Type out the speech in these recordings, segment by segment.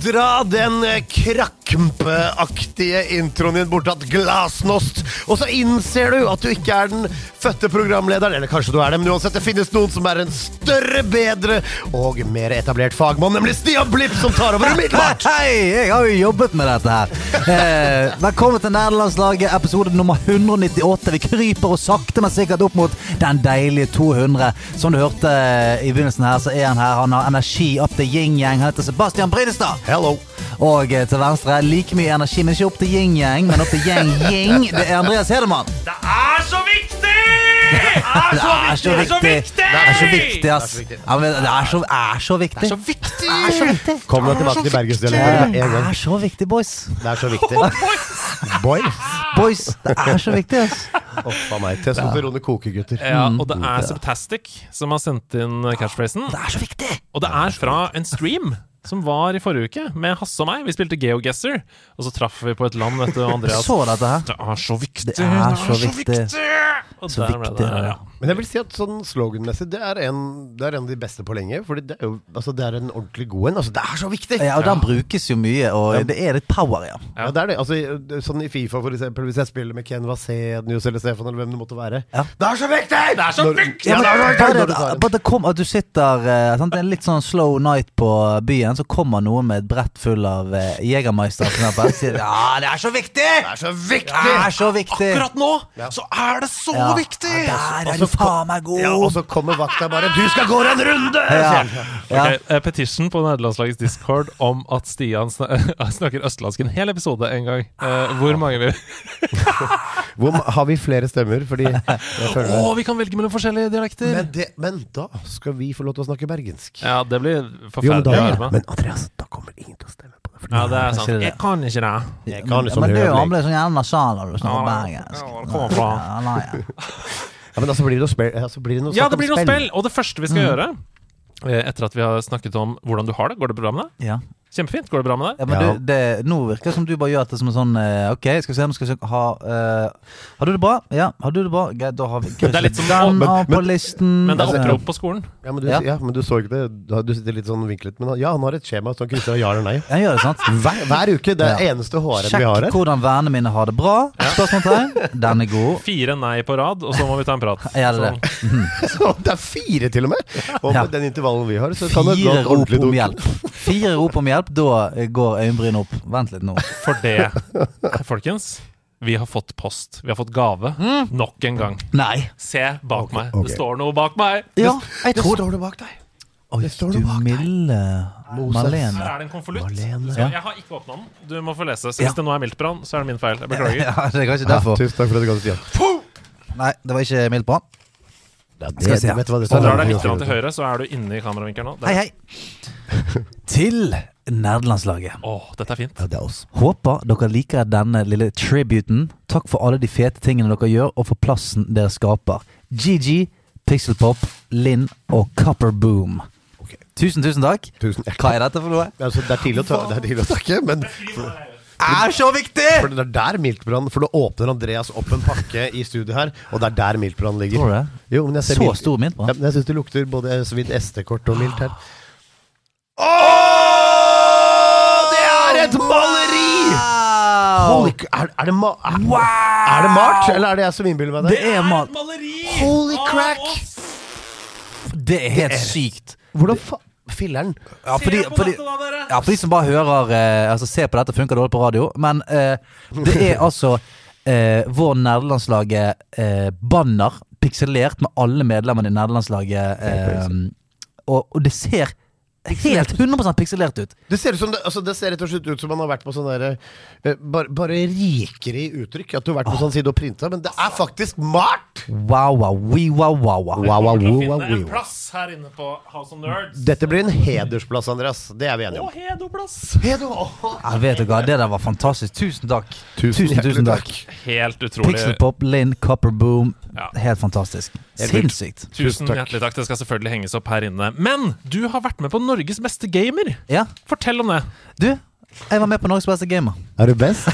Dra Den krakmpeaktige krakkempeaktige introen din bortatt glasnost, og så innser du at du ikke er den fødte programlederen. Eller kanskje du er det, men uansett, det finnes noen som er en større, bedre og mer etablert fagmann, nemlig Stian Blipp, som tar over umiddelbart! Hei, jeg har jo jobbet med dette her. Eh, velkommen til Nederlandslaget, episode nummer 198. Vi kryper og sakte, men sikkert opp mot den deilige 200. Som du hørte eh, i begynnelsen her, så er han her. Han har energi opp til yin-yang. Han heter Sebastian Brinestad. Hello. Og eh, til venstre like mye energi, men ikke opp til yin-yang, men opp til yang-ying. Det er Andreas Hedemann. Det er så viktig! Det er er så viktig. Det er så viktig, ass. Det er så viktig. Det er så, er viktig. Det er så viktig. Kom deg tilbake til bergensdialekten Det med en gang. er så viktig, boys. Det er så viktig. Boys. Boys, det er så viktig, ass. Uff a meg. Testosteronet koker, gutter. Ja, og det er Subtastic som har sendt inn catchphrasen. Det er så viktig. Og det er fra en stream som var i forrige uke, med Hasse og meg. Vi spilte GeoGuessr, og så traff vi på et land, vet du, Andreas. Så dette her. Det er så viktig! Det er så viktig. Og Så der ble det, ja. ja. Men jeg vil si at sånn sloganmessig, det er en, det er en av de beste på lenge. Fordi det er jo altså, det er en ordentlig god en. Altså, det er så viktig! Ja, og den brukes jo mye, og det er litt power ja. Ja, det er det. Altså, sånn i Fifa, for eksempel, hvis jeg spiller med Ken Vasenius eller Stefan eller hvem det måtte være. Ja. Det er så viktig! Det er så viktig! Ja, men, det er bare, bare det kom, at du sitter eh, sant? Det er en litt sånn slow night på byen, så kommer noen med et brett full av uh, Jegermeister for og sier ja, det er så viktig! Det er så viktig! Det er så viktig! Akkurat nå så er det så Ja. Viktig! Ja, der er så du faen meg god! Ja, og så kommer vakta bare 'Du skal gå en runde!' Ja. Okay, eh, Petition på nederlandslagets discord om at Stian sn snakker østlandsk en hel episode en gang. Eh, hvor mange vil Hvor, har vi flere stemmer? Fordi jeg føler Å, vi kan velge mellom forskjellige dialekter! men, det, men da skal vi få lov til å snakke bergensk. Ja, det blir Jo, men, forferdelig da, men Andreas, da kommer ingen til å stemme Ja, det er sant. Jeg kan ikke det. Jeg kan liksom men du han ble sånn jævla nasal når du snakker Ja, bergensk. ja, det kommer fra. Ja, nei, ja. ja, men altså blir det noe spill, altså blir det noe Ja, det blir noe spill! Og det første vi skal Mm. gjøre, eh, etter at vi har snakket om hvordan du har det, går det bra med deg? Ja. Kjempefint. Går det bra med deg? Ja, men Ja. Du, det, nå virker det som du bare gjør det som en sånn eh, Ok, skal vi se, nå skal vi se ha eh, Har du det bra? Ja, har du det bra? Greit, da har vi det er litt som- den men- av på men- listen. Men det er opprop på skolen. Ja, men du, Ja. ja. men du så ikke det. Du- Du sitter litt sånn vinklet. Men ja, han har et skjema som krysser ja eller nei. Jeg gjør det, sant? Hver, hver uke. Det er Ja. eneste HR-en vi har Sjekk her. hvordan vennene mine har det bra. Spørsmålstegn. Den er god. Fire nei på rad, og så må vi ta en prat. Ja, det det? Sånn. det er fire, til og med! Og Ja. med den intervallen vi har, så kan det gå Fire rop ordentlig om dunk. hjelp. Fire rop om hjelp, da eh, går øyenbrynene opp. Vent litt nå. For det, folkens, vi har fått post. Vi har fått gave. Nok en gang. Nei. Se bak meg. Okay. Det står noe bak meg. Ja, jeg Det står noe bak deg. Oi, det står du noe bak deg. milde Moses. Her er det en konvolutt. Malene. Jeg har ikke åpna den. Du må få lese. Så Ja. hvis det nå er miltbrann, så er det min feil. Jeg beklager. Ja, det er Ja, derfor. tusen takk for at du ga det, Stian. Nei, det var ikke mildt brann Ja, det, Skal vi se. vet du hva det står? drar deg litt til høyre, så er du inne i kameravinkelen nå. Hei, hei. Til nerdelandslaget. Oh, dette er fint. Ja, det er oss. Håper dere liker denne lille tributen. Takk for alle de fete tingene dere gjør, og for plassen dere skaper. GG, Pixelpop, Linn og Copperboom. Okay. Tusen, tusen takk. Tusen Hva er dette for noe? Altså, det, er tidlig å ta, det er tidlig å takke, men Er så viktig! for det er der Miltbrann For nå åpner Andreas opp en pakke i studio her, og det er der Miltbrann ligger. Tror du det? Jo, men jeg ser Så stor mint, Ja, men jeg syns det lukter både svidd SD-kort og mildt her. Det er et maleri! Holy, er, er, det ma er, er det malt, eller er det jeg som innbiller meg det? Det er malt. Holy crack! Det er helt sykt. Hvordan faen Filler'n. Ja, fordi, fordi, ja, for de som bare hører eh, Altså ser på dette, funker dårlig på radio. Men eh, det er altså eh, vår nerdelandslaget eh, banner pikselert med alle medlemmene i nerdelandslaget. Eh, og, og det ser helt 100 pikselert ut. Det ser, ut som det, altså det ser rett og slett ut som man har vært på sånn derre eh, bare, bare rikere i uttrykk. At du har vært på sånn side og printa, men det er faktisk malt! Wow, wow, we, wow, wow, wow. Wow, wow, wow, wow, en plass her inne på House of Nerds. Dette blir en hedersplass, Andreas. Det er vi enige om. om. Hedoplass. Hedo! åh. Ja, vet du hva, Det der var fantastisk. Tusen takk. Tusen Tusen, tusen takk. takk. Helt utrolig. Pixelpop, Linn, Copperboom. Ja. Helt fantastisk. Sinnssykt. Tusen takk. hjertelig takk. Det skal selvfølgelig henges opp her inne. Men du har vært med på Norges beste gamer. Ja. Fortell om det. Du, jeg var med på Norges beste gamer. Er du best?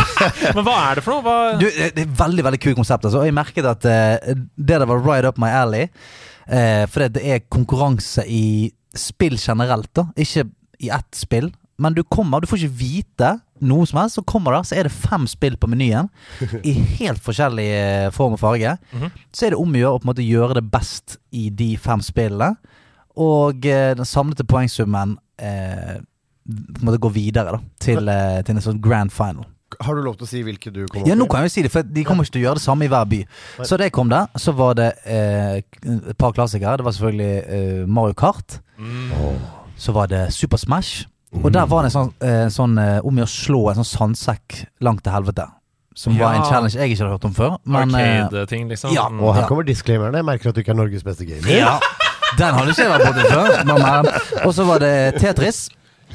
Men hva er det for noe? Hva... Du, det er er veldig veldig kult konsept. Altså. Og jeg merket at uh, det der var right up my alley. Uh, for det er konkurranse i spill generelt, da. Ikke i ett spill. Men du kommer, du får ikke vite noe som helst. Så kommer det, så er det fem spill på menyen. I helt forskjellig eh, form og farge. Mhm. Så er det om å gjøre å på en måte gjøre det best i de fem spillene. Og eh, den samlede poengsummen eh, på en måte går videre da til, eh, til en sånn grand final. Har du lov til å si hvilke du kommer Ja, nå kan jeg jo si det, for de kommer ikke til å gjøre det samme i hver by. Så det kom der. Så var det eh, et par klassikere. Det var selvfølgelig eh, Mario Kart. Så var det Super Smash. Og der var det en sånn, eh, sånn eh, om å slå en sånn sandsekk langt til helvete. Som var en Ja. challenge jeg ikke hadde hørt om før. Men eh, Arcade-ting, liksom. ja. Og her Ja. kommer disclaimerne. Jeg merker at du ikke er Norges beste gamer. ja, den hadde ikke jeg vært borti før. Men, eh, og så var det Tetris.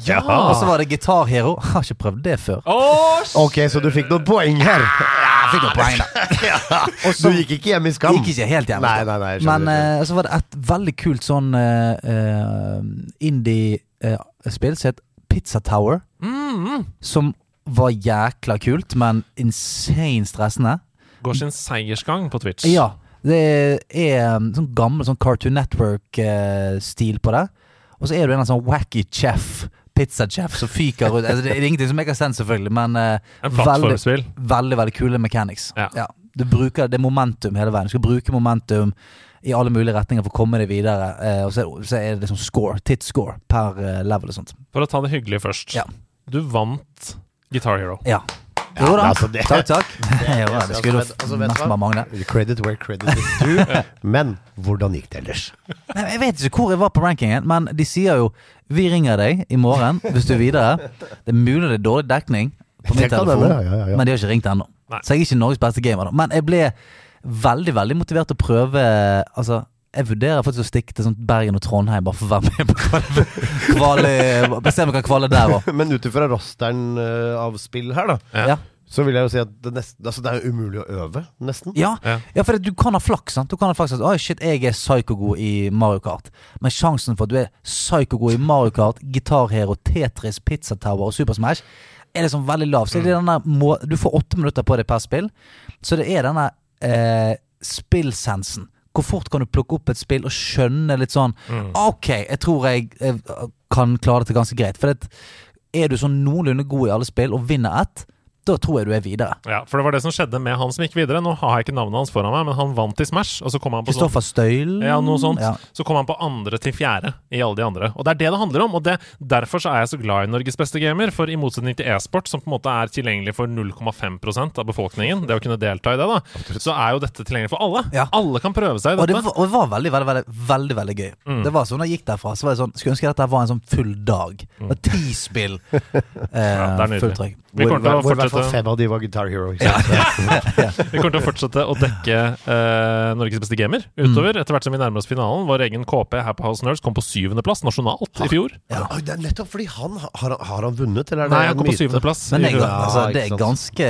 Ja. Og så var det Guitar Hero. Jeg har ikke prøvd det før. Åh, s- Ok, så du fikk noen poeng her. Jeg fikk noen poeng, da. Og Du gikk ikke hjem i skam. Gikk ikke helt hjem. Nei, nei, nei, jeg skjønner. Men eh, så var det et veldig kult sånn uh, indie-spill som het Pizza Tower. mm, Som var jækla kult, men insane stressende. Går sin seiersgang på Twitch. Ja. Det er sånn gammel sånn Cartoon Network-stil på det. Og så er du en sånn wacky chef. Pizza-chef som fyker ut. Altså, det er ingenting som har sendt, selvfølgelig, men uh, veldig, veldig veldig kule mechanics. Ja. Du bruker det momentum hele veien. Du skal bruke momentum i alle mulige retninger for å komme deg videre. Eh, og så så er det liksom score, tidscore per eh, level og sånt. For å ta det hyggelig først. Ja. Du vant Guitar Hero. Ja. Jo da. altså, det- takk, takk. jo, det skulle Altså, altså, nesten bare mangle. Credit where credit is due. Men hvordan gikk det ellers? Nei, Jeg vet ikke hvor jeg var på rankingen, men de sier jo 'Vi ringer deg i morgen hvis du er videre'. Det er mulig det er dårlig dekning på min telefon, ja, ja, ja. men de har ikke ringt ennå. Så jeg er ikke Norges beste gamer. da Men jeg ble veldig veldig motivert til å prøve Altså jeg vurderer faktisk å stikke til sånn Bergen og Trondheim bare for å være med på kvale. Se om vi kan kvale der òg. Men ut ifra rosteren eh, av spill her, da, Ja. Ja. så vil jeg jo si at det, nesten, altså, det er umulig å øve, nesten. Ja, Ja. ja, for du kan ha flaks. sant? Du kan ha flaks at Oi, shit, jeg er psykogod i Mario Kart. Men sjansen for at du er psykogod i Mario Kart, Guitar Hero, Tetris, Pizza Tower og Super Smash, er liksom veldig lav. Så det er denne må Du får åtte minutter på deg per spill. Så det er denne eh, spillsensen. Hvor fort kan du plukke opp et spill og skjønne litt sånn Ok, jeg tror jeg, jeg, kan klare dette ganske greit. For det, er du sånn noenlunde god i alle spill og vinner ett, da tror jeg du er videre. Ja, for det var det som skjedde med han som gikk videre. Nå har jeg ikke navnet hans foran meg, men han vant i Smash, og så kom han på sånn Kristoffer Støyl? ja, noe sånt. Ja. Så kom han på andre til fjerde i alle de andre. Og det er det det handler om. Og det, derfor så er jeg så glad i Norges beste gamer. For i motsetning til e-sport, som på en måte er tilgjengelig for 0,5% av befolkningen, det å kunne delta i det, da, så er jo dette tilgjengelig for alle. Ja. Alle kan prøve seg i Og det, dette. var, og det var veldig, veldig, veldig, veldig, veldig gøy. Mm. Det var sånn, da jeg gikk derfra, så var det sånn Skulle ønske dette var en sånn full dag. Det var ti spill. Eh, det er nydelig. Vi kommer til å hvor fem av de var Guitar Hero. Ikke sant? Vi kommer til å fortsette å dekke uh, Norges beste gamer utover. Etter hvert som vi nærmer oss finalen. Vår egen KP her på House Nerds kom på syvendeplass nasjonalt i fjor. Ja. Ja. det er nettopp fordi han har, han- har han vunnet, eller er det Nei, han kom på syvendeplass. Men jeg. Ja, altså, det er ganske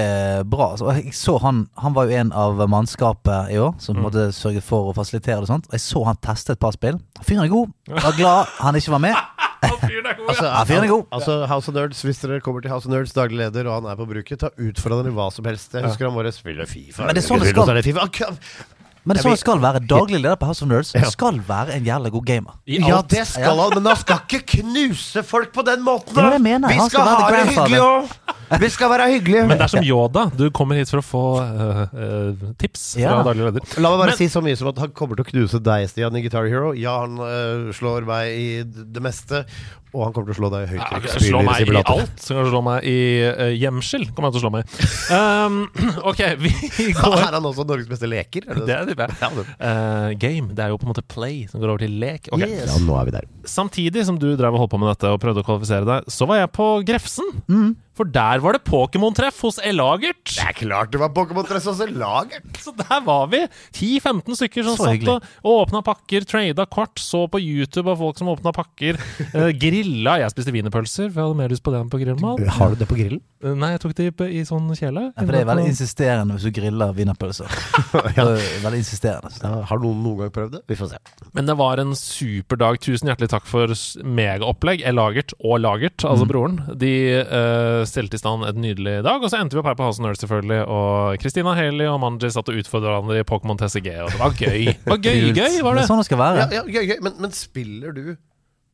bra. Altså, jeg så han, han var jo en av mannskapet i år som Mm. måtte sørge for å fasilitere det. og sånt Jeg så han teste et par spill. Fyren er god. Jeg var glad han ikke var med. Han fyren er god, Altså, ja. Fyren er god. Altså, House of Nerds, Hvis dere kommer til House of Nerds, daglig leder, og han er på bruket, ta utfordrende hva som helst. Jeg husker han bare spiller Fifa. Men det er sånn det skal- det FIFA. Ak- Men det er sånn det skal være. Daglig leder på House of Nerds Ja. skal være en jævla god gamer. Ja, det skal han, men han skal ikke knuse folk på den måten! Det er det mener. Vi skal, skal ha det hyggelig òg! Vi skal være hyggelige. Men det er som Yoda. Du kommer hit for å få uh, uh, tips fra daglig leder. La meg bare Men- si så mye som at han kommer til å knuse deg, Stian, i Guitar Hero. Ja, han uh, slår meg i det meste, og han kommer til å slå deg i kan slå høytrykksspyler i meg i alt. Kan han slå meg i uh, gjemsel. Kommer han til å slå meg i. Um, ok, vi går Er han også Norges beste leker? Er det Det det. Ja, det- Uh, game. Det er jo på en måte play som går over til lek. Okay. Yes. ja, nå er vi der. Samtidig som du drev og holdt på med dette og prøvde å kvalifisere deg, så var jeg på Grefsen. Mm. For der var det Pokémon-treff hos Elagert. Det er klart det var Pokémon-treff hos Lagert! Så der var vi. 10-15 stykker som Så satt hyggelig. og, og åpna pakker, trada kort, så på YouTube av folk som åpna pakker. Uh, grilla. Jeg spiste wienerpølser, for jeg hadde mer lyst på det enn på grillmat. Har du det på grillen? Eh, nei, jeg tok det i, i sånn kjele. Ja, for det er veldig insisterende hvis du griller wienerpølser. Det er Veldig insisterende. så Ja, har noen noen gang prøvd det? Vi får se. Men det var en super dag. Tusen hjertelig takk for megaopplegg. Elagert og Lagert, altså broren. De uh, stelte i stand et nydelig dag. Og så endte vi opp her på House of Nerds, selvfølgelig. Og Christina Haley og Manji satt og utfordra hverandre i Pokémon TCG. Og det var gøy. Det var gøy, gøy var Det det. er sånn det skal være. Ja, ja, gøy, gøy. Men, men spiller du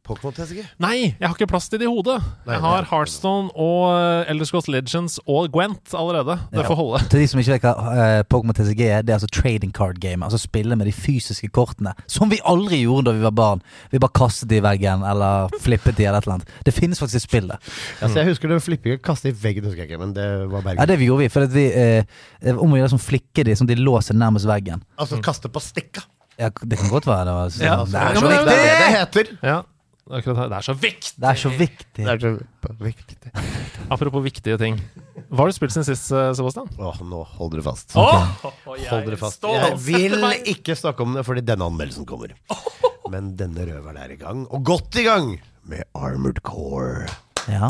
Pokémon TCG? Nei, jeg har ikke plass til det i hodet. Nei, Jeg har det Heartstone og uh, Elder Scrolls Legends og Gwent allerede. Det Ja. får holde. Til de som ikke vet hva uh, Pokémon TCG er, det er altså trading card game. Altså spille med de fysiske kortene. Som vi aldri gjorde da vi var barn. Vi bare kastet de i veggen, eller flippet de, eller et eller annet. Det finnes faktisk i spillet. Ja, Altså, jeg husker det flippinga kastet i veggen, husker jeg ikke, men det var Ja, det vi gjorde vi. For at vi uh, om å gjøre sånn flikke de, sånn de låser nærmest veggen. Altså kaste på stikka. Ja, det kan godt være. Det, var, Ja, det er så Det viktig! er det det heter. Ja, akkurat her. Det er så viktig! Det er så viktig. Det er så viktig. Apropos viktige ting. Hva har du spilt siden sist, eh, Sebastian? Åh, nå holder du fast. Åh, Hold dere fast. Jeg vil ikke snakke om det fordi denne anmeldelsen kommer. Men denne røveren er i gang, og godt i gang, med Armored Core. Ja,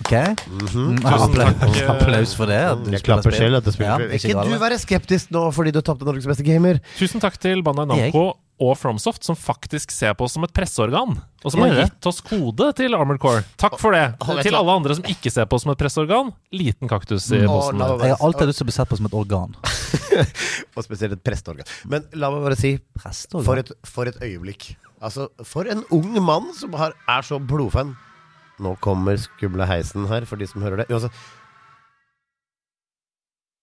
ok. Mm, Tusen applaus, takk, eh, applaus for det. du Jeg klapper selv Ja, ikke ikke du være skeptisk nå fordi du tapte Norges beste gamer. Tusen takk til Bandai Namco og Fromsoft, som faktisk ser på oss som et presseorgan. Og som har gitt oss kode til Armored Core. Takk for det. Til alle andre som ikke ser på oss som et presseorgan, liten kaktus i meg Jeg har alltid lyst til å bli sett på som et organ. Og spesielt et presteorgan. Men la meg bare si, for et, for et øyeblikk. Altså, for en ung mann som har, er så blodfan. Nå kommer skumle heisen her, for de som hører det. Altså,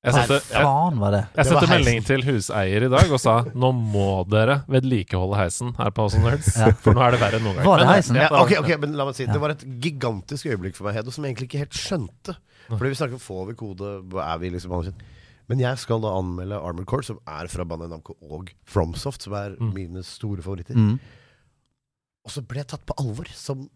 Jeg sendte, jeg, Faen var det. jeg sendte melding til huseier i dag og sa nå må dere vedlikeholde heisen her på House of Nerds. Ja. For nå er det verre enn noen gang. Var det Men, heisen? ja, ja, ok, ok, men la meg si Ja. Det var et gigantisk øyeblikk for meg, Hedo, som jeg egentlig ikke helt skjønte. Fordi vi snakker om får vi kode, hva er vi liksom anerkjent? Men jeg skal da anmelde Armored Core, som er fra bandet Namco og Fromsoft, som er Mm. mine store favoritter. Mm. Og så ble jeg tatt på alvor som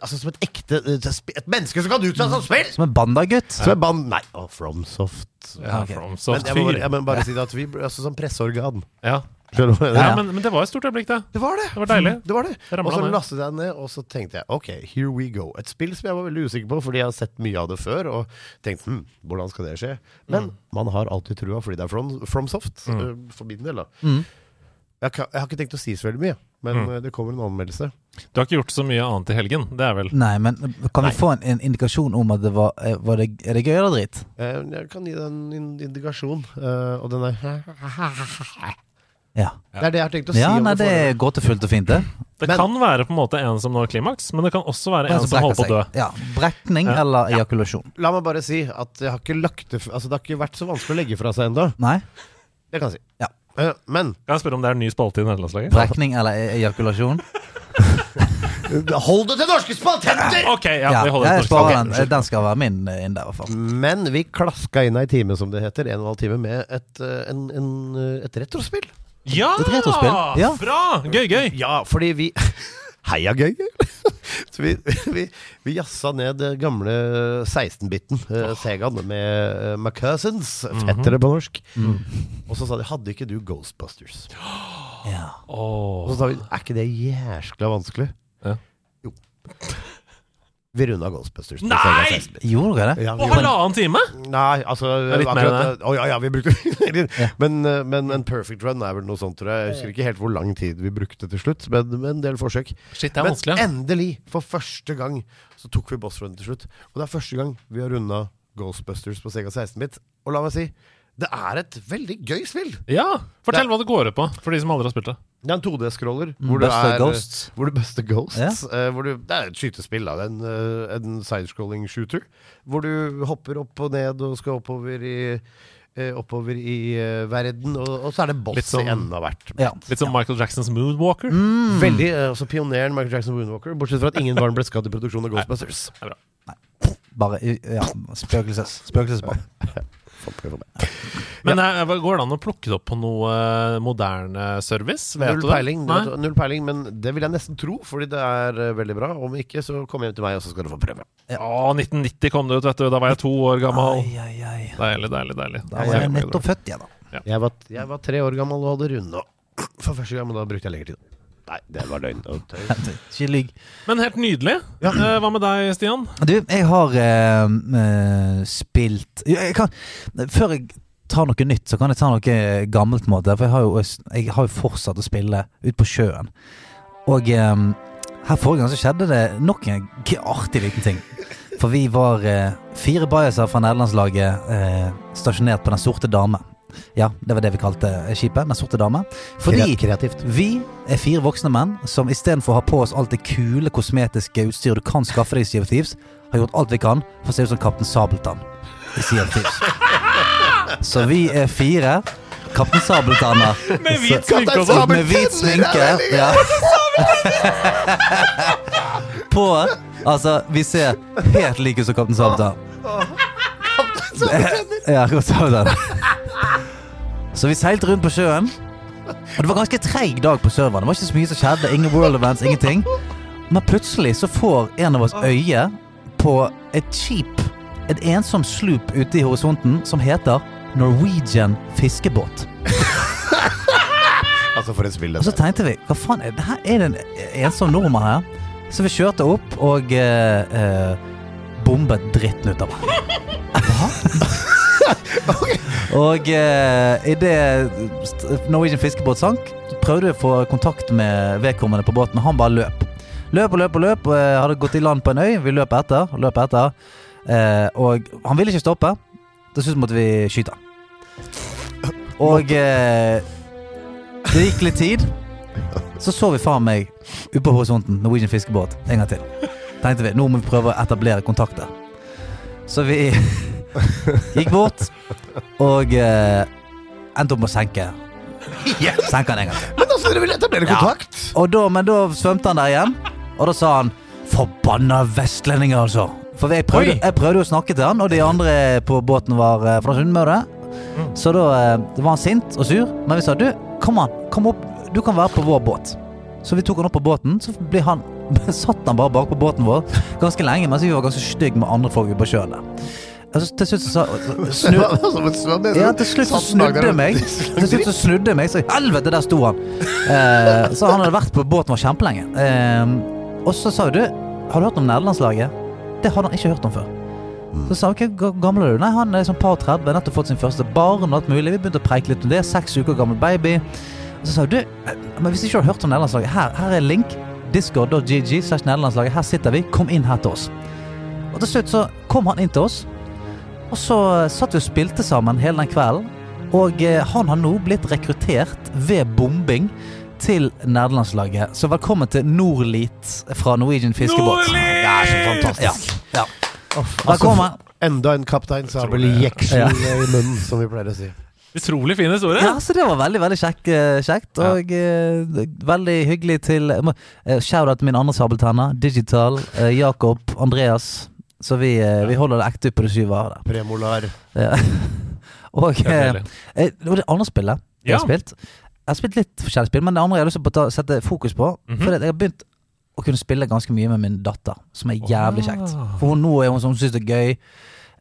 Altså som et ekte eh, Et menneske som kan uttale seg som spill! Som en bandagutt. Som en band... Nei, oh, Fromsoft. Ja, okay. Fromsoft Men jeg må, bare, fyr. jeg må bare si det at vi altså som presseorgan. Ja. ja, Ja, men, men det var et stort øyeblikk, det. Det var det! Det var deilig. Det var det. Og så lastet jeg ned, og så tenkte jeg ok, here we go. Et spill som jeg var veldig usikker på, fordi jeg har sett mye av det før. Og tenkt hm, hvordan skal det skje? Men man har alltid trua, fordi det er from, FromSoft. Mm. øh, for min del, da. Mm. Jeg, jeg har ikke tenkt å si så veldig mye, men Mm. det kommer en anmeldelse. Du har ikke gjort så mye annet i helgen. Det er vel Nei, men kan Nei. vi få en, en indikasjon om at det var, eh, var det, Er det gøy eller dritt? Eh, Jeg kan gi deg en indikasjon, øh, og den er Ja. Det er det jeg har tenkt å si. Ja, nei, det er gåtefullt og fint, det. Det Men- kan være på en måte en som når klimaks, men det kan også være En en som som holder på å dø. Ja, Brekning Ja. eller ejakulasjon. La meg bare si at jeg har ikke lagt det Altså, det har ikke vært så vanskelig å legge fra seg ennå. Det kan jeg si. Ja. Eh, Men Kan jeg spørre om det er en ny spalte i nederlandslaget? Trekning eller e- ejakulasjon? hold det til norske spaltenter! Ok, ja, Ja, vi holder jeg norske sparer lag. den. Den skal være min eh, inn der, i hvert fall. Men vi klaska inn ei time, som det heter, en og en halv time, med et, eh, en, en, et retrospill. Ja! Et retrospill, ja. Bra! Gøy, gøy. Ja, fordi vi Heia gøy! Så vi, vi, vi jazza ned det gamle 16-biten, oh. Segaen, med uh, McCousins, fettere på norsk. Og så sa de 'hadde ikke du Ghostbusters'? Ja. Og så sa vi 'er ikke det jæskla vanskelig'? Ja. Jo. Vi runda Ghostbusters. på Nei! Sega 16-bit. Gjorde dere det? Ja, på halvannen time? Nei, altså er litt mer akkurat, Å ja, ja, vi brukte Ja. men, eh, men en perfect run er vel noe sånt, tror jeg. Jeg husker ikke helt hvor lang tid vi brukte til slutt, men med en del forsøk. Shit, det er Men vanskelig. endelig, for første gang, så tok vi boss run til slutt. Og det er første gang vi har runda Ghostbusters på Sega 16-bit. Og la meg si, det er et veldig gøy spill. Ja, Fortell Det- hva det går ut på, for de som aldri har spilt det. Det er en 2D-scroller. Mm, Hvor, du Buster er- Ghosts. hvor du buster ghosts. eh, hvor du, det er et skytespill, da. Er en, uh, en sidescrolling shooter. Hvor du hopper opp og ned og skal oppover i uh, Oppover i eh, verden, og, og så er det boss Litt som- i enden av hvert. Ja. Litt som Michael Jacksons Moonwalker. Mm. Veldig, eh, altså Pioneren Michael Jackson Moonwalker, bortsett fra at ingen barn ble skadd i produksjonen av Ghostbusters. Bare ja, spøkelses, spøkelsesbarn. Men ja. går det an å plukke det opp på noe eh, moderne service? Vet Null du det? peiling, du, null peiling, men det vil jeg nesten tro, fordi det er eh, veldig bra. Om ikke, så kom hjem til meg, og så skal du få prøve. Å, 1990 kom det ut, vet du. Da var jeg to år gammel. Ai, ai, ai. Deilig, deilig, deilig. Da var jeg nettopp født igjen, da. Jeg var, jeg var tre år gammel og hadde runda for første gang, men da brukte jeg lengre tid. Nei, det var løgn og tøy. Ikke lyg. Men helt nydelig. Eh, hva med deg, Stian? Du, jeg har eh, eh, spilt jeg kan, Før jeg tar noe nytt, så kan jeg ta noe gammelt. måte For jeg har jo, jeg har jo fortsatt å spille ute på sjøen. Og eh, her forrige gang så skjedde det nok en artig liten ting. For vi var eh, fire bajaser fra nederlandslaget eh, stasjonert på Den sorte dame. Ja, det var det vi kalte skipet. Den sorte dame. Fordi Kreativt. vi er fire voksne menn som istedenfor å ha på oss alt det kule kosmetiske utstyret du kan skaffe deg i Sea of Thieves, har gjort alt vi kan for å se ut som Kaptein Sabeltann i Sea of Thieves. Så vi er fire. Kaptein Sabeltanner. Med hvit Så- sminke og sånn. Med hvit sminke. Ja. På Altså, vi ser helt like ut som Kaptein Sabeltann. Ja, Kaptein Sabeltann. Så vi seilte rundt på sjøen. Og det var ganske treig dag på serveren. Det var ikke så mye som skjedde. Ingen world events, ingenting. Men plutselig så får en av oss øye på et skip, et ensom slup ute i horisonten, som heter Norwegian fiskebåt. Altså, for et spill Og så tenkte vi, hva faen, er det her er det en ensom nordmann her? Så vi kjørte opp og eh, eh, bombet dritten ut av ham. og eh, idet Norwegian fiskebåt sank, prøvde vi å få kontakt med vedkommende på båten, han bare løp. Løp og løp og løp. eh, hadde gått i land på en øy. Vi løp etter. og Løp etter. Eh, og han ville ikke stoppe. Til slutt måtte vi skyte. Og eh, det gikk litt tid. Så så vi faen meg ute på horisonten Norwegian fiskebåt en gang til. Tenkte vi, nå må vi prøve å etablere kontakter. Så vi gikk bort og eh, endte opp med å senke Senke han en gang til. Men altså, dere ville etablere kontakt? Og da, men da svømte han der igjen, og da sa han 'forbanna vestlendinger', altså. For jeg prøvde, Oi. jeg prøvde å snakke til han, og de andre på båten var eh, fra Sunnmøre. Så da eh, var han sint og sur, men vi sa 'du, kom an, kom opp, du kan være på vår båt'. Så vi tok han opp på båten, så ble han, satt han bare bak på båten vår ganske lenge, mens vi var ganske stygge med andre folk på sjøen der. Altså, til slutt så sa snu, Som en svøm, jeg ja, til slutt så snudde meg. Til slutt så snudde jeg meg, så helvete, der sto han. Eh, så han hadde vært på båten vår kjempelenge. Eh, og så sa du, har du hørt om nederlandslaget? Det hadde han ikke hørt om før. Så sa jeg, hvor gammel er du? Nei, han er sånn par 30, nettopp fått sin første barn og alt mulig. Vi begynte å preike litt om det. Seks uker gammel baby. Og så sa du, eh, men hvis ikke du har hørt om nederlandslaget, her, her er link. Discord.gg slash nederlandslaget. Her sitter vi. Kom inn her til oss. Og til slutt så kom han inn til oss. Og så satt vi og spilte sammen hele den kvelden. Og eh, han har nå blitt rekruttert ved bombing til nederlandslaget. Så velkommen til Norlit fra Norwegian Fiskebåt. Nordli! Det er så fantastisk. Ja, ja. Altså, Velkommen. enda en kaptein Sabel Utrolig. jeksel Ja. i munnen, som vi pleier å si. Utrolig fin historie. Ja, så det var veldig veldig kjekk, eh, kjekt. Ja. Og eh, veldig hyggelig til uh, Shout-out til min andre sabeltenner. Digital, Jakob, Andreas. Så vi, ja. vi holder det ekte på det syv år der. Premolar. Ja. og Det er eh, deilig. eh, det andre spillet jeg har spilt Jeg har spilt litt forskjellige spill, men det andre jeg har lyst til å sette fokus på Mhm. For jeg har begynt å kunne spille ganske mye med min datter, som er jævlig kjekt. For hun nå er hun som syns det er gøy.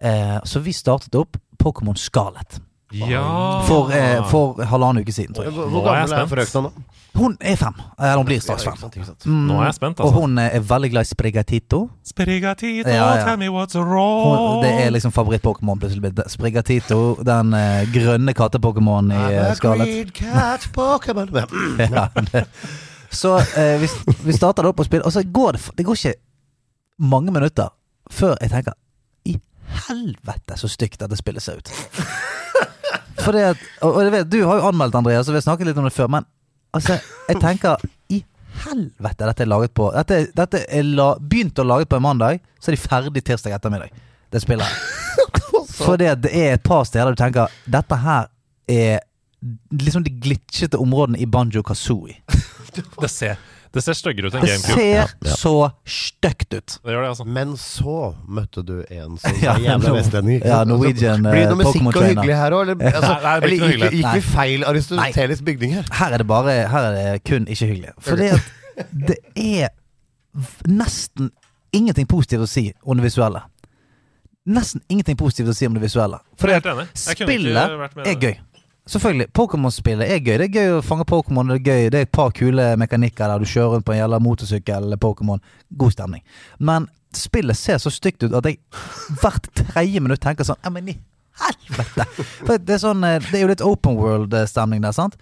Eh, så vi startet opp Pokémon Scarlet Ja. for, eh, for halvannen uke siden, tror jeg. Hvor Nå er jeg gammel er spent. frøkna nå? Hun er fem. Eller hun blir straks Ja, fem. sant, ikke sant. Mm, Nå er jeg spent, Og altså. hun er veldig glad i Sprigatito. Sprigatito, Ja, ja. tell me what's Hun, wrong. det er liksom favoritt-Pokémon plutselig blitt. Sprigatito, den eh, grønne katte-Pokémon i eh, Scarlet. cat Pokémon. Ja, det. Så eh, vi, vi starter da opp å spille, og så går det Det går ikke mange minutter før jeg tenker I helvete så stygt dette spillet ser ut. For det at, og, og jeg vet, Du har jo anmeldt Andreas, og vi har snakket litt om det før, men altså, jeg tenker I helvete dette er laget på Dette, dette er la, begynt å lage på en mandag, så er de ferdig tirsdag ettermiddag. Det spiller jeg For det, det er et par steder du tenker Dette her er liksom de glitchete områdene i Banjo Kazooie. Det ser, Det ser styggere ut enn Det GameCube. ser så stygt ut. Det gjør det, altså. Men så møtte du en som var jævla vestlending. ja. Norwegian, Blir det eh, noe musikk og hyggelig her òg, eller? Altså, Nei, nei, eller gikk, gikk vi feil aristotelisk bygning her? Her er det bare Her er det kun ikke hyggelig. For det, at det er nesten ingenting positivt å si om det visuelle. Nesten ingenting positivt å si om det visuelle. For er det spillet er det. gøy. Selvfølgelig. Pokémon-spillet er gøy. Det er gøy å fange Pokémon. Det er gøy Det er et par kule mekanikker der du kjører rundt på en jævla motorsykkel eller Pokémon. God stemning. Men spillet ser så stygt ut at jeg hvert tredje minutt tenker sånn Ja, men i helvete! For det er sånn eh, Det er jo litt open world-stemning der, sant?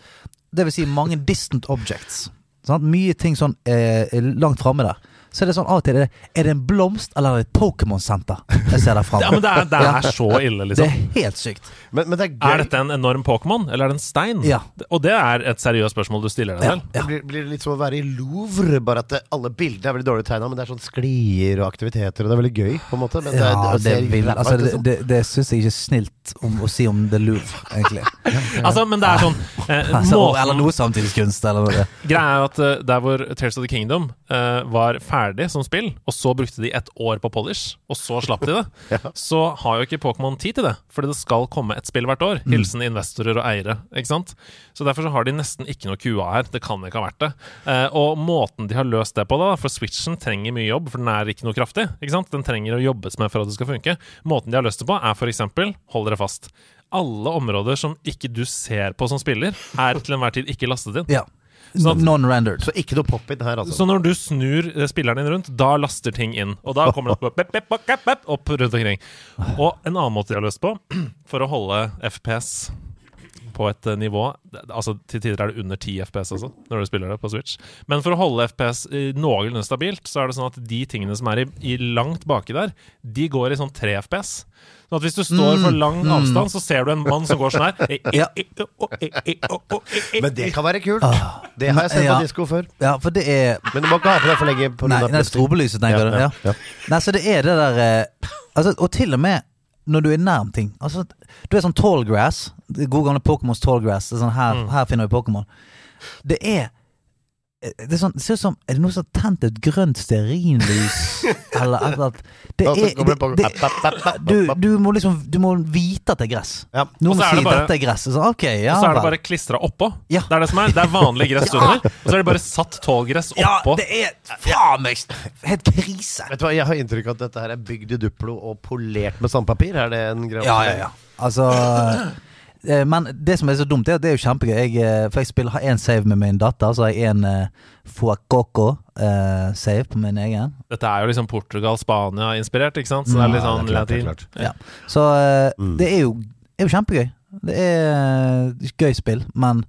Det vil si mange distant objects. Sant? Mye ting sånn eh, langt framme der. Så er det sånn av og til er det, er det en blomst eller er det et Pokémon-senter jeg ser der framme? Ja, men det er, det er så ille, liksom. Det liksom. er helt sykt. Men, men det er gøy. Er dette en enorm Pokémon, eller er det en stein? Ja. Og det er et seriøst spørsmål du stiller deg selv. ja. Blir, blir det litt som å være i Louvre, bare at det, alle bildene er veldig dårlig tegna, men det er sånn sklier og aktiviteter, og det er veldig gøy, på en måte. Men det, Ja, det, det, vil, altså, ut, det, liksom. det, det syns jeg ikke er snilt om å si om The Louvre, egentlig. Altså, men det er sånn eh, Altså, eller noe samtidskunst, eller noe. Greia er at uh, der hvor Tears of the Kingdom uh, var ferdig som spill, og så brukte de et år på polish, og så slapp de det, så har jo ikke Pokémon tid til det. Fordi det skal komme et spill hvert år. Hilsen investorer og eiere. ikke sant? Så derfor så har de nesten ikke noe QA her. Det kan ikke ha vært det. Eh, og måten de har løst det på, da, for Switchen trenger mye jobb, for den er ikke noe kraftig. ikke sant? Den trenger å jobbes med for at det skal funke. Måten de har løst det på, er f.eks. Hold dere fast. Alle områder som ikke du ser på som spiller, er til enhver tid ikke lastet inn. Ja. Sånn Non-rendered. Så ikke noe pop-it her, altså. Så når du snur eh, spilleren din rundt, da laster ting inn. Og da kommer det opp, bep, bep, bep, bep, bep, opp rundt omkring. Og en annen måte de har løst på, for å holde FPS på et eh, nivå Altså Til tider er det under 10 FPS også, når du spiller det på Switch. Men for å holde FPS eh, noenlunde stabilt, så er det sånn at de tingene som er i, i langt baki der, de går i sånn 3 FPS. Sånn at hvis du står for lang avstand, så ser du en mann som går sånn her. Men det kan være kult. Det har jeg sett på disko før. Ja, for det er Men du må ikke ha på det for lenge. På Nei, er strobelyset, tenker du? ja. Nei, så det er det der eh, altså, Og til og med når du er nærm ting. Altså, du er sånn tallgrass. Det gode gamle Pokémons tallgrass. sånn, her, her finner vi Pokémon. Det er det, er sånn, det ser ut som Er det noen som har tent et grønt stearinlys? eller et eller annet. Det er det, det du, du må liksom Du må vite at det er gress. Ja. Noen sier må er si det bare- 'dette er gress'. Så, okay, ja Og så er det bare klistra oppå. Ja. Det er det som er. Det er vanlig gress under, og så er det bare satt tålgress Ja, det er faen meg helt krise. Vet du hva, Jeg har inntrykk av at dette her er bygd i Duplo og polert med sandpapir. Er det en greie? Ja, ja, ja. Altså eh, Men det som er så dumt, er at det er jo kjempegøy. Jeg, eh, for jeg spiller, har én save med min datter, så har jeg én uh, Fuacoco-save på min egen. Dette er jo liksom Portugal-Spania-inspirert, ikke sant? Så det er litt Ja, sånn det er klart, det er klart. Ja. Så uh, Mm. det er jo, er jo kjempegøy. Det er uh, gøy spill, men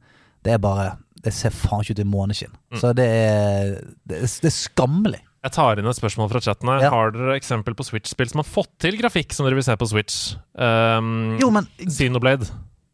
det er bare Det ser faen ikke ut i måneskinn. Mm. Så det er, det er Det er skammelig. Jeg tar inn et spørsmål fra chatten her. Ja. Har dere eksempel på Switch-spill som har fått til grafikk som dere vil se på Switch? Um, Jo, men Xenoblade.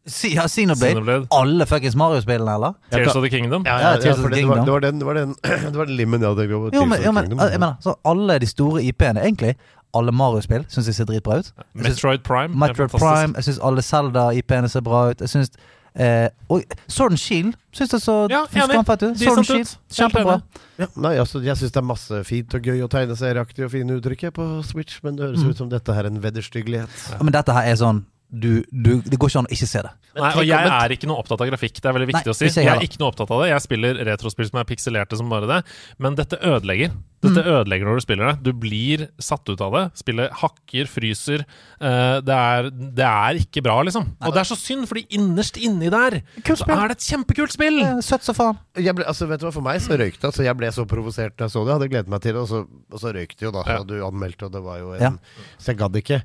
Si, ja, Xenoblade. Xenoblade. Alle fuckings Mario-spillene, eller? Tears of the Kingdom. Ja, Ja, ja, for det, det, var, det, var den, det, var den, det var den limmen jeg hadde tenkt på. Jo, men, jo, men Kingdom. jeg mener, så alle de store IP-ene, egentlig alle Mario-spill, syns jeg ser dritbra ut. Jeg synes Metroid Prime. Metroid. Prime, jeg syns alle Zelda-IP-ene ser bra ut. Jeg synes eh, Og Sword and Shield syns jeg så Ja, fett ut. Sword and Shield, kjempebra. Ja, nei, altså, jeg syns det er masse fint og gøy og tegneserieaktig og fine uttrykk på Switch, men det høres Mm. ut som dette her er en vederstyggelighet. Ja, Men dette her er sånn du, du, Det går ikke an å ikke se det. Nei, og jeg er ikke noe opptatt av grafikk. Det er veldig viktig Nei, å si. jeg Jeg er ikke noe opptatt av det. Jeg spiller retrospill som er pikselerte som bare det. Men dette ødelegger. Dette Mm. ødelegger når du spiller det. Du blir satt ut av det. Spillet hakker, fryser. Eh, det, er, det er ikke bra, liksom. Og det er så synd, fordi innerst inni der så er det et kjempekult spill! Søtt som faen. Jeg ble, altså, vet du hva, For meg så røyk det. Altså, jeg ble så provosert da jeg så det. Jeg hadde gledet meg til det, og så, og så røyk det jo, da. Ja. Og du anmeldte, og det var jo en Ja. Så jeg gadd ikke.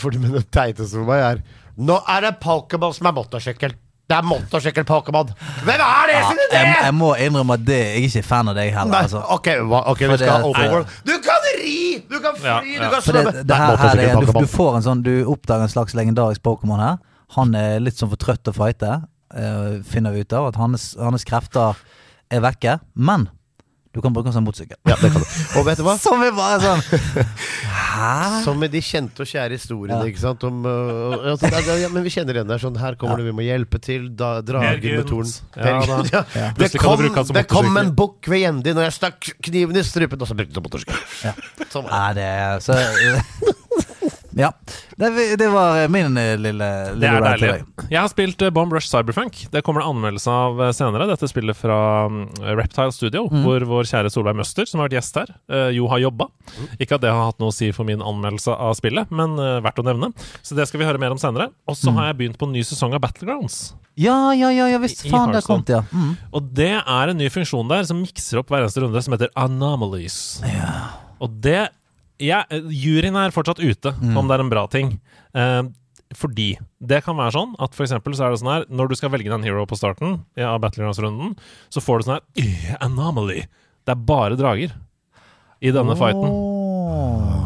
Fordi men det teiteste for meg er Nå er det Pokémon som er motorsykkel! Det er motorsykkel-Pokémon! Hvem er det Ja, sin idé?! jeg, jeg må innrømme at det, jeg er ikke fan av deg heller. Altså. ok, okay du, skal det- open. Du kan ri! Du kan fly! Ja, Du kan svømme! det, det her, her er, du, du får en sånn Du oppdager en slags legendarisk Pokémon her. Han er litt sånn for trøtt til å fighte, uh, finner vi ut av. At hans, hans krefter er vekke. Men Du kan bruke den som motorsykkel. Ja, det kan du. Og vet du hva? Som er bare sånn Hæ? Som med de kjente og kjære historiene, Ja. ikke sant? Om, uh, altså, er- ja, men vi kjenner igjen det. er Sånn, her kommer det, vi må hjelpe til. Da, dragen med torn. Ja. Ja. Ja. Det, kom, det kom en bukk ved Gjendi når jeg stakk kniven i strupen, og så brukte du motorsykkel. Ja. Sånn var det. Så Ja. Det, det var min lille, lille, Det er deilig. Jeg har spilt eh, Bomb Rush Cyberfunk. Det kommer det anmeldelse av eh, senere. Dette spillet fra mm, Reptile Studio, Mm. hvor vår kjære Solveig Møster, som har vært gjest her, eh, jo har jobba. Ikke at det har hatt noe å si for min anmeldelse av spillet, men eh, verdt å nevne. Så det skal vi høre mer om senere. Og Mm. så har jeg begynt på en ny sesong av Battlegrounds. Ja, ja, ja, ja visst faen det kom til, ja. Mm. Og det er en ny funksjon der som mikser opp hver eneste runde, som heter Anomalies. Og det ja, Juryen er fortsatt ute Mm. om det er en bra ting. Eh, fordi det kan være sånn at for så er det sånn her Når du skal velge en hero på starten ja, av Battlegrounds-runden, så får du sånn her «Øh, Anomaly. Det er bare drager i denne fighten.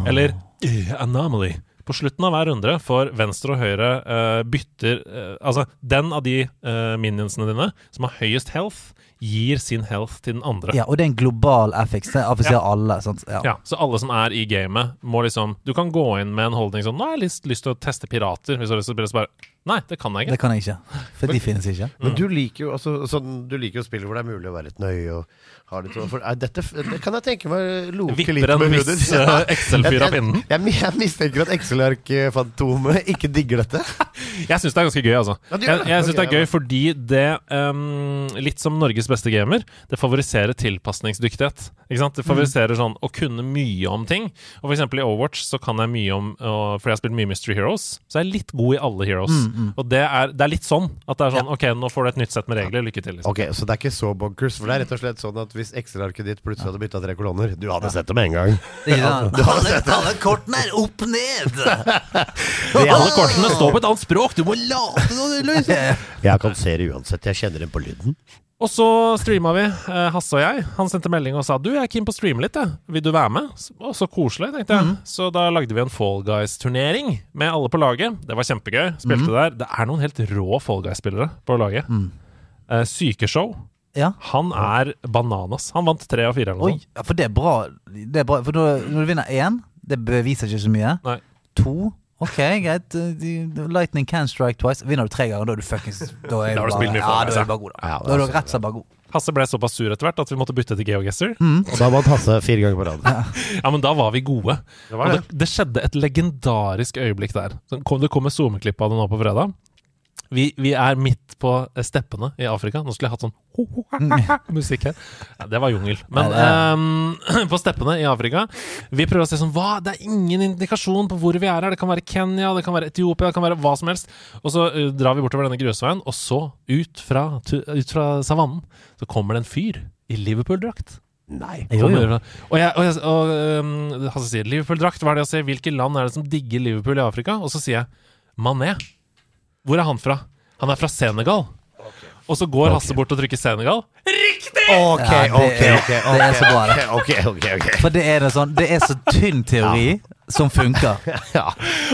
Eller «Øh, Anomaly. På slutten av hver runde får venstre og høyre uh, bytter uh, Altså, den av de uh, minionsene dine som har høyest health, gir sin health til den andre. Ja, og det er en global FX. Det affiserer alle. Sant? Ja. Ja, Så alle som er i gamet, må liksom Du kan gå inn med en holdning sånn 'Nå har jeg lyst, lyst til å teste pirater', hvis du har lyst til å spille, så bare Nei, det kan jeg ikke. Det kan jeg ikke. For de finnes ikke. Men du liker jo altså, sånn, du liker jo spill hvor det er mulig å være litt nøye og ha litt sånn for, er dette, det kan jeg tenke meg loke litt Vipper en med viss eh, Excel-fyr av pinnen. jeg, jeg, jeg mistenker at Excel-ark-fantomet ikke digger dette. Jeg syns det er ganske gøy, altså. Ja, Jeg, det. jeg synes det er ja. gøy fordi det, um, litt som Norges beste gamer, det favoriserer tilpasningsdyktighet. Ikke sant? Det Mm. favoriserer sånn å kunne mye om ting. Og for eksempel i Overwatch så kan jeg mye om og, Fordi jeg har spilt mye Mystery Heroes, så jeg er jeg litt god i alle heroes. Mm, Og det er, det er litt sånn at det er sånn Ok, nå får du et nytt sett med regler. Lykke til. Liksom. Ok, Så det er ikke så bonkers, for det er rett og slett sånn at hvis Excel-arket ditt plutselig hadde bytta tre kolonner Du hadde sett det med en gang. Alle, alle kortene er opp ned! Alle kortene står på et annet språk! Du må late som Jeg kan se det uansett. Jeg kjenner den på lyden. Og så streama vi, eh, Hasse og jeg. Han sendte melding og sa Du, jeg er keen på å streame litt, jeg. Vil du være med? Å, så koselig, tenkte jeg. Så da lagde vi en Fall Guys-turnering med alle på laget. Det var kjempegøy. Spilte der. Det er noen helt rå Fall Guys-spillere på laget. Eh, Sykeshow. Ja. Han er bananas. Han vant tre av fire. Eller noe Oi, ja, for det er bra. Det er bra. For når, når du vinner én, det beviser ikke så mye. Nei. To Ok, greit. Lightning can strike twice. Vinner du tre ganger, da er du fuckings Da er Da du bare- ja, da er du bare god, da. Ja, Da er du altså, rett og slett bare god. Hasse ble såpass sur etter hvert at vi måtte bytte til GeoGuessr. Og da vant Hasse fire ganger på rad. Ja, men da var vi gode. Det var Og det. det, det skjedde et legendarisk øyeblikk der. Det kom med SoMe-klipp av det nå på fredag. Vi, vi er midt på steppene i Afrika. Nå skulle jeg hatt sånn ha, musikk her. Ja, det var jungel. Men ehm, på steppene i Afrika Vi prøver å se sånn Hva? Det er ingen indikasjon på hvor vi er her. Det kan være Kenya, det kan være Etiopia, det kan være hva som helst. Og så uh, drar vi bortover denne grusveien, og så, ut fra, ut fra savannen, så kommer det en fyr i Liverpool-drakt. Nei. Jo, jo. Og, jeg, og, jeg, og um, Hasse sier Liverpool-drakt, hva er det å se? Hvilke land er det som digger Liverpool i Afrika? Og så sier jeg Mané. Hvor er han fra? Han er fra Senegal. Og så går Hasse bort og trykker Senegal. Riktig! Ok, Ja, det ok, ok. det er så bra, det. Ok, ok, ok. For det er, det sånn, det er så tynn teori som funker. Ja.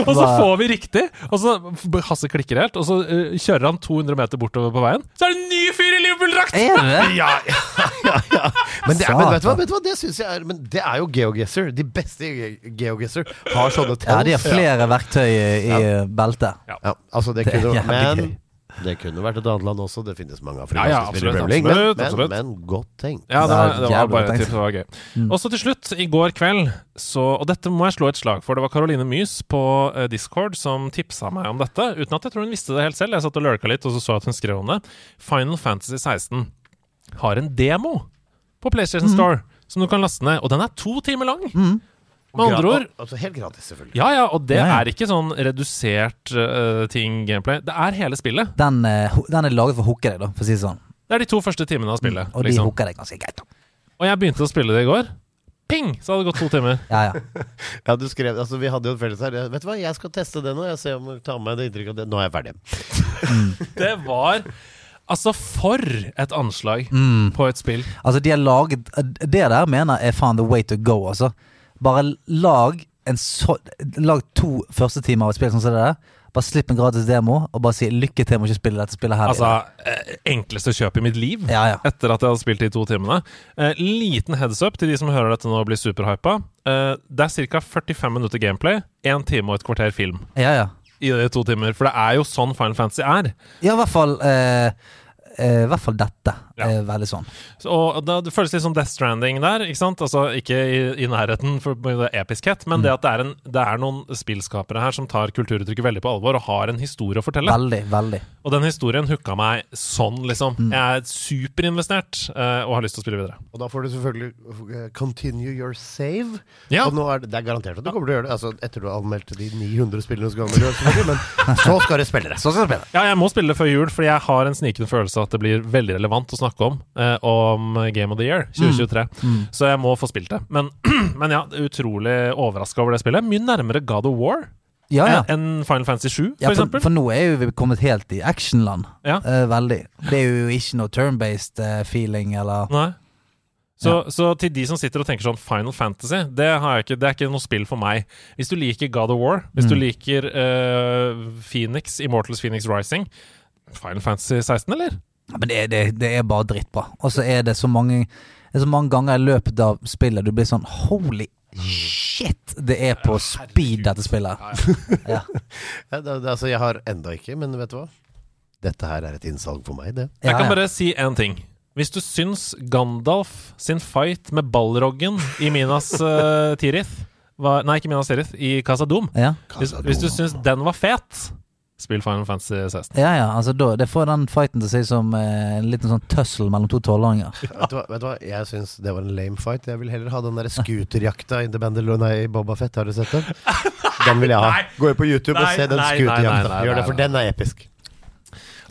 Og så får vi riktig. Og så Hasse klikker helt, og så uh, kjører han 200 meter bortover på veien. Så er det en ny fyr i Liverpool-drakt! Er det? Ja, ja, ja, ja. Men, det men vet du hva, vet du hva? det syns jeg er Men det er jo GeoGuessr. De beste GeoGuessr har sånne tells. Ja, de har flere verktøy i, beltet. Ja, altså det, Det er kunne, Men gøy. Det kunne vært et annet land også. Det finnes mange afrikanske ja, spillere i Premier League, absolutt, men, absolutt. men, men godt tenkt. Ja, det Det var, det var bare et tips. Det var gøy. Og så til slutt, i går kveld, så Og dette må jeg slå et slag for. Det var Caroline Mys på eh, Discord som tipsa meg om dette, uten at jeg tror hun visste det helt selv. Jeg satt og lurka litt, og så så at hun skrev om det. Final Fantasy 16 har en demo på PlayStation Store som du kan laste ned, og den er to timer lang! Med andre ord altså, Helt gratis, selvfølgelig. Ja, ja, og det Ja, ja. er ikke sånn redusert uh, ting, gameplay. Det er hele spillet. Den, uh, den er laget for å hooke deg, da, for å si det sånn. Det er de to første timene av spillet. Og de liksom. hooker deg ganske greit. da. Og jeg begynte å spille det i går. Ping! Så hadde det gått to timer. Ja, ja. Ja, du skrev, altså Vi hadde jo en felles her. Vet du hva, jeg skal teste det nå. Jeg ser om jeg tar med det inntrykket av det. Nå er jeg ferdig. Det var Altså, for et anslag Mm. på et spill. Altså, de har laget Det der mener jeg er faen the way to go, altså. Bare lag en så Lag to første timer av et spill sånn som det der. Bare slipp en gratis demo, og bare si lykke til med ikke spille dette spillet her. Altså, eh, enkleste kjøp i mitt liv. Ja, ja. Etter at jeg hadde spilt de to timene. Eh, liten heads up til de som hører dette nå og blir superhypa. Eh, det er ca. 45 minutter gameplay, én time og et kvarter film ja, ja. i de to timer. For det er jo sånn Final Fantasy er. Ja, i hvert fall eh, eh, I hvert fall dette. Ja. er veldig sånn. Så, og da, Det føles litt som Death Stranding der. ikke sant? Altså Ikke i, i nærheten for episkhet, men det at det er, en, det er noen spillskapere her som tar kulturuttrykket veldig på alvor og har en historie å fortelle. Veldig, veldig. Og den historien hooka meg sånn, liksom. Jeg er superinvestert eh, og har lyst til å spille videre. Og da får du selvfølgelig uh, continue your save. Ja. Og nå er det, det er garantert at du kommer til å gjøre det Altså etter du har anmeldt de 900 spillene som du gjøre men så skal du spille det. Så skal du spille. Ja, jeg må spille det før jul, fordi jeg har en snikende følelse av at det blir veldig relevant å snakke om eh, om Game of the Year 2023. Så jeg må få spilt det. Men, men ja, utrolig overraska over det spillet. Mye nærmere God of War Ja, ja. enn Final Fantasy 7, for Ja, for, eksempel. for nå er jo vi kommet helt i actionland. Ja. Uh, veldig. Det er jo ikke noe turn-based uh, feeling, eller Nei. Så, så til de som sitter og tenker sånn Final Fantasy, det, har jeg ikke, det er ikke noe spill for meg. Hvis du liker God of War, hvis du liker uh, Phoenix, Immortals Phoenix Rising Final Fantasy 16, eller? Men det, det, det er bare drittbra. Og så er det så mange Det er så mange ganger i løpet av spillet du blir sånn Holy shit! Det er på speed, dette spillet. Ja. Ja, det, altså, jeg har enda ikke, men vet du hva? Dette her er et innsalg for meg, det. Jeg kan bare si én ting. Hvis du syns Gandalf sin fight med ballroggen i Minas uh, Tirith var, Nei, ikke Minas Tirith, i Casa Doom. Ja. Hvis, hvis du syns den var fet, spill Final Fantasy 16. ja, ja. Altså, da, det får den fighten til å se ut som eh, en liten sånn tussel mellom to tolvåringer. Vet vet du hva? Jeg syns det var en lame fight. Jeg vil heller ha den der scooterjakta i The Bandalone i Boba Fett. Har du sett den? Den vil jeg ha. Nei. Gå inn på YouTube og se den nei, nei, nei, scooterjakta. Gjør det, for den er episk.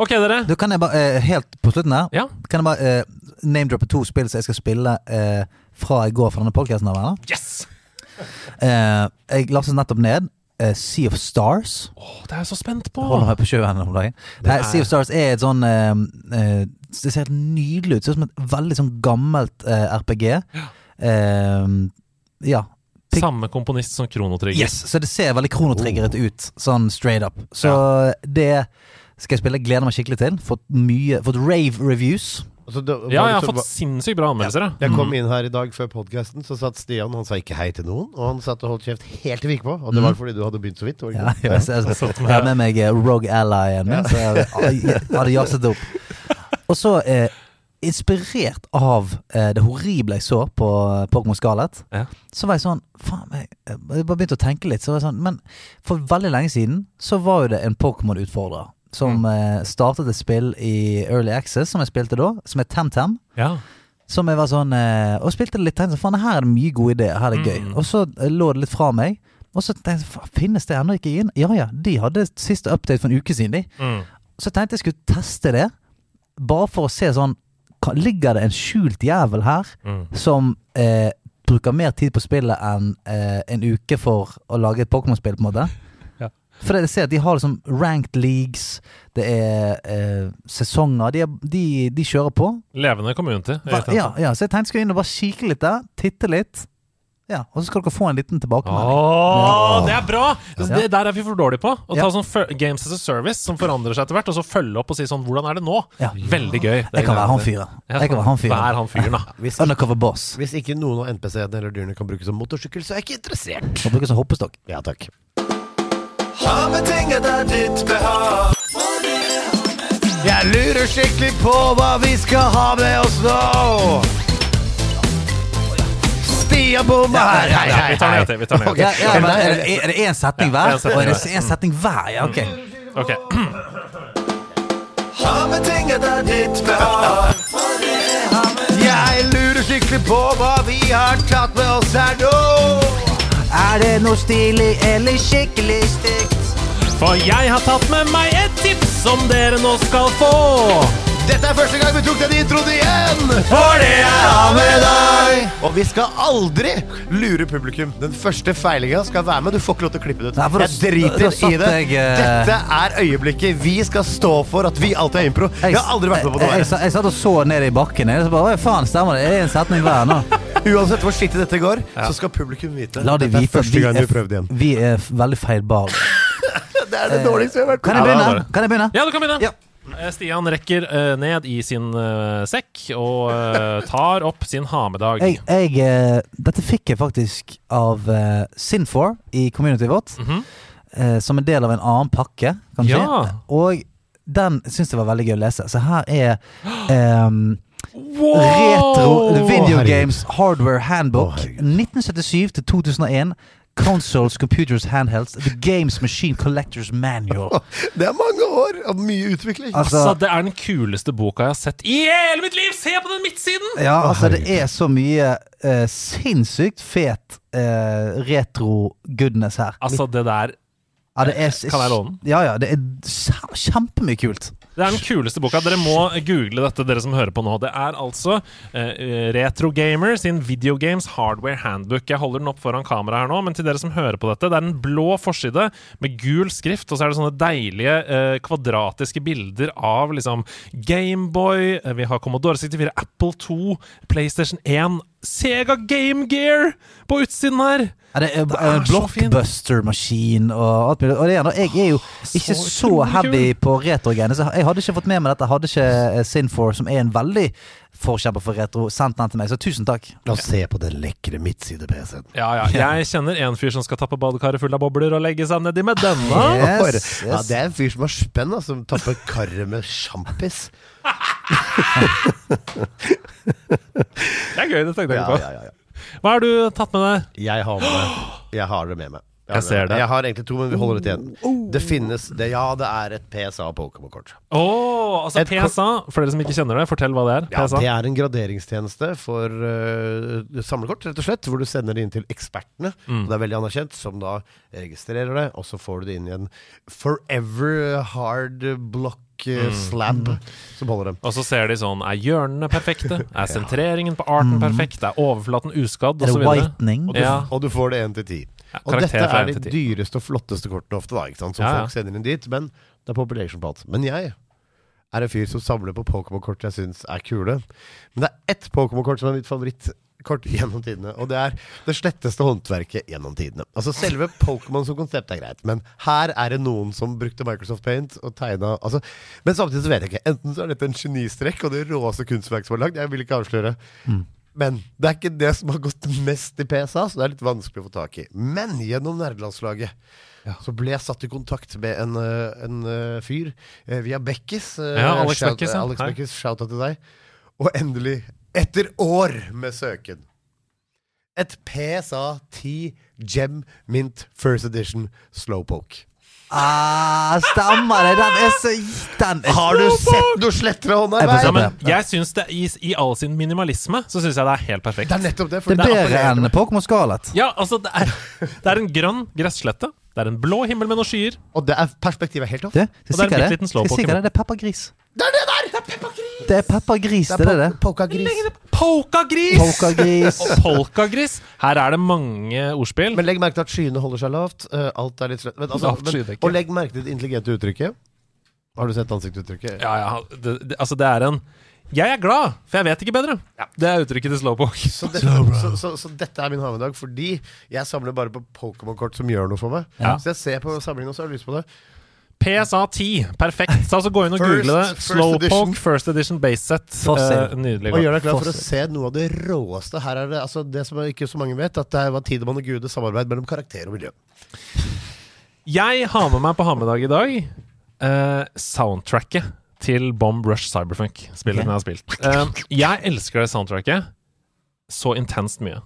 Ok, dere. Du, kan jeg bare, eh, helt på slutten her, Ja. kan jeg bare eh, name-droppe to spill som jeg skal spille eh, fra i går fra denne podcasten. Yes! Eh, jeg lastet nettopp ned eh, Sea of Stars. Åh, det er jeg så spent på. Holder meg på sjøen om dagen. Nei, er- Sea of Stars er et sånn uh, uh, Det ser helt nydelig ut. Det ser ut som et veldig sånn gammelt RPG. Eh, ja. Samme komponist som Krono Trigger. Yes, så det ser veldig kronotriggeret ut, sånn straight up. Så det skal jeg spille. Gleder meg skikkelig til. Fått mye Fått rave reviews. Altså, det, Ja, jeg har så- fått sinnssykt bra anmeldelser. Ja. Jeg kom inn her i dag før podkasten, så satt Stian Han sa ikke hei til noen. Og han satt og holdt kjeft helt til vi gikk på. Og det var fordi du hadde begynt så vidt. Ja, jeg, jeg, jeg, jeg har med meg eh, Rogue Allyen min, så jeg jeg hadde jazzet opp. Og så, eh, inspirert av eh, det horrible jeg så på eh, Pokémon Scarlett, Ja. så var jeg sånn Faen, jeg, jeg bare begynte å tenke litt. Så var jeg sånn, Men for veldig lenge siden så var jo det en Pokémon-utfordrer som mm. startet et spill i Early Access, som jeg spilte da, som het TemTem. Ja. Som jeg var sånn eh, Og spilte det litt tenkte sånn, Faen, her er det mye gode ideer. Her er det gøy. Mm. Og så eh, lå det litt fra meg. Og så tenkte jeg Finnes det ennå ikke inn? Ja ja, de hadde siste update for en uke siden, de. Mm. Så tenkte jeg skulle teste det. Bare for å se sånn Ligger det en skjult jævel her Mm. som eh, bruker mer tid på spillet enn eh, en uke for å lage et Pokémon-spill, på en måte? For jeg ser at de har liksom ranked leagues, det er eh, sesonger. De, er, de, de kjører på. Levende community. Hva, ja, ja, så jeg tenkte jeg skulle inn og bare kikke litt der, titte litt. Ja, Og så skal dere få en liten tilbakemelding. Åh, det er bra! Det der er vi for dårlige på. Å ta sånn Games as a Service som forandrer seg etter hvert, og så følge opp og si sånn Hvordan er det nå? Ja. Veldig gøy. Jeg kan være han fyren. Jeg kan være han fyren. Vær han fyren, da. Hvis, Undercover boss. hvis ikke noen av NPC-ene eller dyrene kan brukes som motorsykkel, så er jeg ikke interessert. Kan brukes som hoppestokk. Ja takk. Ditt behag. Jeg lurer skikkelig på hva vi skal ha med oss nå. Stian bomma her. Hei, hei, Vi tar ned til. Vi tar ned til. Ja, ja, men er det, er det én setning hver? Og er det en én setning hver? Ja, ok. Ok. Ditt behag. Jeg lurer skikkelig på hva vi har tatt med oss her nå. Er det noe stilig eller skikkelig stygt? For jeg har tatt med meg et tips som dere nå skal få. Dette er første gang vi tok den introen igjen. For det er av med deg. Og vi skal aldri lure publikum. Den første feilinga skal være med. Du får ikke lov til å klippe det ut. Nei, for jeg driter da i det. jeg, uh... Dette er øyeblikket vi skal stå for at vi alltid har impro. Jeg har aldri vært med på jeg, jeg, noe. jeg, jeg satt og så ned i bakken. Jeg så bare, Oi, faen, stemmer det? Er en setning hver nå. Uansett hvor skittig dette går, så skal publikum vite. La de Dette er vite første gang vi prøvde igjen. vi er veldig feilbare. Det er det dårligste vi har vært Kan jeg Ja, begynne? Kan jeg begynne? Ja, du kan begynne. Ja. Eh, Stian rekker eh, ned i sin eh, sekk og tar opp sin ha med-dag. Jeg, jeg, dette fikk jeg faktisk av uh, Sinfor i communityet vårt. Mhm. eh, som en del av en annen pakke, kanskje. Ja. Og den syns jeg var veldig gøy å lese. Så her er ehm, Retro Video. Games Hardware Handbook 1977 til 2001. Consoles, computers, handhelds. The Games Machine Collectors Manual. Det er mange år av mye utvikling. Altså, Altså, Det er den kuleste boka jeg har sett i hele mitt liv! Se på den midtsiden! ja, altså det er så mye eh, sinnssykt fet eh, retro-goodness her. Altså, det der Ja, det er, Kan jeg låne den? Ja, ja. Det er kje- kjempemye kult. Det er den kuleste boka. Dere må google dette, dere som hører på nå. Det er altså uh, Retro Gamer sin Video Games Hardware Handbook. Jeg holder den opp foran kamera her nå, men til dere som hører på dette, det er en blå forside med gul skrift, og så er det sånne deilige uh, kvadratiske bilder av liksom Gameboy, eh, vi har Commodore 64, Apple 2, PlayStation 1, Sega Game Gear på utsiden her! Ja, det er, en er blockbuster-maskin og alt mulig. Og det er, jeg er jo ikke Så så heavy på retro-greiene, så jeg hadde ikke fått med meg dette. Hadde ikke eh, Sinfor, som er en veldig forkjemper for retro, sendt den til meg. Så tusen takk. La oss se på den lekre midtside-PC-en. Ja, ja. Jeg kjenner en fyr som skal tappe badekaret full av bobler og legge seg nedi med denne. Yes, Ja, det er en fyr som har spenn, da, som tapper karret med sjampis. Det er gøy, det tenkte jeg Ja, ikke på. ja, ja, ja. Hva har du tatt med deg? Jeg har med Jeg har det med meg. Jeg ser det. Jeg har egentlig to, men vi holder det igjen. Det finnes det, Ja, det er et PSA Pokémon-kort. Oh, altså Et PSA, for dere som ikke kjenner det, fortell hva det er. Ja, PSA. det er en graderingstjeneste for uh, samlekort, rett og slett. Hvor du sender det inn til ekspertene. Mm. Og det er veldig anerkjent, som da registrerer det. Og så får du det inn i en forever hard block slab Mm. slab som holder dem. Og så ser de sånn Er hjørnene perfekte? Er sentreringen på arten perfekt? Er overflaten uskadd? Og så? Og du, Ja. og du får det én til ti. Ja, Og dette er de dyreste og flotteste kortene ofte, da, som Ja, folk sender inn dit. Men det er population på alt. Men jeg er en fyr som samler på Pokémon-kort jeg syns er kule. Men det er ett Pokémon-kort som er mitt favorittkort gjennom tidene. Og det er det sletteste håndverket gjennom tidene. Altså Selve Pokémon som konsept er greit, men her er det noen som brukte Microsoft Paint og tegna altså, Men samtidig så vet jeg ikke. Enten så er dette en genistrekk og det råeste kunstverket som er lagd. Jeg vil ikke avsløre. Men det er ikke det som har gått mest i PSA, så det er litt vanskelig å få tak i. Men gjennom nerdelandslaget så ble jeg satt i kontakt med en, eh, en eh, fyr eh, via Bekkis. Ja, Alex shout- Bekkis, ja. Alex Bekkis, shout-out til deg. Og endelig, etter år med søken, et PSA 10 Gem Mint First Edition Slowpoke. Ah, stemmer det! Den er så Den er Har du sett noe slettere hånda? Jeg får se på men jeg synes det i, I all sin minimalisme så syns jeg det er helt perfekt. Det er nettopp det. Det er det bedre appellerer enn meg. Pokémon Scarlet. Ja, altså, det er, det er en grønn gresslette. Det er en blå himmel med noen skyer. Og det er perspektivet er helt off. Det, Og det det er en sikkert bitte liten det. Skal jeg slowpoke. hva det? Det er peppergris. Det er det der! Det er! Det er peppergris, det er det. Polkagris. Polkagris! Polkagris. Og polkagris. Her er det mange ordspill. Men legg merke til at skyene holder seg lavt. Uh, alt er litt slett. Men, altså, men, og legg merke til det intelligente uttrykket. Har du sett ansiktsuttrykket? Ja, ja, det, det, altså det er en Jeg er glad, for jeg vet ikke bedre. Det er uttrykket til Slowpoke. Så, dette, så, så, så dette er min havedag, fordi jeg samler bare på Pokémon-kort som gjør noe for meg. Ja. Så jeg ser på samlingen og så har jeg lyst på det. PSA 10. Perfekt. Så altså gå inn og First- google det. first Slowpoke. First Edition base set. Fossil. Eh, nydelig. Og gjør deg klar for å se noe av det råeste. Her er det altså, det som ikke så mange vet, at det var Tidemann og Gude samarbeid mellom karakter og miljø. Jeg har med meg på Hammedag i dag eh, soundtracket til Bomb Rush Cyberfunk. Spillet Ok. jeg har spilt. Eh, jeg elsker det soundtracket så intenst mye.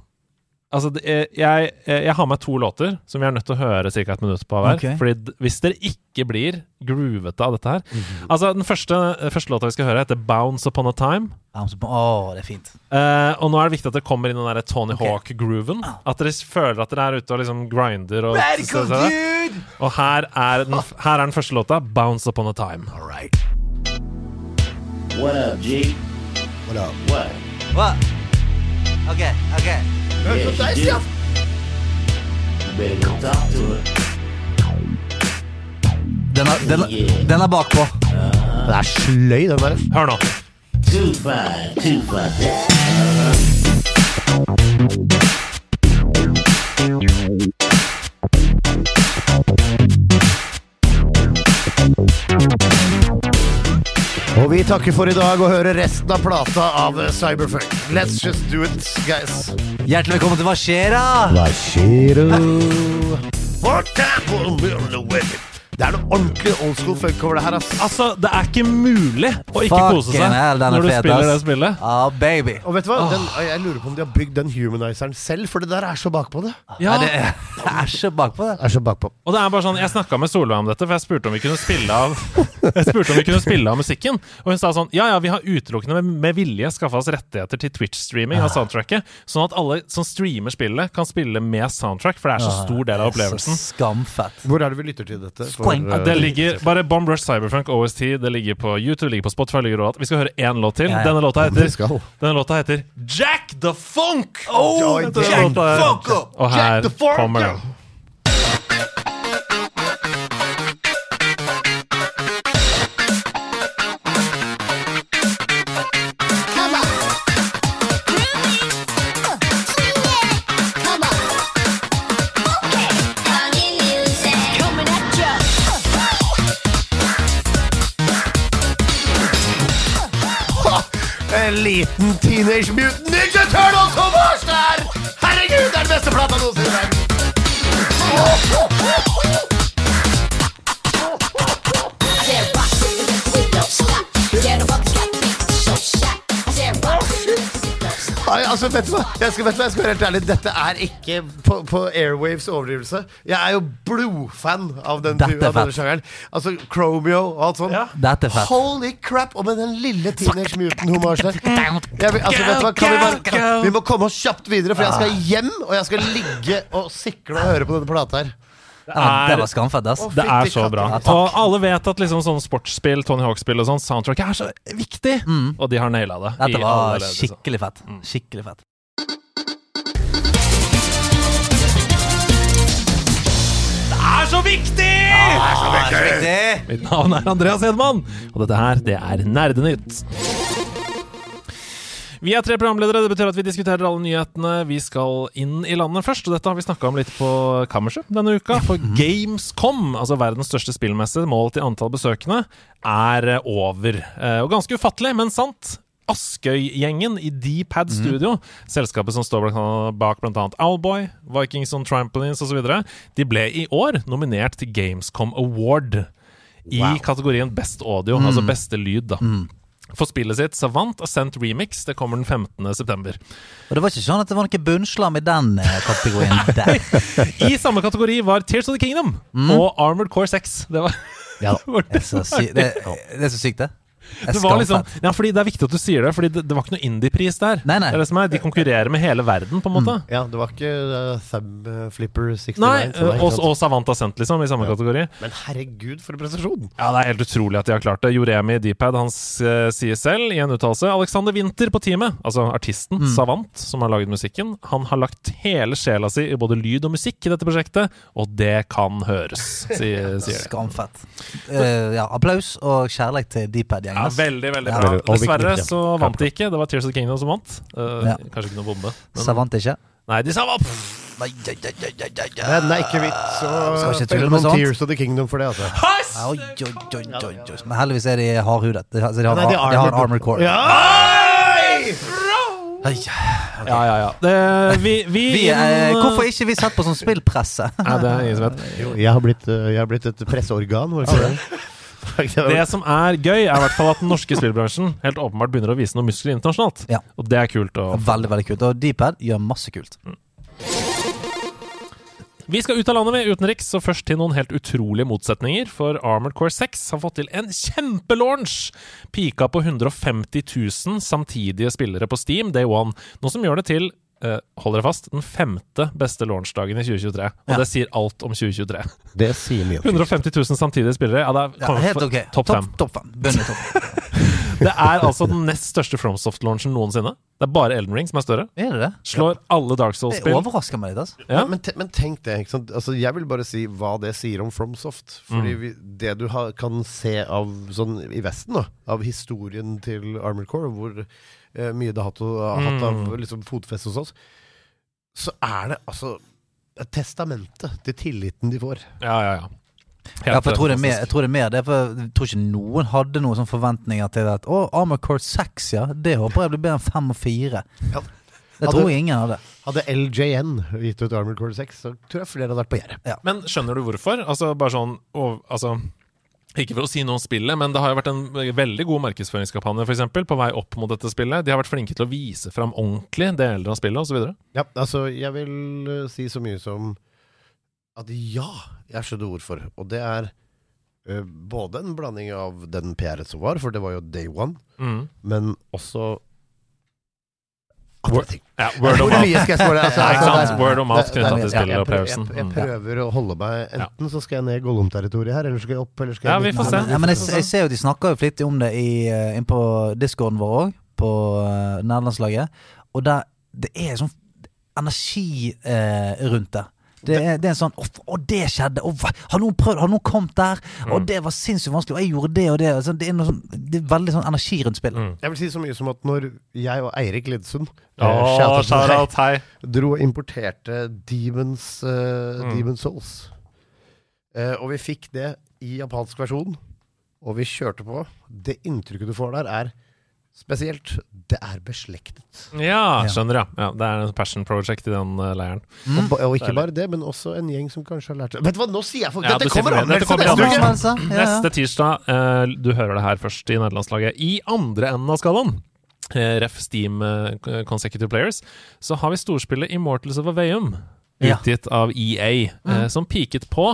Altså, det er, jeg, jeg har med to låter som vi er nødt til å høre ca. et minutt på hver. Okay. Fordi hvis dere ikke blir groovete av dette her Altså, Den første, første låta vi skal høre, heter 'Bounce Upon a Time'. Å, det er fint. Eh, og nå er det viktig at dere kommer inn i den der Tony okay. Hawk-grooven. At dere føler at dere er ute og liksom grinder. Og, så- så- så- og her, er den, her er den første låta, 'Bounce Upon a Time'. All right. What up, G? What up? What? Hva? Ok, ok. Hør på deg, Stian! Den er, den, er- den er bakpå. Den er sløy, den der. Hør nå. Too fine, too vi takker for i dag og hører resten av plata av Cyberfuck. Cyberfunk. Let's just do it, guys. Hjertelig velkommen til Hva skjer da? Hva skjer What time Det er noe ordentlig old school funk over det her, ass. Altså, det er ikke mulig å ikke Fucking kose seg hell, den er når du fet, spiller ass. det spillet. Ah, baby. Og vet du hva? Den, jeg lurer på om de har bygd den humanizeren selv, for det der er så bakpå det. Ja, Nei, det det er så bakpå det. Er så bakpå. Og det er bare sånn, Jeg snakka med Solveig om dette, for jeg spurte om vi kunne spille av Jeg spurte om vi kunne spille av musikken. Og hun sa sånn Ja, ja, vi har utelukkende med, med vilje skaffa oss rettigheter til Twitch-streaming av soundtracket, sånn at alle som streamer spillet, kan spille med soundtrack, for det er så stor del av opplevelsen. Så skamfett. Hvor er det vi lytter til dette? For, Squang. eh, Det ligger bare Bomb Rush Cyberfunk OST. Det ligger på YouTube, ligger på Spotify. ligger overalt. Vi skal høre én låt til. Ja, ja. Denne låta heter. Denne låta heter Jack the Funk! Oh, Jack, Jack. Funk Og Og Jack her the Funk kommer den. En liten Teenage Mutant Ninja Turtles hommage der! Herregud, det er den beste plata noensinne! Altså, vet du hva? Jeg skal, vet du hva? Jeg skal være helt ærlig. Dette er ikke på, på Airwaves overdrivelse. Jeg er jo blodfan av, den, Dette er av denne fett. sjangeren. Altså Chromeo og alt sånt. Ja. Dette er fett. Holy crap! Og med den lille Teenage Mutant-homasjen der. Jeg vil- Altså, vet du hva? Kan vi, bare, vi må komme oss kjapt videre, for jeg skal hjem, og jeg skal ligge og sikle og høre på denne plata her. Ja, det var skamfett, ass. Det er så bra. Ja, og alle vet at liksom sånn sportsspill, Tony Hawk-spill og sånn, soundtrack er så viktig. Og de har naila det. Dette var ledd, liksom. skikkelig fett. Skikkelig fett. Det er så viktig! Viktig. Mitt navn er Andreas Hedman, og dette her, det er Nerdenytt. Vi er tre programledere, det betyr at vi diskuterer alle nyhetene. Vi skal inn i landet først, og dette har vi snakka om litt på kammerset denne uka. For Gamescom, altså verdens største spillmesse, målt i antall besøkende, er eh, over. Eh, Og ganske ufattelig, men sant. Askøy-gjengen i Dpad Studio, selskapet som står bak bl.a. Owlboy, Vikings on Trampolines osv., de ble i år nominert til Gamescom Award i kategorien Best Audio, altså beste lyd. da For spillet sitt Savant Ascent Remix. Det kommer den 15. september. Og det var ikke sånn at det var noe bunnslam i den eh, kategorien der. I samme kategori var Tears of the Kingdom og Armored Core 6. Det var, Ja, er det er så sykt, det. Det var liksom, ja, fordi Det er viktig at du sier det, Fordi det, det var ikke noe indie-pris der. Nei, nei. Det er det som er, De konkurrerer med hele verden, på en måte. Ja, det var ikke uh, uh, Flipper 69. Nei, og, og Savant Ascent, liksom, i samme kategori. Men herregud, for en prestasjon! Ja, Det er helt utrolig at de har klart det. Joremi Dpad han eh, sier selv i en uttalelse Alexander Winther på teamet, altså artisten Savant, som har laget musikken, han har lagt hele sjela si i både lyd og musikk i dette prosjektet, og det kan høres, sier, sier de. Skamfett. Uh, ja, applaus og kjærlighet til Dpad-gjengen. Ja, veldig, veldig bra. Ja, Dessverre så vant de ikke. Det var Tears of the Kingdom som vant. Uh, Ja. Kanskje ikke noe bombe. Men, Savant ikke? nei, de sa hva? Nei, ja, ja, ja, ja, ja, ja. Men det er ikke vits å spille med noen sånt. Tears of the Kingdom for det, altså. Oi, oi, oi, oi, oi. Men heldigvis er de hardhudet. De har, så de har, de de har en armor core. Ja! Okay. Ja, ja, ja. Det, vi, vi, Vi, eh, hvorfor ikke vi satt på sånn spillpresse? Nei, det er ingen som vet. Jo, jeg har blitt, uh, jeg har blitt et presseorgan, Hvorfor det det? Som er gøy, er i hvert fall at den norske spillbransjen helt åpenbart begynner å vise noen muskler internasjonalt. Ja. Og det er kult. å Veldig, veldig kult. Og Dpad gjør masse kult. Vi skal ut av landet med utenriks, og først til noen helt utrolige motsetninger. For Armored Core 6 har fått til en kjempelaunch! Pika på 150 000 samtidige spillere på Steam day one. Noe som gjør det til eh, hold dere fast, den femte beste launchdagen i 2023. Og Ja. det sier alt om 2023. Det sier mye. 150 000 samtidige spillere. Ja, det er, Ja, helt ok. Topp top, top fem. Top. Det er altså den nest største FromSoft-launchen noensinne. Det er bare Elden Ring som er større. Er det det? Slår alle Dark Souls-spill. overrasker meg litt, altså. Ja. Men, men tenk det. Ikke sant? Altså, jeg vil bare si hva det sier om FromSoft. Fordi Mm. vi, det du har, kan se av sånn i Vesten, da, av historien til Armored Core, hvor eh, mye det har hatt, hatt av Mm. liksom, fotfeste hos oss, så er det altså et testamentet til tilliten de får. Ja, ja, ja. Ja, for jeg tror, det er mer, jeg tror det er mer det, for jeg tror ikke noen hadde noen sånn forventninger til at Å, Armor Core 6, ja. Det håper jeg blir bedre enn 5 og 4. Ja. Det Hadde- tror jeg ingen hadde. Hadde LJN gitt ut Armored Core 6, så tror jeg flere hadde vært på gjerdet. Men skjønner du hvorfor? Altså, bare sånn og, altså, Ikke for å si noe om spillet, men det har jo vært en veldig god markedsføringskampanje for eksempel, på vei opp mot dette spillet. De har vært flinke til å vise fram ordentlig deler av spillet osv. Ja, altså, jeg vil eh, si så mye som at ja, jeg skjønner hvorfor. Og det er eh, både en blanding av den PR-en som var, for det var jo day one, Mm. men også Word-. Ja, word of mouth. Altså, altså, Word of mouth det- til spilleropplevelsen. jeg Jeg, prøver å holde meg Enten så skal jeg ned Gollum-territoriet her, eller så skal jeg opp, eller skal Ja, jeg vi får se. Ja, men jeg, jeg ser jo de snakker jo flittig om det i, eh, inn på discorden vår òg, på uh, nederlandslaget. Og der, det er sånn energi eh, rundt det. Det er, det er en sånn Å, det skjedde! Å, har noen prøvd? Har noen kommet der? Mm. Og det var sinnssykt vanskelig! Og jeg gjorde det og det. Altså, det, er noe sånn, det er veldig sånn energi rundt spillet. Mm. Jeg vil si så mye som at når jeg og Eirik Lidsund eh, Åh, shout out til deg, shout-out, hei. dro og importerte Demons, uh, Mm. Demon Souls. uh, og vi fikk det i japansk versjon, og vi kjørte på. Det inntrykket du får der, er spesielt. Det er beslektet. Ja, skjønner, ja. ja. Det er en passion project i den uh, leiren. Mm. Og, og ikke bare det, men også en gjeng som kanskje har lært seg Vet du hva, nå sier jeg folk Ja, Dette kommer an. Dette anmeldelse neste uke! Ja, ja. Neste tirsdag, Uh, du hører det her først i nederlandslaget, i andre enden av skalaen. eh, Ref Steam Consecutive Players, så har vi storspillet Immortals of Aveum, Ja. utgitt av EA, eh, som piket på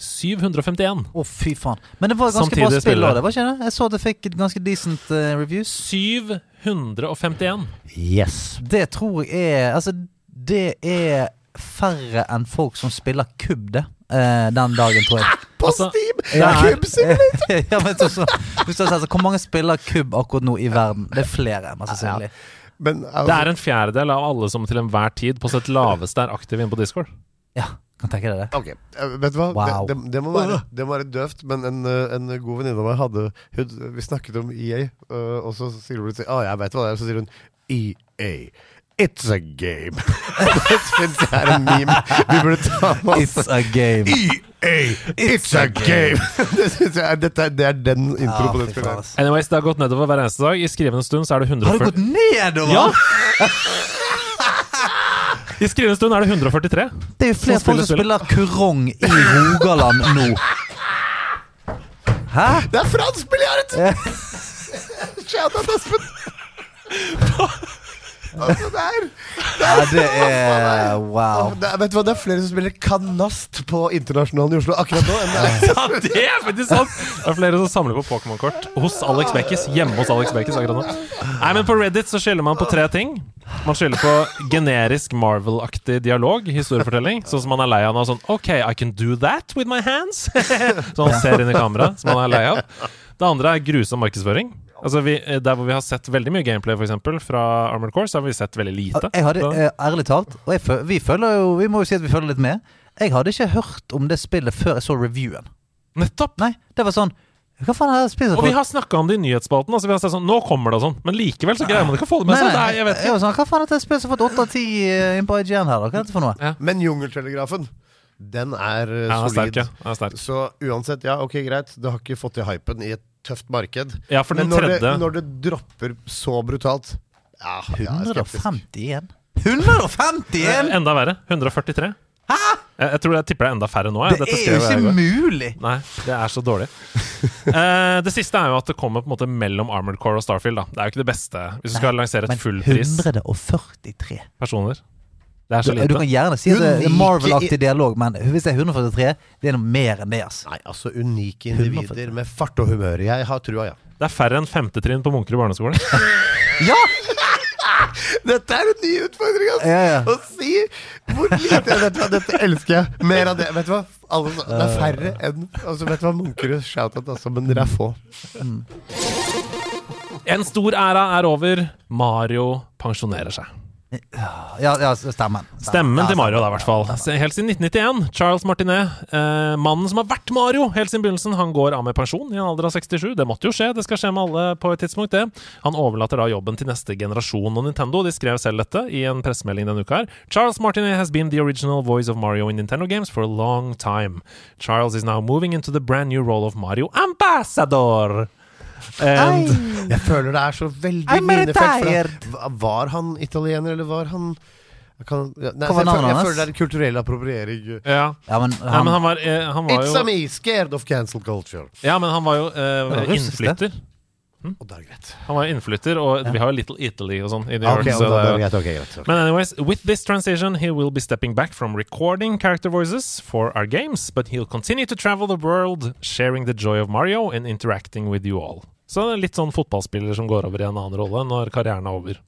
751. Å, fy faen. Men det var ganske Samtidig bra spill òg, det var ikke det? Jeg så det fikk et ganske decent uh, reviews. 751. Yes. Det tror jeg er Altså, det er færre enn folk som spiller kubb, det. Uh, den dagen, tror jeg. På Altså, Steam! Ja, Simulator! ja, men så, så, så, har så, Hvor mange spiller kubb akkurat nå i verden? Det er flere, mest sannsynlig. Men altså, Det er en fjerdedel av alle som til enhver tid på sitt laveste er aktive inne på Discord. Ja, kan tenke deg det. Ok, Uh, vet du hva? Wow. Det, det, det, må være, det må være døvt, men en, eh, en god venninne av meg hadde hun, Vi snakket om EA, uh, og så sier hun Å, jeg vet hva det er. Så sier hun EA. It's a game. det syns jeg er en meme vi burde ta med oss. It's a game. EA, it's a game! det synes jeg er, dette, er- det er den intro Ja, på det spillet. Anyways, det har gått nedover hver eneste dag. I skrivende stund så er det Har det gått nedover?! Ja! I skrivende stund er det 143. Det er jo flere folk som spiller kurong i Rogaland nå. Hæ? Det er fransk biljard! Shout out Espen! altså, det er Ja, det er wow. det er, Vet du hva, det er flere som spiller kanast på Internasjonalen i Oslo akkurat nå enn det er Ja, det er faktisk sant! Det er flere som samler på Pokémon-kort hos Alex Bekkis. Hjemme hos Alex Bekkis akkurat nå. Nei, men På Reddit så skylder man på tre ting. Man skylder på generisk Marvel-aktig dialog, historiefortelling. Sånn som man er lei av nå. Sånn OK, I can do that with my hands. Sånn han ser inn i kamera, som man er lei av. Det andre er grusom markedsføring. Altså vi, eh, Der hvor vi har sett veldig mye gameplay, for eksempel, fra Armored Core, så har vi sett veldig lite. Jeg hadde, Så- eh, ærlig talt, og jeg, føl- vi følger jo Vi må jo si at vi følger litt med. Jeg hadde ikke hørt om det spillet før jeg så reviewen. Nettopp! Nei, det var sånn Hva faen er det spillet Og vi har snakka om det i nyhetsspalten. Altså vi har sagt sånn, Nå kommer det og sånn. Men likevel så greier man ikke å få det med seg. Nei, jeg vet jeg ikke. var sånn, Hva faen er dette spillet som har fått 8 av 10 eh, inn på IGN her, da? Hva er dette for noe? Men Jungeltelegrafen, den er Ja, han er sterk, ja. Er sterk. Så uansett, ja, ok, greit. Det har ikke fått til hypen i et tøft marked. Ja, for den Men når det, tredje når det dropper så brutalt Ja, jeg er skeptisk. 151? 151?! Enda verre. 143. Hæ?! Jeg, jeg tror jeg tipper det er enda færre nå. Jeg. Det Dette er jo ikke mulig! Nei, det er så dårlig. Eh, det siste er jo at det kommer på en måte mellom Armored Core og Starfield. da Det er jo ikke det beste hvis du skal lansere et fullpris 143 personer. Det er du, lite. du du kan gjerne si at det er Marvel-aktig dialog, men hvis det er 143, det er noe mer enn det, ass. Nei, altså unike individer med fart og humør. Jeg har trua, ja. Det er færre enn femtetrinn på Munkerud i barneskolen. Ja! Dette er en ny utfordring, altså! Ja, ja. Å si hvor lite Vet hva, dette elsker jeg. Mer av det. Vet du hva? Alle, det er færre enn altså, Vet du hva, Munkerud, shout-out, altså, men dere er få. En stor æra er over. Mario pensjonerer seg. Ja, ja stemmen. Stemmen Stemmen til Mario, da, i hvert fall. Helt siden 1991. Charles Martinet, eh, mannen som har vært Mario helt siden begynnelsen, han går av med pensjon i en alder av 67. Det måtte jo skje, det skal skje med alle på et tidspunkt, det. Han overlater da jobben til neste generasjon. Og Nintendo de skrev selv dette i en pressemelding denne uka her. Charles Martinet has been the original voice of Mario in Nintendo games for a long time. Charles is now moving into the brand new role of Mario Ambassador. And Jeg føler det er så veldig minefelt. Var han italiener, eller var han kan, nei, jeg, føler, jeg føler det er kulturell appropriering. ja. Ja, men Nei, han, men han var, eh, han var It's jo a me, scared of cancel culture. Ja, men han var jo eh, var russisk, Og da er det greit. Han var innflytter, og vi har jo Little Italy og sånn i New Ah, York. Ok, så og da, det da er er jo- det greit. Ok, greit. ok. Men anyways, with this transition, he will be stepping back from recording character voices for our games, but he'll continue to travel the world, sharing the joy of Mario and interacting with you all. Så det er litt sånn fotballspiller som går over i en annen rolle når karrieren er over.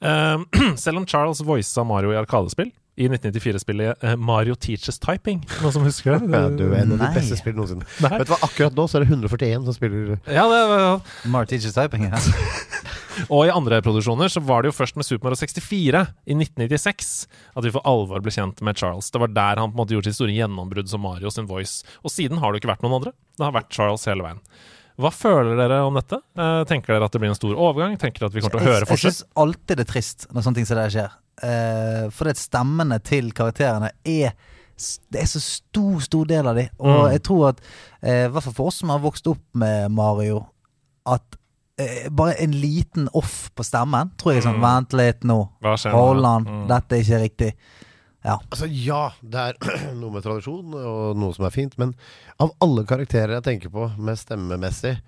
Um, selv om Charles voisa Mario i Arkadespill, i 1994-spillet eh, Mario Teaches Typing, noen som husker det? Ja, du er en av de beste spillene noensinne. Nei. Vet du hva, akkurat nå så er det 141 som spiller Ja, det ja. Mario Teaches Typing. Ja. Og i andre produksjoner så var det jo først med Super Mario 64 i 1996 at vi for alvor ble kjent med Charles. Det var der han på en måte gjorde sitt store gjennombrudd som Mario sin voice. Og siden har det jo ikke vært noen andre. Det har vært Charles hele veien. Hva føler dere om dette? Eh, tenker dere at det blir en stor overgang? Tenker dere at vi kommer til å høre Jeg, jeg fortsatt? syns alltid det er trist når sånne ting som det skjer. Eh, fordi at stemmene til karakterene er Det er så stor, stor del av de. Og Mm. jeg tror at, eh, i hvert fall for oss som har vokst opp med Mario, at eh, bare en liten off på stemmen tror jeg sånn Mm. Vent litt nå. Hold an. Mm. Dette er ikke riktig. Altså ja, det er noe med tradisjon og noe som er fint, men av alle karakterer jeg tenker på med stemmemessig,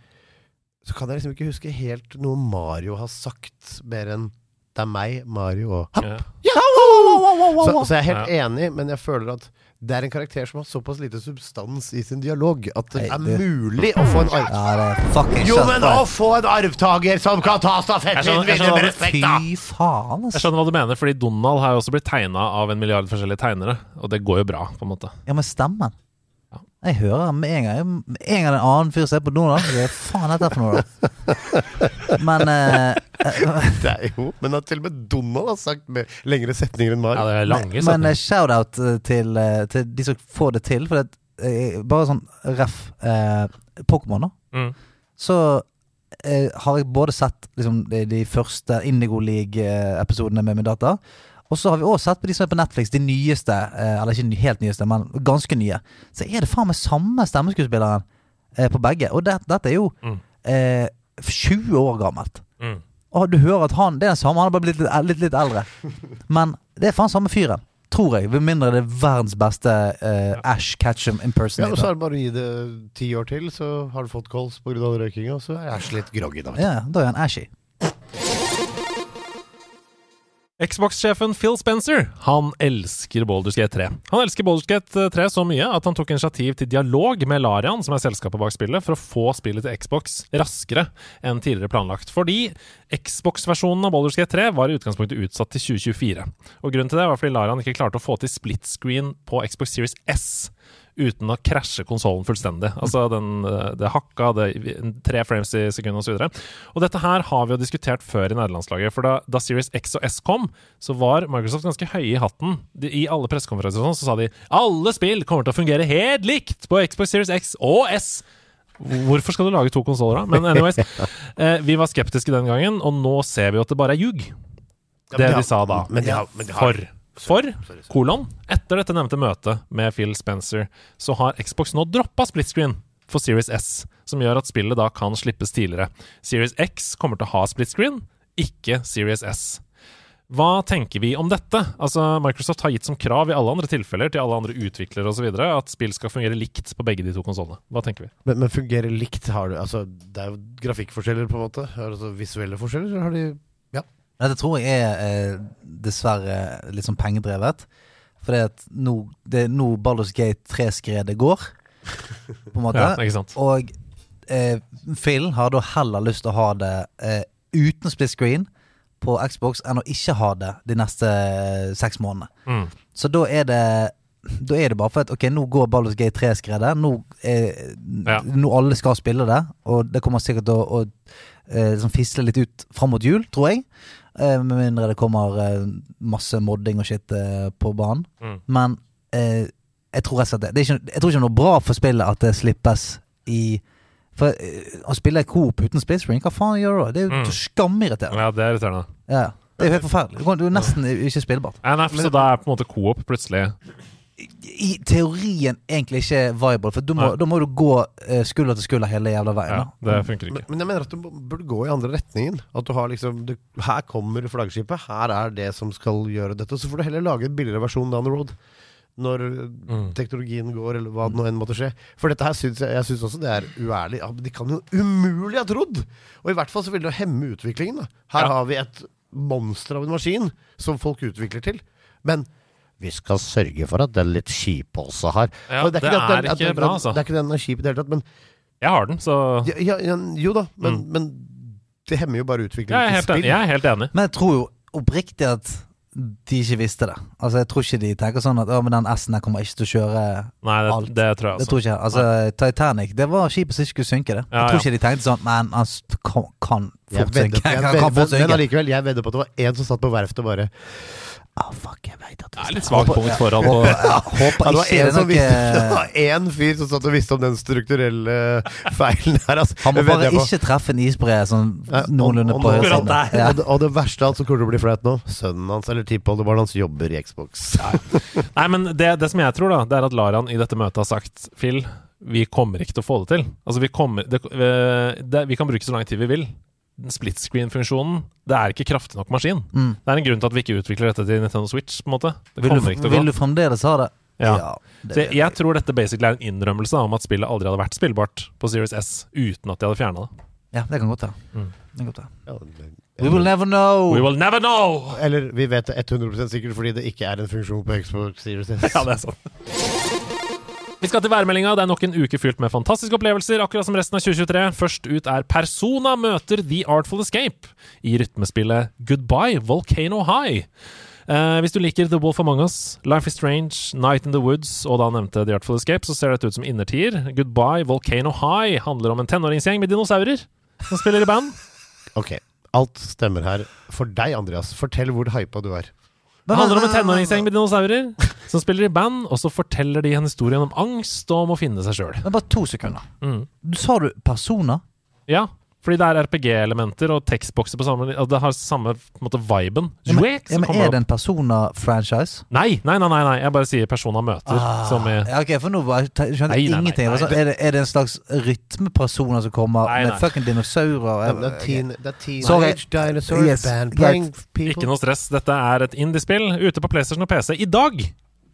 så kan jeg liksom ikke huske helt noe Mario har sagt, mer enn det er meg, Mario og Ja. så, så jeg er helt enig, men jeg føler at det er en karakter som har såpass lite substans i sin dialog at det er mulig å få en arv... Ja, det er fucking Jo, men å få en arvtaker som kan ta stafettpinnen videre med respekt, da! Fy faen, Jeg skjønner hva du mener, fordi Donald har jo også blitt tegna av en milliard forskjellige tegnere. Og det går jo bra, på en måte. Ja, men stemmen. Jeg hører med en gang en gang en annen fyr ser på Donald. Hva faen er dette for noe, da? Men uh, Det er jo Men at til og med Donald har sagt med lengre setninger enn Ja, det er lange Men setninger. eh, shout-out eh, til, eh, til de som får det til. For det, eh, bare sånn ref eh, Pokémon, da. Mm. Så eh, har jeg både sett liksom, de, de første Indigo League-episodene med min datter. Og så har vi også sett på de som er på Netflix, de nyeste. Eh, eller ikke helt nyeste, men ganske nye. Så er det faen meg samme stemmeskuespilleren eh, på begge. Og det, dette er jo Mm. eh, 20 år gammelt. Mm. Og du hører at han Det er den samme, han har bare blitt litt, litt, litt eldre. Men det er faen samme fyren. Tror jeg. Med mindre det er verdens beste eh, Ash Ketchum Ja, og så er det bare å gi det ti år til, så har du fått kols pga. røykinga, og så er Ash litt groggy, da. Ja, da er han Ashy. Xbox-sjefen Phil Spencer Han elsker Baldur's Gate 3. Han elsker Baldur's Gate 3 så mye at han tok initiativ til dialog med Larian, som er selskapet bak spillet, for å få spillet til Xbox raskere enn tidligere planlagt. Fordi Xbox-versjonen av Baldur's Gate 3 var i utgangspunktet utsatt til 2024. Og Grunnen til det var fordi Larian ikke klarte å få til split screen på Xbox Series S uten å krasje konsollen fullstendig. Altså den, eh, det hakka, det, tre frames i sekundet osv. Og, og dette her har vi jo diskutert før i nederlandslaget. For da, da Series X og S kom, så var Microsoft ganske høye i hatten. De, I alle pressekonferanser sånn, så sa de alle spill kommer til å fungere helt likt på Xbox Series X og S. Hvorfor skal du lage to konsoller, da? Men anyways, eh, vi var skeptiske den gangen, og nå ser vi jo at det bare er ljug. Det Det de har- sa da. men de har- men de har- For. For, kolon, etter dette nevnte møtet med Phil Spencer, så har Xbox nå droppa split screen for Series S, som gjør at spillet da kan slippes tidligere. Series X kommer til å ha split screen, ikke Series S. Hva tenker vi om dette? Altså, Microsoft har gitt som krav i alle andre tilfeller til alle andre utviklere osv. at spill skal fungere likt på begge de to konsollene. Hva tenker vi? Men, men fungerer likt? Har du, altså, det er jo grafikkforskjeller, på en måte. Altså, visuelle forskjeller, eller har de Dette tror jeg er eh, dessverre litt sånn pengedrevet. Fordi at nå, det er nå Baldur's Gate 3-skredet går, på en måte. Ja, ikke sant? Og eh, Phil har da heller lyst til å ha det eh, uten split screen på Xbox enn å ikke ha det de neste eh, seks månedene. Mm. Så da er det da er det bare for at ok, nå går Baldur's Gate 3-skredet. Nå, eh, Ja. nå alle skal spille det, og det kommer sikkert til å, å eh, liksom fisle litt ut fram mot jul, tror jeg. Eh, med mindre det kommer eh, masse modding og shit eh, på banen. Mm. Men eh, jeg tror rett og slett det. ikke, jeg tror ikke det er noe bra for spillet at det slippes i For å spille coop uten Space Ring hva faen gjør du da? Det er jo Mm. skamirriterende. Ja, det er irriterende. Ja. Det er jo helt forferdelig. Det er Du er nesten ikke spillbart. NF, så da er på en måte coop plutselig I teorien egentlig ikke viable, for da må, da må du gå eh, skulder til skulder hele jævla veien. Ja, det funker ikke. men jeg mener at du burde gå i andre retningen. At du har liksom du, Her kommer flaggskipet, her er det som skal gjøre dette. Så får du heller lage en billigere versjon down the road. Når Mm. teknologien går, eller hva det nå enn måtte skje. For dette her syns jeg, jeg synes også det er uærlig. Ja, de kan jo umulig ha trodd! Og i hvert fall så vil det hemme utviklingen. Da. Her Ja. har vi et monster av en maskin som folk utvikler til. Men vi skal sørge for at den litt kjipe også har Ja, Og det at er den- ikke den- bra, altså. Det er ikke den er kjip i det hele tatt, men Jeg har den, så ja, ja, ja, jo da, men, Mm. men det hemmer jo bare utviklingen er til spill. Jeg er helt enig. Men jeg tror jo oppriktig at de ikke visste det. Altså Jeg tror ikke de tenker sånn at Å, men den S-en kommer ikke til å kjøre Nei, det, Alt. det tror jeg Det tror ikke jeg. Altså Titanic, det var skipet som ikke skulle synke, det. Ja, jeg tror ja. ikke de tenkte sånn Men han kan, kan fort synke. men, allikevel, jeg vedder på at det var en som satt på verftet og bare Ah, fuck, jeg vet at Det er litt svakt punkt foran på ja, håper ja, det var ikke en det som visste Det noe var én fyr som satt og visste om den strukturelle feilen her. Altså. Han må bare ikke treffe en isbre sånn noenlunde på høyre. Ja. Og, det, og det verste av alt som kommer til å bli flaut nå, sønnen hans eller tippoldebarnet hans jobber i Xbox. Nei, men det, det som jeg tror, da, det er at Laran i dette møtet har sagt Phil, vi kommer ikke til å få det til. Altså, vi kommer det, eh, det, Vi kan bruke så lang tid vi vil. Den Split screen-funksjonen, det er ikke kraftig nok maskin. Mm. Det er en grunn til at vi ikke utvikler dette til Nintendo Switch. på en måte Det Vil, du, ikke til å vil du fremdeles ha det? Ja. det Så jeg, jeg tror dette basically er en innrømmelse om at spillet aldri hadde vært spillbart på Series S uten at de hadde fjerna det. Ja, det kan godt være. Mm. Det kan godt være. Ja, We will never know! We will never know! Eller vi vet det 100% sikkert fordi det ikke er en funksjon på Xbox Series S. Ja, det er sånn. Vi skal til værmeldinga. Det er nok en uke fylt med fantastiske opplevelser, akkurat som resten av 2023. Først ut er Persona møter The Artful Escape i rytmespillet Goodbye Volcano High. Eh, hvis du liker The Wolf Among Us, Life is Strange, Night in the Woods og da nevnte The Artful Escape, så ser dette ut som innertier. Goodbye Volcano High handler om en tenåringsgjeng med dinosaurer som spiller i band. Ok, alt stemmer her. For deg, Andreas, fortell hvor hypa du er. Det handler om en tenåringsgjeng med dinosaurer som spiller i band, og så forteller de en historie om angst og om å finne seg sjøl. Men bare to sekunder. Mm. Du Sa du personer? Ja, fordi det er RPG-elementer og tekstbokser på samme og Det har samme på en måte, viben. Ja, men, ja, men er det en Persona-franchise? Nei, nei, nei, nei, nei, jeg bare sier Persona møter. Som i ja, ok, for nå skjønner jeg te- skjønner Nei, nei, nei, ingenting. nei, Altså, er, det, er det en slags rytmepersoner som kommer Nei, med fucking dinosaurer? Det er teen, teen Sorry. Teenage Dinosaur Yes, Band playing people. Ikke noe stress. Dette er et indiespill ute på PlayStation og PC i dag.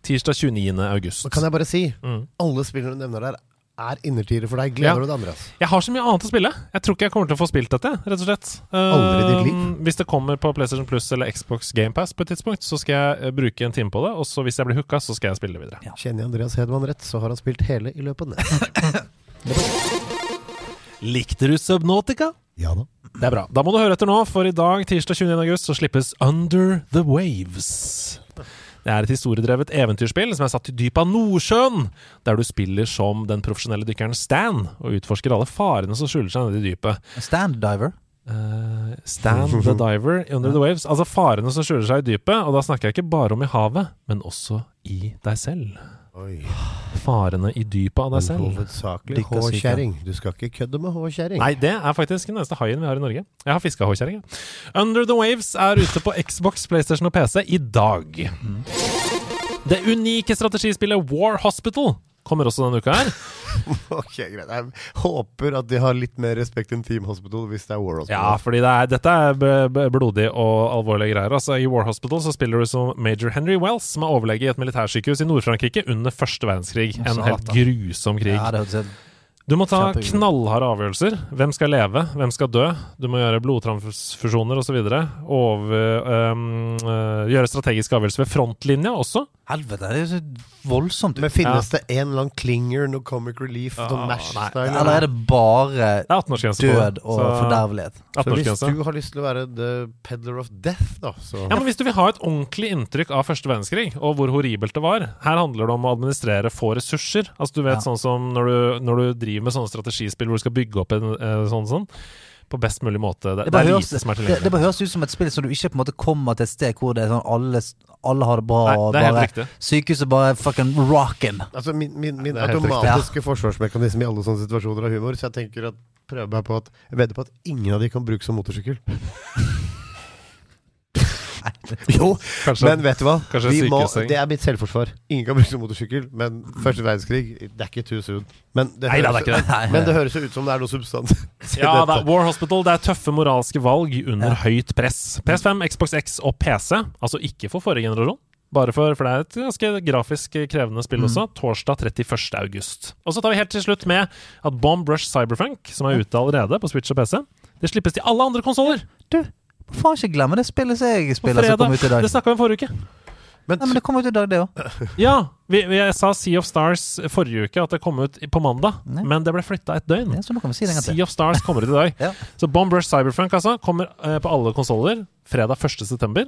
Tirsdag 29. august. Kan jeg bare si, Mm. alle spillene du nevner der, er innertiere for deg. Gleder Ja. du deg, Andreas? Jeg har så mye annet å spille. Jeg tror ikke jeg kommer til å få spilt dette, rett og slett. Aldri ditt liv? Um, Hvis det kommer på PlayStation Plus eller Xbox GamePass på et tidspunkt, så skal jeg eh, bruke en time på det, og så hvis jeg blir hooka, så skal jeg spille det videre. Kjenner jeg Andreas Hedman rett, så har han spilt hele i løpet av. Likte du Subnautica? Ja da. Det er bra. Da må du høre etter nå, for i dag, tirsdag 29. august, så slippes Under the Waves. Det er et historiedrevet eventyrspill som er satt i dypet av Nordsjøen, der du spiller som den profesjonelle dykkeren Stan, og utforsker alle farene som skjuler seg nede i dypet. Stand diver? Uh, Stan the Diver Under the Waves. Altså farene som skjuler seg i dypet, og da snakker jeg ikke bare om i havet, men også i deg selv. Oi. Farene i dypet av deg Men selv. hovedsakelig håkjerring. Du skal ikke kødde med håkjerring. Nei, det er faktisk den eneste haien vi har i Norge. Jeg har fiska håkjerring. Under the Waves er ute på Xbox, PlayStation og PC i dag. Det unike strategispillet War Hospital kommer også denne uka her. Ok, greit. Jeg håper at de har litt mer respekt enn Team Hospital hvis det er War Hospital. Ja, fordi det er, dette er blodig og alvorlige greier. Altså, I War Hospital så spiller du som major Henry Wells, som er overlege i et militærsykehus i Nord-Frankrike under første verdenskrig. En helt grusom krig. Ja, det høres helt Du må ta knallharde avgjørelser. Hvem skal leve, hvem skal dø? Du må gjøre blodtransfusjoner osv. Uh, gjøre strategiske avgjørelser ved frontlinja også. Helvete, det er så voldsomt. Men finnes det en eller annen klinger, noe comic relief, Ja, sånn. Mash-style? Eller er det bare Det er 18-årsgrense på det. død og så- fordervelighet? Så hvis du har lyst til å være the peddler of death, da, så Ja, men Hvis du vil ha et ordentlig inntrykk av første verdenskrig, og hvor horribelt det var Her handler det om å administrere få ressurser. Altså Du vet Ja. sånn som når du, når du driver med sånne strategispill hvor du skal bygge opp en eh, sånn sånn. På best mulig måte. Det, Det bare, det høres, er det, det bare høres ut som et spill som du ikke på en måte kommer til et sted hvor det er sånn alle, alle har det bra, Nei, det er helt bare riktig. sykehuset bare fucking rockin'. Altså, min min, min automatiske automatiske forsvarsmekanisme i alle sånne situasjoner er humor, så jeg tenker at prøver meg på at Jeg vedder på at ingen av de kan brukes som motorsykkel. jo, Kanskje, men vet du hva? kanskje Vi må, det er mitt selvforsvar. Ingen kan bruke motorsykkel, men første verdenskrig Det er ikke too soon. Men det, Nei, det høres, ikke det. Men det høres jo ut som det er noe substans. Ja, det er War Hospital, det er tøffe moralske valg under Ja. høyt press. PS5, Xbox X og PC, altså ikke for forrige generasjon. Bare for, for det er et ganske grafisk krevende spill også. Torsdag 31. august. Og så tar vi helt til slutt med at Bomb Rush Cyberfunk, som er ute allerede på Switch og PC, det slippes til alle andre konsoller faen ikke glemme det spillet som jeg på spiller som kom ut i dag. Det snakka vi om forrige uke. Men, Nei, men det kom ut i dag, det òg. Ja, vi, vi, jeg sa Sea of Stars forrige uke, at det kom ut på mandag. Nei. Men det ble flytta et døgn. Ja, så nå kan vi si det en gang til. Sea of Stars kommer ut i dag. Ja. Så Bomb Rush Cyberfunk altså, kommer eh, på alle konsoller fredag 1.9.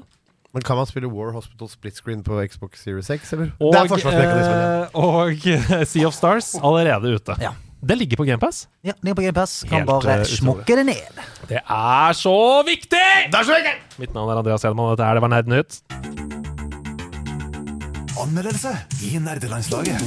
men kan man spille War Hospital split screen på Xbox Series X, eller? Og, det er forsvarsmekanismen. eh, og Sea of Stars allerede ute. Ja. Det ligger på GamePass. Ja, Ligger på GamePass. Kan Helt, bare smukke smokke det ned. Det er så viktig! Det er så viktig! Mitt navn er Andreas Hedman, og dette er Det var Nerdenytt. Anmeldelse i nerdelandslaget.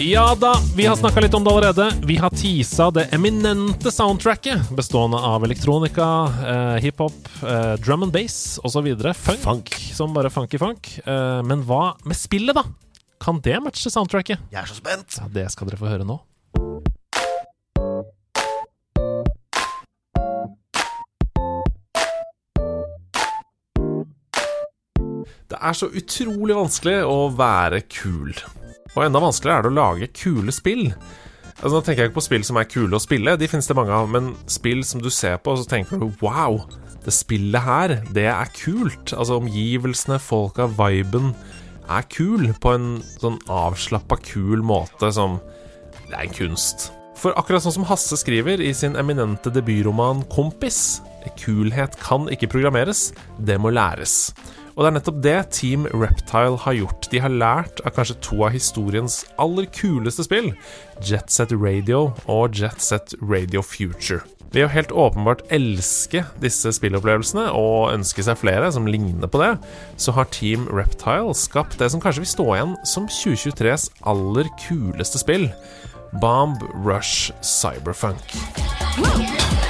Ja da, vi har snakka litt om det allerede. Vi har teasa det eminente soundtracket, bestående av elektronika, eh, hiphop, eh, drum and bass osv. Funk, Funk. som bare funky funk. Eh, men hva med spillet, da? Kan det matche soundtracket? Jeg er så spent! Ja, Det skal dere få høre nå. Det er så utrolig vanskelig å være kul. Og enda vanskeligere er det å lage kule spill. Altså, nå tenker jeg ikke på spill som er kule å spille, de finnes det mange av, men spill som du ser på, og så tenker du wow, det spillet her, det er kult. Altså omgivelsene, folka, viben er kul på en sånn avslappa, kul måte som Det er en kunst. For akkurat sånn som Hasse skriver i sin eminente debutroman 'Kompis', kulhet kan ikke programmeres, det må læres. Og det er nettopp det Team Reptile har gjort. De har lært av kanskje to av historiens aller kuleste spill, Jet Set Radio og Jet Set Radio Future. Ved å helt åpenbart elske disse spillopplevelsene og ønske seg flere som ligner på det, så har Team Reptile skapt det som kanskje vil stå igjen som 2023s aller kuleste spill. Bomb Rush Cyberfunk. Too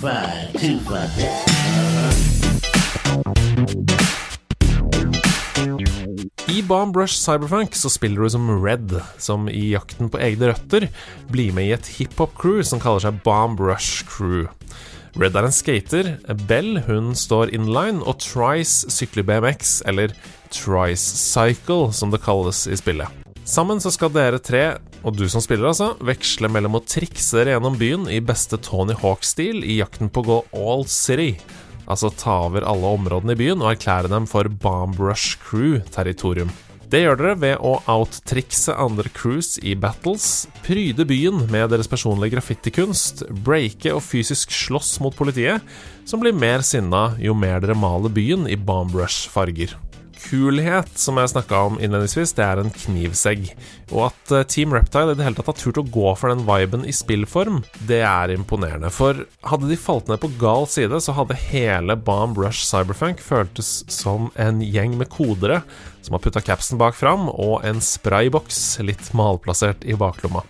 I Bomb Rush Cyberfunk så spiller du som Red, som i jakten på egne røtter blir med i et hiphop-crew som kaller seg Bomb Rush Crew. Red er en skater, Bell hun står inline, og Trice sykler BMX, eller Trice Cycle som det kalles i spillet. Sammen så skal dere tre, og du som spiller altså, veksler mellom å trikse gjennom byen i beste Tony Hawk-stil i jakten på å gå all city. Altså ta over alle områdene i byen og erklære dem for Bomb Rush Crew-territorium. Det gjør dere ved å outtrikse andre crews i battles, pryde byen med deres personlige graffitikunst, breake og fysisk slåss mot politiet, som blir mer sinna jo mer dere maler byen i Bomb Rush-farger. Kulhet, som jeg snakka om innledningsvis, det er en knivsegg. Og at eh, Team Reptile i det hele tatt har turt å gå for den viben i spillform, det er imponerende. For hadde de falt ned på gal side, så hadde hele Bomb Rush Cyberfunk føltes som en gjeng med kodere som har putta capsen bak fram, og en sprayboks litt malplassert i baklomma.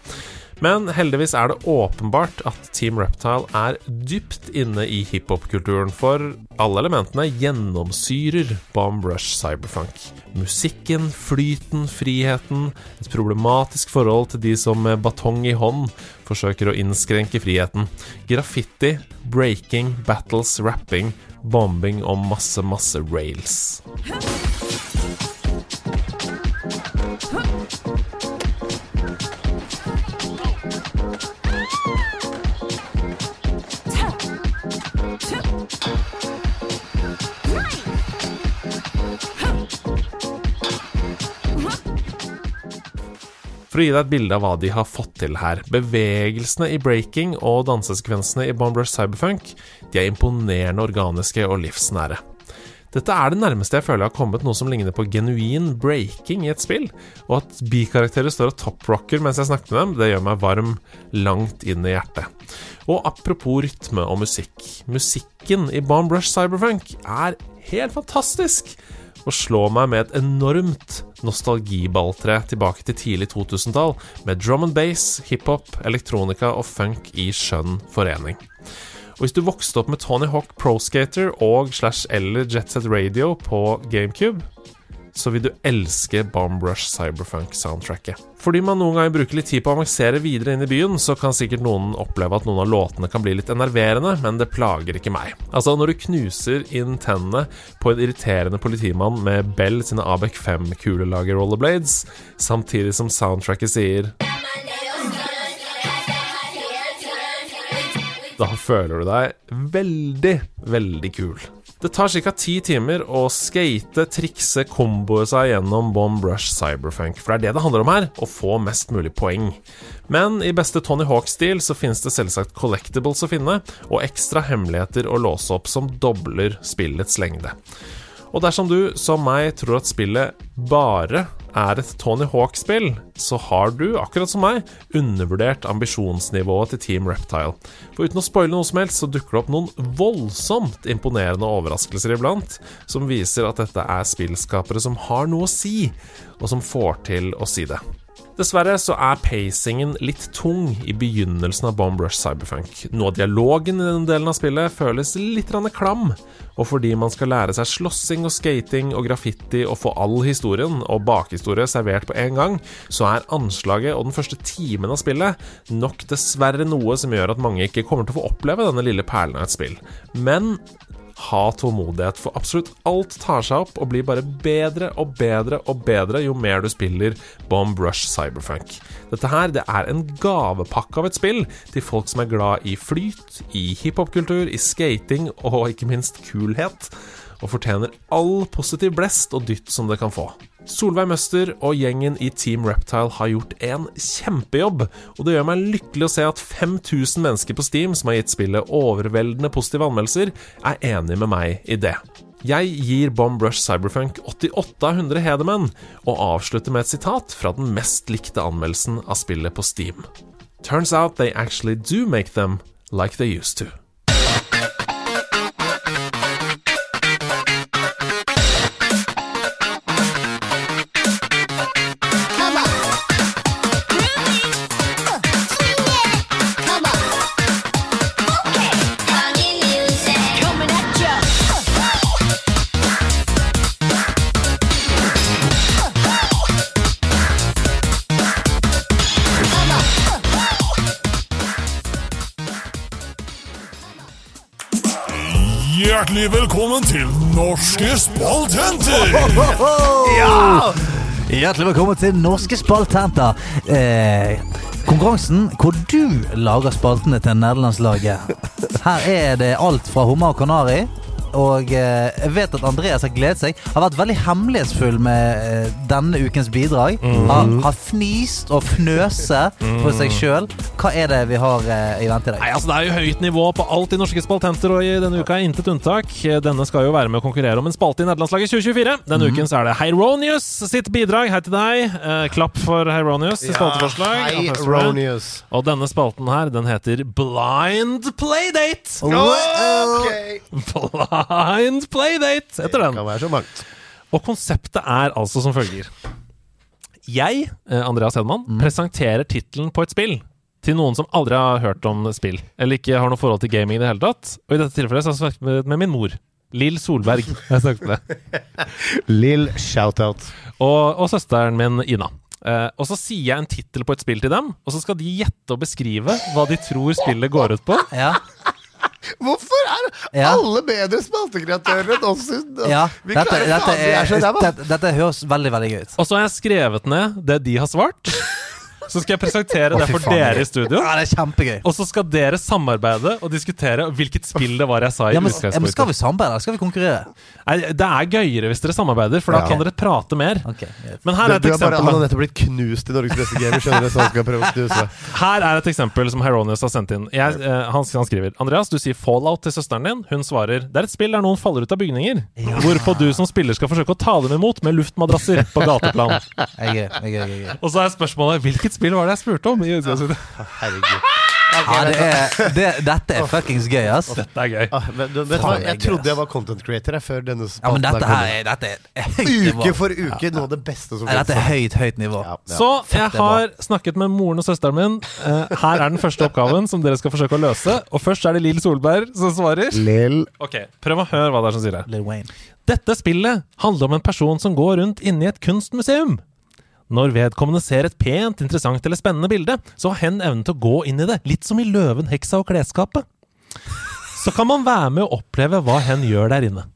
Men heldigvis er det åpenbart at Team Reptile er dypt inne i hiphop-kulturen, for alle elementene gjennomsyrer Bomb Rush Cyberfunk. Musikken, flyten, friheten, et problematisk forhold til de som med batong i hånd forsøker å innskrenke friheten. Graffiti, breaking, battles, rapping, bombing og masse, masse rails. For å gi deg et bilde av hva de har fått til her. Bevegelsene i breaking og dansesekvensene i Bomb Cyberfunk De er imponerende organiske og livsnære. Dette er det nærmeste jeg føler jeg har kommet noe som ligner på genuin breaking i et spill. Og at bikarakterer står og toprocker mens jeg snakker med dem, det gjør meg varm langt inn i hjertet. Og apropos rytme og musikk. Musikken i Bomb Rush Cyberfunk er helt fantastisk! Og slår meg med et enormt nostalgiballtre tilbake til tidlig 2000-tall, med drum and bass, hiphop, elektronika og funk i skjønn forening. Og hvis du vokste opp med Tony Hawk Pro Skater og slash eller Jet Set Radio på GameCube, så vil du elske Bomb Rush Cyberfunk-soundtracket. Fordi man noen ganger bruker litt tid på å avansere videre inn i byen, så kan sikkert noen oppleve at noen av låtene kan bli litt enerverende, men det plager ikke meg. Altså, når du knuser inn tennene på en irriterende politimann med Bell sine Abek 5-kulelager rollerblades, samtidig som soundtracket sier Da føler du deg veldig, veldig kul. Det tar ca. ti timer å skate, trikse, komboe seg gjennom Bomb Rush Cyberfunk, for det er det det handler om her, å få mest mulig poeng. Men i beste Tony Hawk-stil så finnes det selvsagt collectibles å finne, og ekstra hemmeligheter å låse opp som dobler spillets lengde. Og dersom du, som meg, tror at spillet bare er et Tony Hawk-spill, så har du, akkurat som meg, undervurdert ambisjonsnivået til Team Reptile. For uten å spoile noe som helst, så dukker det opp noen voldsomt imponerende overraskelser iblant, som viser at dette er spillskapere som har noe å si, og som får til å si det. Dessverre så er pacingen litt tung i begynnelsen av Bomb Rush Cyberfunk. Noe dialogen i den delen av spillet føles litt klam, og fordi man skal lære seg slåssing og skating og graffiti og få all historien og bakhistorie servert på en gang, så er anslaget og den første timen av spillet nok dessverre noe som gjør at mange ikke kommer til å få oppleve denne lille perlen av et spill. Men ha tålmodighet, for absolutt alt tar seg opp og blir bare bedre og bedre og bedre jo mer du spiller Bomb Rush Cyberfunk. Dette her det er en gavepakke av et spill til folk som er glad i flyt, i hiphopkultur, i skating og ikke minst kulhet, og fortjener all positiv blest og dytt som det kan få. Solveig Møster og gjengen i Team Reptile har gjort en kjempejobb, og det gjør meg lykkelig å se at 5000 mennesker på Steam som har gitt spillet overveldende positive anmeldelser, er enig med meg i det. Jeg gir Bomb Rush Cyberfunk 88 av 100 hedermenn, og avslutter med et sitat fra den mest likte anmeldelsen av spillet på Steam. Turns out they actually do make them like they used to. Hjertelig velkommen til Norske spaltenter! Hjertelig velkommen til Norske spaltenter. Eh, konkurransen hvor du lager spaltene til nederlandslaget. Her er det alt fra hummer og kanari. Og eh, jeg vet at Andreas har gledet seg. Har vært veldig hemmelighetsfull med eh, denne ukens bidrag. Har, har fnist og fnøse for seg sjøl. Hva er det vi har eh, i vente i dag? Nei, altså Det er jo høyt nivå på alt i norske spaltenter, og i denne uka er intet unntak. Denne skal jo være med å konkurrere om en spalte i nederlandslaget 2024. Denne uken så er det Heironius sitt bidrag. Hei til deg. Klapp for Heironius i spalteforslag. Hei, Applaus for det. Ronius. Og denne spalten her, den heter Blind Playdate. Ok. Blind Playdate heter Det den. kan være så mangt. Og konseptet er altså som følger. Jeg, eh, Andreas Hedman, presenterer tittelen på et spill til noen som aldri har hørt om spill, eller ikke har noe forhold til gaming i det hele tatt. Og i dette tilfellet så har jeg snakket med, med min mor. Lill Solberg. Jeg snakket med. Lill shout-out. Og, og søsteren min Ina. Eh, og så sier jeg en tittel på et spill til dem, og så skal de gjette og beskrive hva de tror spillet går ut på. Ja, Hvorfor er Ja. alle bedre spaltekreatører enn oss? ja. Vi Dette, klarer dette, faen, vi er så ræva. dette, dette høres veldig, veldig gøy ut. Og så har jeg skrevet ned det de har svart. Så skal jeg presentere det for dere i studio. Ja, det er kjempegøy. Og så skal dere samarbeide og diskutere hvilket spill det var jeg sa i Ja, men, ja, men skal vi samarbeide, eller skal vi konkurrere? Nei, Det er gøyere hvis dere samarbeider, for da Ja. kan dere prate mer. Okay. Men her er et du eksempel. han har nettopp blitt knust i Norges beste gamer. Skjønner du, så han skal prøve å knuse. Her er et eksempel som Heronius har sendt inn. Jeg, eh, han, han skriver Andreas, du sier Fallout til søsteren din. Hun svarer Det er et spill der noen faller ut av bygninger. Hvorpå du som spiller skal forsøke å ta dem imot med luftmadrasser på gateplan. Jeg jeg jeg. Og så er spørsmålet hvilket spill var det jeg spurte om? Herregud. Ja, det er, det, dette er fuckings gøy, ass. Dette er gøy. Ah, men, du, vet hva? Jeg trodde jeg var content creator jeg, før denne Ja, men dette er, dette er høyt nivå. Uke for uke, noe av det beste som Nei, Dette er høyt, høyt nivå. Ja, ja. Så jeg har snakket med moren og søsteren min. Eh, her er den første oppgaven som dere skal forsøke å løse. Og først er det Lill Solberg som svarer. Lil. Ok, Prøv å høre hva det er som sier det. Lil Wayne. Dette spillet handler om en person som går rundt inne i et kunstmuseum. Når vedkommende ser et pent, interessant eller spennende bilde, så har hen evnen til å gå inn i det, litt som i Løven, heksa og klesskapet. Så kan man være med og oppleve hva hen gjør der inne.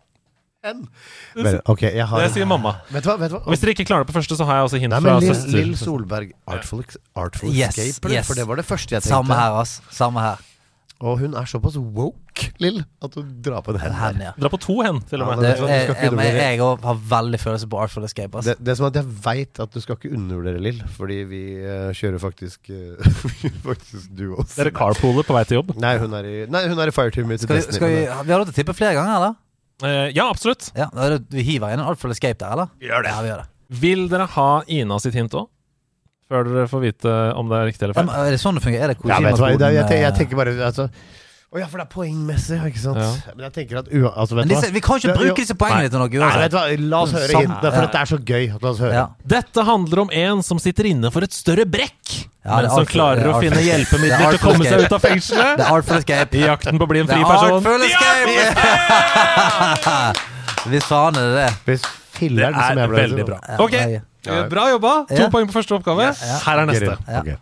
Men, ok, jeg har Det sier mamma. Vet du hva? Vet du hva? Hvis dere ikke klarer det på første, så har jeg også hint Nei, fra Lill, søster. Lill Solberg, Artful, Artful Yes, Escape, yes. For det var det første jeg tenkte. Samme her, ass. Samme her. Og hun er såpass woke, Lill, at hun drar på en En hen hen, ja. Dra på to hen, til og Ja. Det, du skal jeg, jeg, jeg har veldig følelse på Artful Escape, Altså. Det, det som er at jeg veit at du skal ikke undervurdere Lill, fordi vi uh, kjører faktisk uh, Faktisk duos. Dere carpooler på vei til jobb. Nei, hun er i, nei, hun er i fireteamet til Skal vi, Destiny. skal vi, vi har lov til å tippe flere ganger, eller? Uh, ja, absolutt. Ja, da er det, Vi hiver inn en Artful Escape der, eller? Gjør det. Ja, vi gjør det. Vil dere ha Ina sitt hint òg? Før dere får vite om det er riktig eller feil. Er det sånn det fungerer? Er det Ja, vet du hva, jeg, jeg, jeg, jeg tenker bare altså, Å ja, for det er poengmessig, ikke sant? Ja. Men jeg tenker at ua, altså, vet disse, vi kan ikke bruke disse poengene til noe Nei, vet uansett. du hva, la oss høre Sam- hintene, for ja. dette er så gøy. La oss høre. Ja. Dette handler om en som sitter inne for et større brekk, Ja, men som klarer er å finne hjelpemidler er til å komme seg ut av fengselet. Det er Artful Escape. I jakten på å bli en Det fri er person. Artful Escape! Vi sa det det. Hvis filleren, som er jeg ble veldig bra. Ja, eh, bra jobba. To Ja. poeng på første oppgave. Her er neste. Ja. Ok.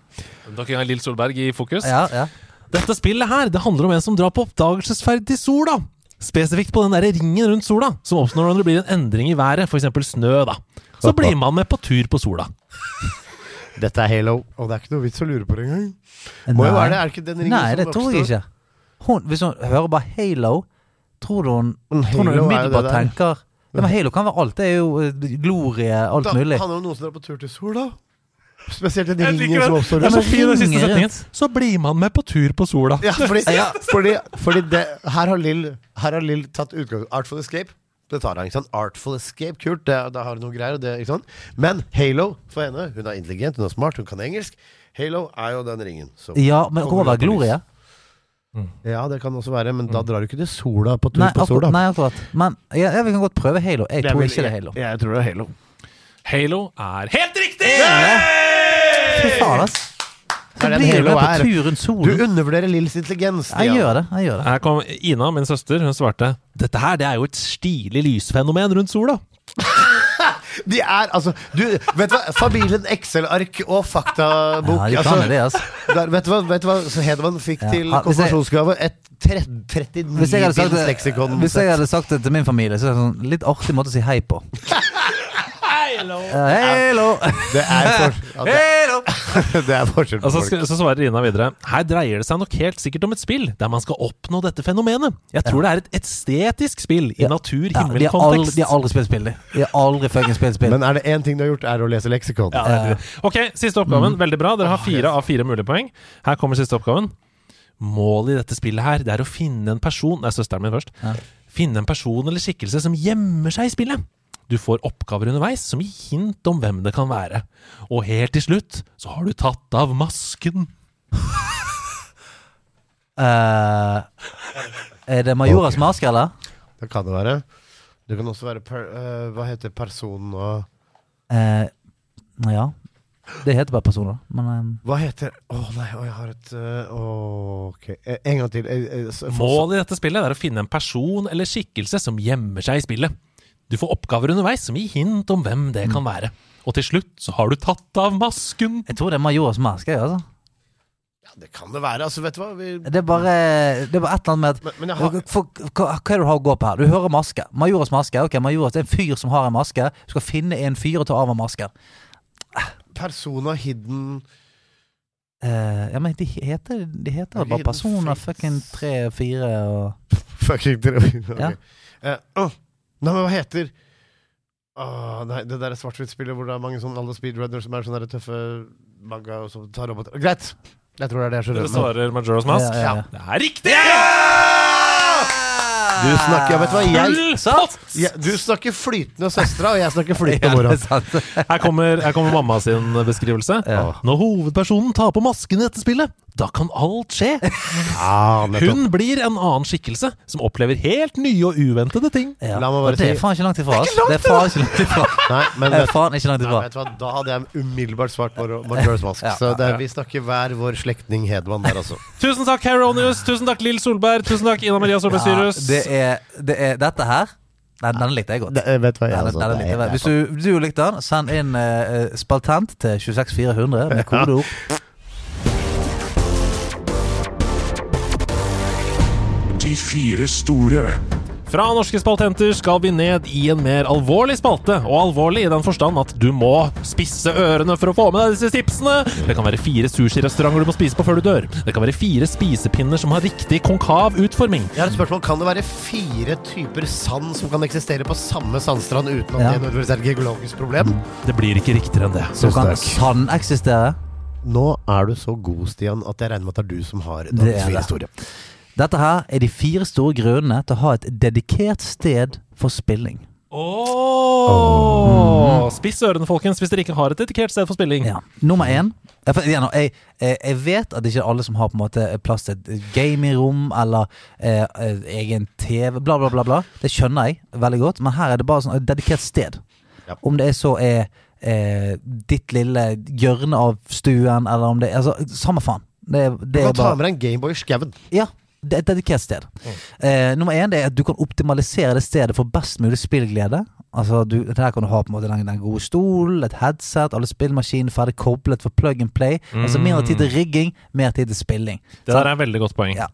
Dere har Lill Solberg i fokus. Ja, ja. Dette spillet her, det handler om en som drar på oppdagelsesferd til sola. Spesifikt på den der ringen rundt sola, som oppstår når det blir en endring i været, f.eks. snø. da. Så blir man med på tur på sola. Dette er Halo, og det er ikke noe vits å lure på det engang. Må jo være det. Er ikke den ringen Nei, som det tror jeg ikke. Hun, hvis hun hører bare Halo, tror du hun, Men tror hun Halo umiddelbart der. tenker ja, men Halo kan være alt. Det er jo eh, glorie, alt Da mulig. handler det om noen som drar på tur til sol, da. Spesielt den ringen som oppstår. Det er så fin den siste ringer setningen. Så blir man med på tur på sola. Ja, fordi, Ja. fordi, fordi det, her har Lill Her har Lill tatt utgang Artful Escape. Det tar han, ikke sant? Artful Escape, kult. Det, da har hun noe greier. Det, ikke sant? Men Halo for henne, hun er intelligent, hun er smart, hun kan engelsk. Halo er jo den ringen. som Ja, men det kommer glorie. Ja, det kan også være, men da drar du ikke til sola på tur Nei, på sola. nei, akkurat. Men ja, ja, vi kan godt prøve Halo. Jeg tror ikke det er Halo. Jeg, jeg tror det er Halo. Halo er helt riktig! Fy faen, ass. Så blir du med på tur rundt Du undervurderer Lills intelligens. Jeg Stian. gjør det. jeg gjør det Her kom Ina, min søster, hun svarte Dette her det er jo et stilig lysfenomen rundt sola. De er altså du, Vet du hva? Familien Excel-ark og faktabok. Ja, de altså, det, altså. der, vet, du hva, vet du hva så Hedemann fikk Ja. til konfirmasjonsgave? Et 39 Hvis jeg, hadde sagt leksikon. hvis jeg hadde sagt det til min familie, så er det en sånn litt artig måte å si hei på. Ja, Halo! Det er, for, det, er forskjell på Og så, så svarer Ina videre Her dreier det seg nok helt sikkert om et spill der man skal oppnå dette fenomenet. Jeg tror det er et estetisk spill i har aldri, natur-himmel-kontekst. de har aldri spilt spill, de. De har aldri fucking spilt spill. Men er det én ting du har gjort, er å lese leksikon? Ja. Ok, siste Mm. oppgaven. Veldig bra. Dere har fire av fire mulige poeng. Her kommer siste oppgaven. Målet i dette spillet her, det er å finne en person Nei, søsteren min først. Ja. Finne en person eller skikkelse som gjemmer seg i spillet. Du får oppgaver underveis som gir hint om hvem det kan være. Og helt til slutt så har du tatt av masken. uh, er det Majoras maske, eller? Det kan det være. Det kan også være per, uh, Hva heter personen og uh, ja. Det heter bare personer, men um. Hva heter Å nei, oh, jeg har et eh, Ok, en gang til. Så- Målet i dette spillet er å finne en person eller skikkelse som gjemmer seg i spillet. Du får oppgaver underveis som gir hint om hvem det kan være. Og til slutt så har du tatt av masken. jeg tror det er Majoras maske. Altså. Ja, det kan det være. Altså, vet du hva? Vi, Det er bare Det er bare et eller annet med at men, men jeg har For, hva, hva er det du har å gå på her? Du hører maske. Majoras maske. Ok, Majoras det er en fyr som har en maske. Du skal finne en fyr og ta av ham masken. Persona hidden Uh, ja, men de heter, de heter bare personer fucking tre og fire og Fucking tre- ok. Ja. Uh, åh, Nei, men hva heter Åh, nei, Det der svart-hvitt-spillet hvor det er mange sånne alle speedrunners som er sånne der tøffe manga og så tar roboter Greit! Jeg tror det er det jeg Dere svarer Majora's Mask? Ja, ja, ja. Det er riktig! Du snakker, vet du hva, jeg, du snakker flytende søstera, og jeg snakker flytende mora. er. Her kommer, her kommer mamma sin beskrivelse. Ja. Når hovedpersonen tar på masken i dette spillet, da kan alt skje. Ja. Hun blir en annen skikkelse som opplever helt nye og uventede ting. Ja. La meg Og det er faen ikke langt ifra oss. Det er faen ikke langt ifra. Nei, men er vet, faen ikke langt nei, vet du hva, da hadde jeg umiddelbart svart på Majora's Mask. Ja, så det, ja. vi snakker hver vår slektning Hedman der, altså. Tusen takk, Heronius. Tusen takk, Lill Solberg. Tusen takk, Ina Maria Solberg Ja, Syrus. det, er, det er dette her. Den, den likte jeg godt. Det, vet hva, jeg, Den, altså, den den likte jeg er- Hvis du, du likte den, send inn uh, spaltent til 26400 med kodeord. De fire store. Fra Norske spaltenter skal vi ned i en mer alvorlig spalte. Og alvorlig i den forstand at du må spisse ørene for å få med deg disse tipsene. Det kan være fire sushirestauranter du må spise på før du dør. Det kan være fire spisepinner som har riktig konkav utforming. Jeg har et spørsmål. Kan det være fire typer sand som kan eksistere på samme sandstrand uten at Ja. det nødvendigvis er et geologisk problem? Det blir ikke riktigere enn det. Så kan sand eksistere? Nå er du så god, Stian, at jeg regner med at det er du som har dagens fire det. historie. Dette her er de fire store grunnene til å ha et dedikert sted for spilling. Åh Spiss ørene, folkens, hvis dere ikke har et dedikert sted for spilling. Ja. Nummer én jeg, jeg, vet at det ikke alle som har på en måte plass til et gamingrom eller eh, eh, egen TV, bla, bla, bla. bla Det skjønner jeg veldig godt, men her er det bare sånn et dedikert sted. Ja. Om det er så er eh, ditt lille hjørne av stuen, eller om det er altså, Samme faen. Det, det Du kan er kan ta med deg en Gameboy i skauen. Ja, det er et dedikert sted. Eh, nummer én det er at du kan optimalisere det stedet for best mulig spillglede. Altså, du, Der kan du ha på en måte den, den gode stolen, et headset, alle spillmaskiner ferdig koblet for plug and play. Altså Mindre tid til rigging, mer tid til spilling. Det der er et veldig godt poeng. Ja.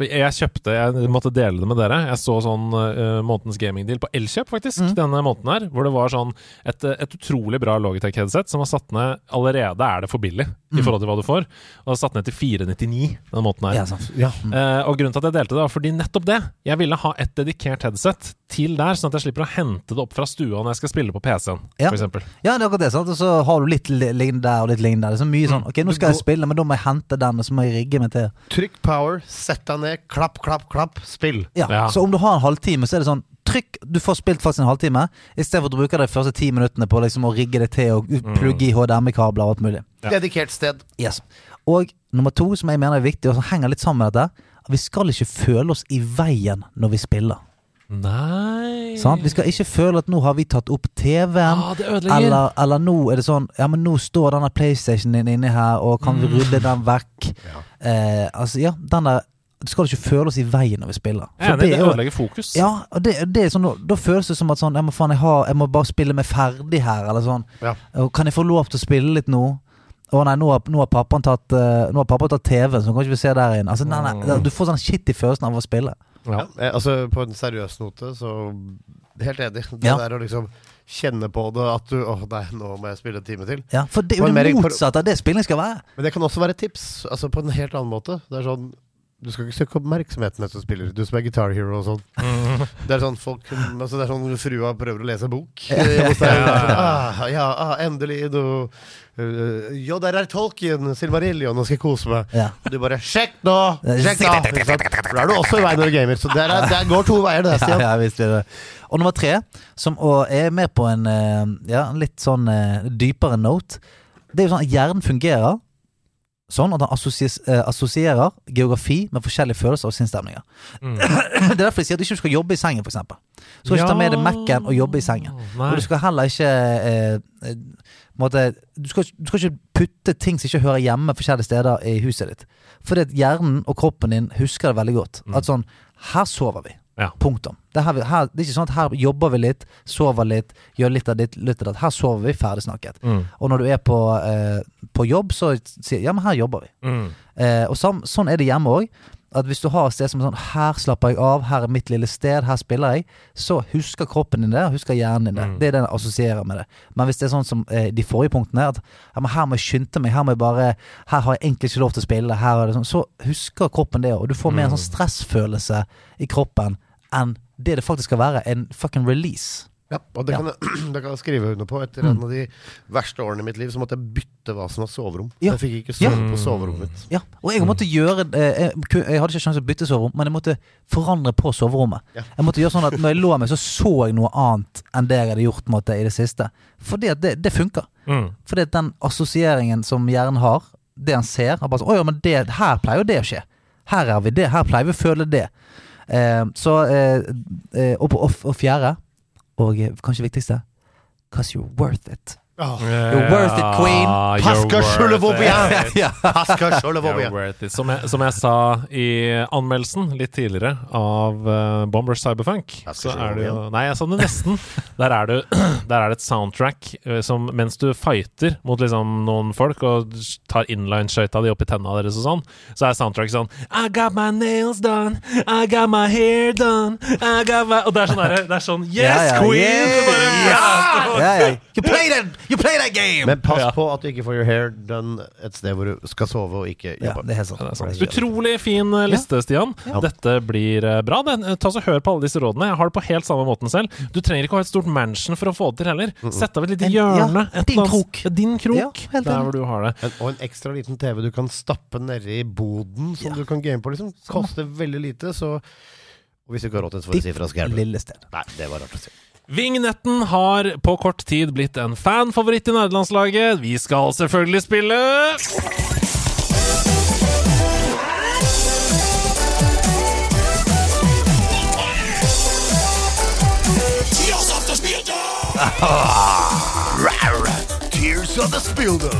Jeg kjøpte, jeg måtte dele det med dere. Jeg så sånn uh, månedens gamingdeal på Elkjøp, faktisk, Mm. denne måneden her. Hvor det var sånn et, eh, et utrolig bra Logitech-headset som var satt ned Allerede er det for billig i forhold til hva du får. Og satt ned til 499 denne måten her. Mm. Ja, sant. Ja. Eh, og grunnen til at jeg delte det, var fordi nettopp det. Jeg ville ha et dedikert headset til der, sånn at jeg slipper å hente det opp fra stua når jeg skal spille på PC-en, Ja. for eksempel. Ja, det er akkurat det. sant? Og så har du litt li- liggende der og litt liggende der. Det er så mye sånn Ok, nå skal jeg spille, men da må jeg hente den, og så må jeg rigge meg til. Trykk power, sett deg ned, klapp, klapp, klapp, spill. Ja, Ja. Så om du har en halvtime, så er det sånn Trykk, du får spilt faktisk en halvtime, istedenfor at du bruker de første ti minuttene på liksom å rigge det til og plugge i HDMI-kabler og alt mulig. Ja. Dedikert sted. Yes. Og nummer to, som jeg mener er viktig, og som henger litt sammen med dette, at vi skal ikke føle oss i veien når vi spiller. Nei sånn? Vi skal ikke føle at nå har vi tatt opp TV-en, Ah, eller, eller nå er det sånn Ja, men nå står denne PlayStationen din inni her, og kan vi rydde den vekk? Eh, altså, ja, den der Du skal ikke føle oss i veien når vi spiller. Er For enig, det det ødelegger fokus. Ja, og det, det er sånn, da føles det som at sånn Jeg må faen, jeg, har, jeg må bare spille meg ferdig her, eller sånn. Ja. Kan jeg få lov til å spille litt nå? Å nei, nå har, nå har pappaen tatt uh, har pappa tatt TV, så nå kan ikke vi se der inne. Altså, nei, nei, du får sånn shitty følelsen av å spille. Ja. ja. altså, på en seriøs note, så Helt enig. Det Ja. der å liksom kjenne på det at du Å nei, nå må jeg spille en time til. Ja, For det er jo det motsatte av det spilling skal være. Men det kan også være et tips, altså på en helt annen måte. Det er sånn Du skal ikke søke oppmerksomheten etter du spiller. Du som er Guitar Hero og sånn. Det er sånn folk altså Det er sånn frua prøver å lese bok. ja, ah, ja, ah, endelig nå uh, Jo, der er Tolkien, Silmarillion, nå skal jeg kose meg. Ja. Og du bare Sjekk nå! Sjekk nå! For Da er du også i veien når du gamer. Så det, er, der, går to veier, det, Ja, Stian. ja, visst det. Og nummer tre, som er mer på en eh, ja, en litt sånn eh, dypere note, det er jo sånn at hjernen fungerer sånn at han eh, assosierer geografi med forskjellige følelser og sinnsstemninger. det er derfor de sier at du ikke skal jobbe i sengen, f.eks. Du skal ikke ta med deg Mac-en og jobbe i sengen. Nei. Og du skal heller ikke eh, eh, måte, du, skal, du skal ikke putte ting som ikke hører hjemme forskjellige steder i huset ditt. Fordi at hjernen og kroppen din husker det veldig godt. At sånn Her sover vi. Ja. Punktum. Det, er her, her, det er ikke sånn at her jobber vi litt, sover litt, gjør litt av ditt, litt av det. Her sover vi, ferdig snakket. Mm. Og når du er på, eh, på jobb, så sier ja, men her jobber vi. Mm. Eh, og sam, sånn er det hjemme òg. at hvis du har et sted som er sånn Her slapper jeg av, her er mitt lille sted, her spiller jeg. Så husker kroppen din det, husker hjernen din det. Det er det den assosierer med det. Men hvis det er sånn som eh, de forrige punktene, at ja, men her må jeg skynde meg, her må jeg bare Her har jeg egentlig ikke lov til å spille, her er det sånn. Så husker kroppen det, og du får mer en sånn stressfølelse i kroppen enn det det faktisk skal være, en fucking release. Ja, og det Ja. kan, jeg, det kan jeg skrive under på. Etter en av de verste årene i mitt liv så måtte jeg bytte hva som var soverom. Ja. Jeg fikk ikke Ja. sove på soverommet mitt. Ja, og jeg måtte gjøre eh, jeg, jeg hadde ikke sjanse til å bytte soverom, men jeg måtte forandre på soverommet. Ja. Jeg måtte gjøre sånn at når jeg lå meg, så så jeg noe annet enn det jeg hadde gjort måtte, i det siste. Fordi at det, det funker. Mm. Fordi at den assosieringen som hjernen har, det han ser han bare sånn, Å ja, men det, her pleier jo det å skje. Her er vi det. Her pleier vi å føle det. Eh, så og, og, og fjerde, og eh, kanskje viktigste Cause you're worth it. You're worth it, queen. Pasca you're worth it. You're Shulavobia. worth it. Som som jeg sa i anmeldelsen litt tidligere av uh, Bomber Cyberfunk, så er det jo Nei, jeg sa det nesten. Der er det, der er det et soundtrack eh, som mens du fighter mot liksom noen folk og tar inline-skøyta di opp i tenna deres og sånn, så er soundtrack sånn I got my nails done, I got my hair done, I got my Og det er sånn der, Det er sånn Yes, Ja, ja, queen! yeah, bare, yeah, yeah, yeah. You play that, you play that game! Men pass Ja. på at du ikke får your hair done et sted hvor du skal sove og ikke ja, jobbe. det er sant. Ja, det er sant. Utrolig fin eh, liste, Stian. Dette blir eh, bra. Ta så Hør på alle disse rådene. Jeg har det på helt samme måten selv. Du trenger ikke å ha et stort mansion for å få det til heller. Sett av et lite hjørne. ja, et din annet- krok. Ja, Din krok. Ja, der hvor du har det. En, og en ekstra liten TV du kan stappe nedi boden, som du kan game på. liksom Koster veldig lite, så Og hvis du ikke har råd til det, så får du si fra. lille sted. Nei, det var rart å si. Vingnetten har på kort tid blitt en fanfavoritt i nederlandslaget. Vi skal selvfølgelig spille Tears of the Spilder.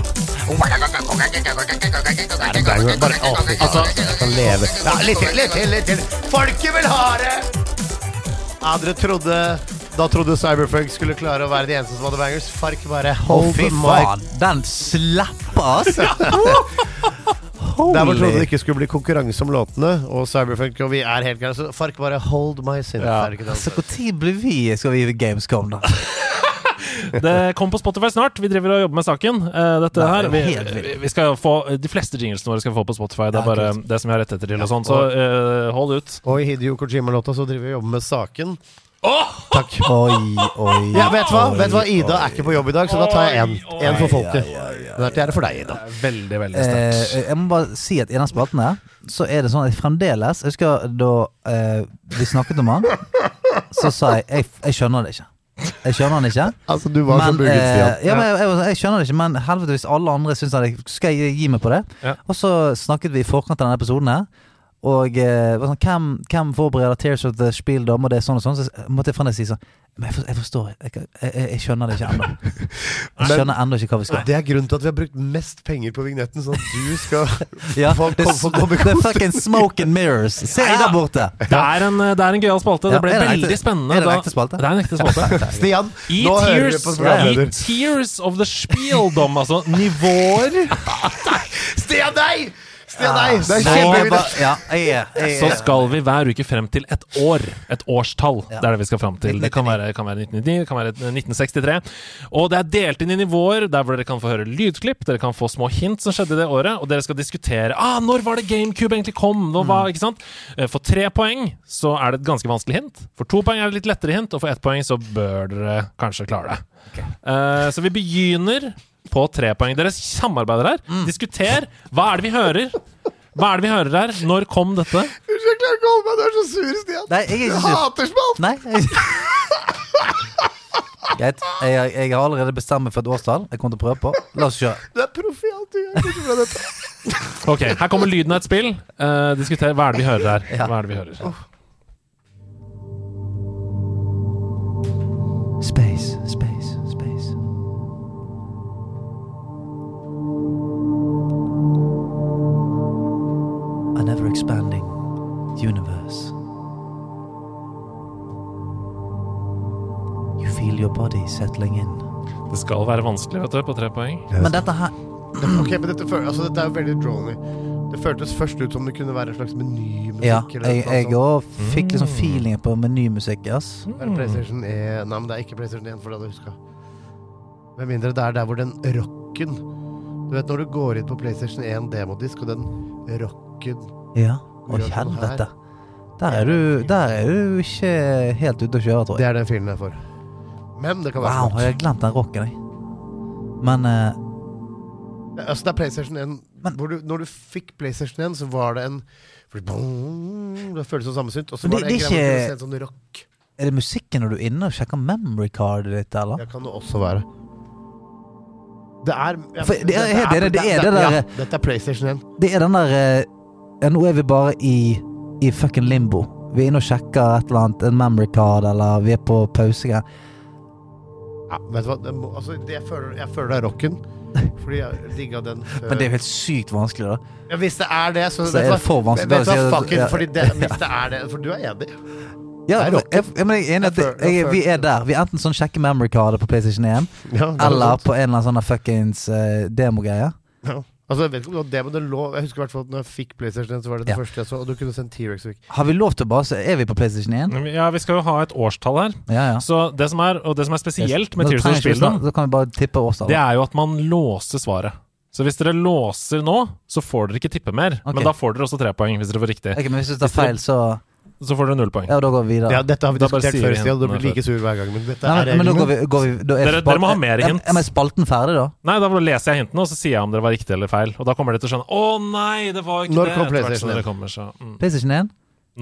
Bare, å, fy faen, Altså- jeg kan leve. Ja, litt til, litt til, litt til. Folket vil ha det! Ja, dere trodde Da trodde Cyberfunk skulle klare å være de eneste som hadde bangers. Fark bare Å, hold fy faen! Den slapper, altså! Der hvor trodde det ikke skulle bli konkurranse om låtene, og Cyberfunk og vi er helt klare, så Fark bare hold my sin. Ja. Altså. Når blir vi Skal vi i Gamescom, da? Det kommer på Spotify snart. Vi driver og jobber med saken. Eh, dette Nei, her vi, vi skal få De fleste jinglesene våre skal vi få på Spotify. Det er bare det som vi har rettigheter til. og sånn Så uh, hold ut. Og i Hideo Kojima-låta så driver vi og jobber med saken. Takk. Oi, oi. Ja, vet du hva? Vet du hva? Ida oi. er ikke på jobb i dag, så da tar jeg én. For folket. Den er til for deg, Ida. Veldig, veldig Eh, sterkt. jeg må bare si at i den spalten her, så er det sånn at jeg fremdeles Jeg husker da eh, vi snakket om han, så sa jeg jeg, jeg skjønner det ikke. Jeg skjønner han ikke. Altså, du var så bugget, eh, Stian. ja, men jeg, jeg, jeg skjønner det ikke, men helvete hvis alle andre syns jeg Skal jeg gi meg på det? Ja. Og så snakket vi i forkant av denne episoden her. Og eh, sånn, hvem, hvem forbereder Tears of the Spiel da? og det sånn og sånn. Så måtte jeg fremdeles si sånn Men jeg, for, jeg forstår jeg, jeg, jeg, skjønner det ikke ennå. Jeg skjønner ennå ikke hva vi skal. Det er grunnen til at vi har brukt mest penger på vignetten, sånn at du skal Ja, få det, komme- få komme i det er fucking smoke and mirrors. Se der borte! Det er en, det er en gøyal spalte. Ja, Det ble det veldig ekte- spennende. er det en ekte spalte? Det er en ekte spalte. Stian, I nå hører vi tears, på I programleder. tears of the spieldom, altså nivåer, Stian, nei! Stian, nei! Det er kjempevideo. Ja, så skal vi hver uke frem til et år. Et årstall. Ja. Det er det vi skal frem til. Det kan være, kan være 1999, det kan være 1963. Og det er delt inn i nivåer, der hvor dere kan få høre lydklipp, dere kan få små hint som skjedde i det året, og dere skal diskutere ah, når var det GameCube egentlig kom. Nå var, ikke sant? Eh, For tre poeng så er det et ganske vanskelig hint. For to poeng er det litt lettere hint, og for ett poeng så bør dere kanskje klare det. Eh, så vi begynner på tre poeng. Dere samarbeider her. Diskuter. Hva er det vi hører? Hva er det vi hører her? Når kom dette? Unnskyld, jeg klarer ikke å holde meg. Du er så sur, Stian. Nei, jeg er ikke sur. hater spalt. Nei. jeg-. Jeg, jeg har allerede bestemt meg for et årstall. Jeg kommer til å prøve på. La oss kjøre. Du er proff i alt du gjør. Ok, Her kommer lyden av et spill. Uh, diskuter. Hva er det vi hører her? Hva er det vi hører? Space, space. A ever expanding universe. You feel your body settling in. Det skal være vanskelig vet du, på tre poeng. Men dette her Ok, men dette, føl- altså, dette er jo veldig drony. Det føltes først ut som det kunne være en slags menymusikk. Ja, jeg, òg fikk liksom feelingen på menymusikk, ass. Er det PlayStation 1 Nei, men det er ikke PlayStation 1, for det hadde jeg huska. Med mindre det er der hvor den rocken Du vet når du går inn på PlayStation 1 demodisk, og den rocken Ja. Å, Gjør sånn helvete. Der er, du, der er du ikke helt ute å kjøre, tror jeg. Det er den filmen jeg får. Men det kan være Wow, jeg har glemt den rocken, jeg. Men eh, Altså, det er PlayStation 1 Men- du, Når du fikk PlayStation 1, så var det en Det føltes som sammensynt. Og så var det- det, det en er greie ikke- sånn rock. er det musikken når du er inne og sjekker memory cardet ditt, eller? Det kan det også være. Det er ja, For det er enig, det er det ja, der- Dette er PlayStation 1. Det er den der eh, Ja, nå er vi bare i, i fucking limbo. Vi er inne og sjekker et eller annet, en memory card, eller vi er på pause. Ja, vet du hva? Det må, altså, det jeg, føler, jeg føler det er rocken. Fordi jeg digga den før. Men det er jo helt sykt vanskelig, da. ja, hvis det er det, så, Så vet er du det for vanskelig. Vet, du Da sier hva, du- fuck it, ja. fordi det, hvis det er det For du er enig? Ja, Det er jeg, jeg, men jeg er enig i at Jeg føler- jeg, jeg vi er der. Vi er enten sånn sjekker memory cardet på PlayStation 1, Ja, det er eller sant. på en eller annen sånn fuckings uh, demogreie. ja. Altså, jeg vet ikke om det var det, men det lå Jeg husker i hvert fall at når jeg fikk PlayStation 1, så var det det Ja. første jeg så, og du kunne sendt T-rex. Week. Har vi lov til å bare se Er vi på PlayStation 1? Ja, vi skal jo ha et årstall her. Ja, ja. Så det som er, og det som er spesielt med Tears of årstall. det er jo at man låser svaret. Så hvis dere låser nå, så får dere ikke tippe mer. Okay. Men da får dere også tre poeng hvis dere får riktig. Ok, men hvis du tar feil, så Så får dere null poeng. Ja, da går vi videre. Ja, dette har vi Da bare diskutert sier før, vi Stian. Du hintene blir like sur hver gang. Men dette Nei, er men, men da går vi, går vi da er Dere- dere må ha mer er- hint. Er, er spalten ferdig, da? Nei, da leser jeg hintene, og så sier jeg om dere var riktig eller feil. Og da kommer dere til å skjønne Å nei, det var ikke Når det. kom etter hvert PlayStation dere 1? kommer, så, mm. PlayStation 1?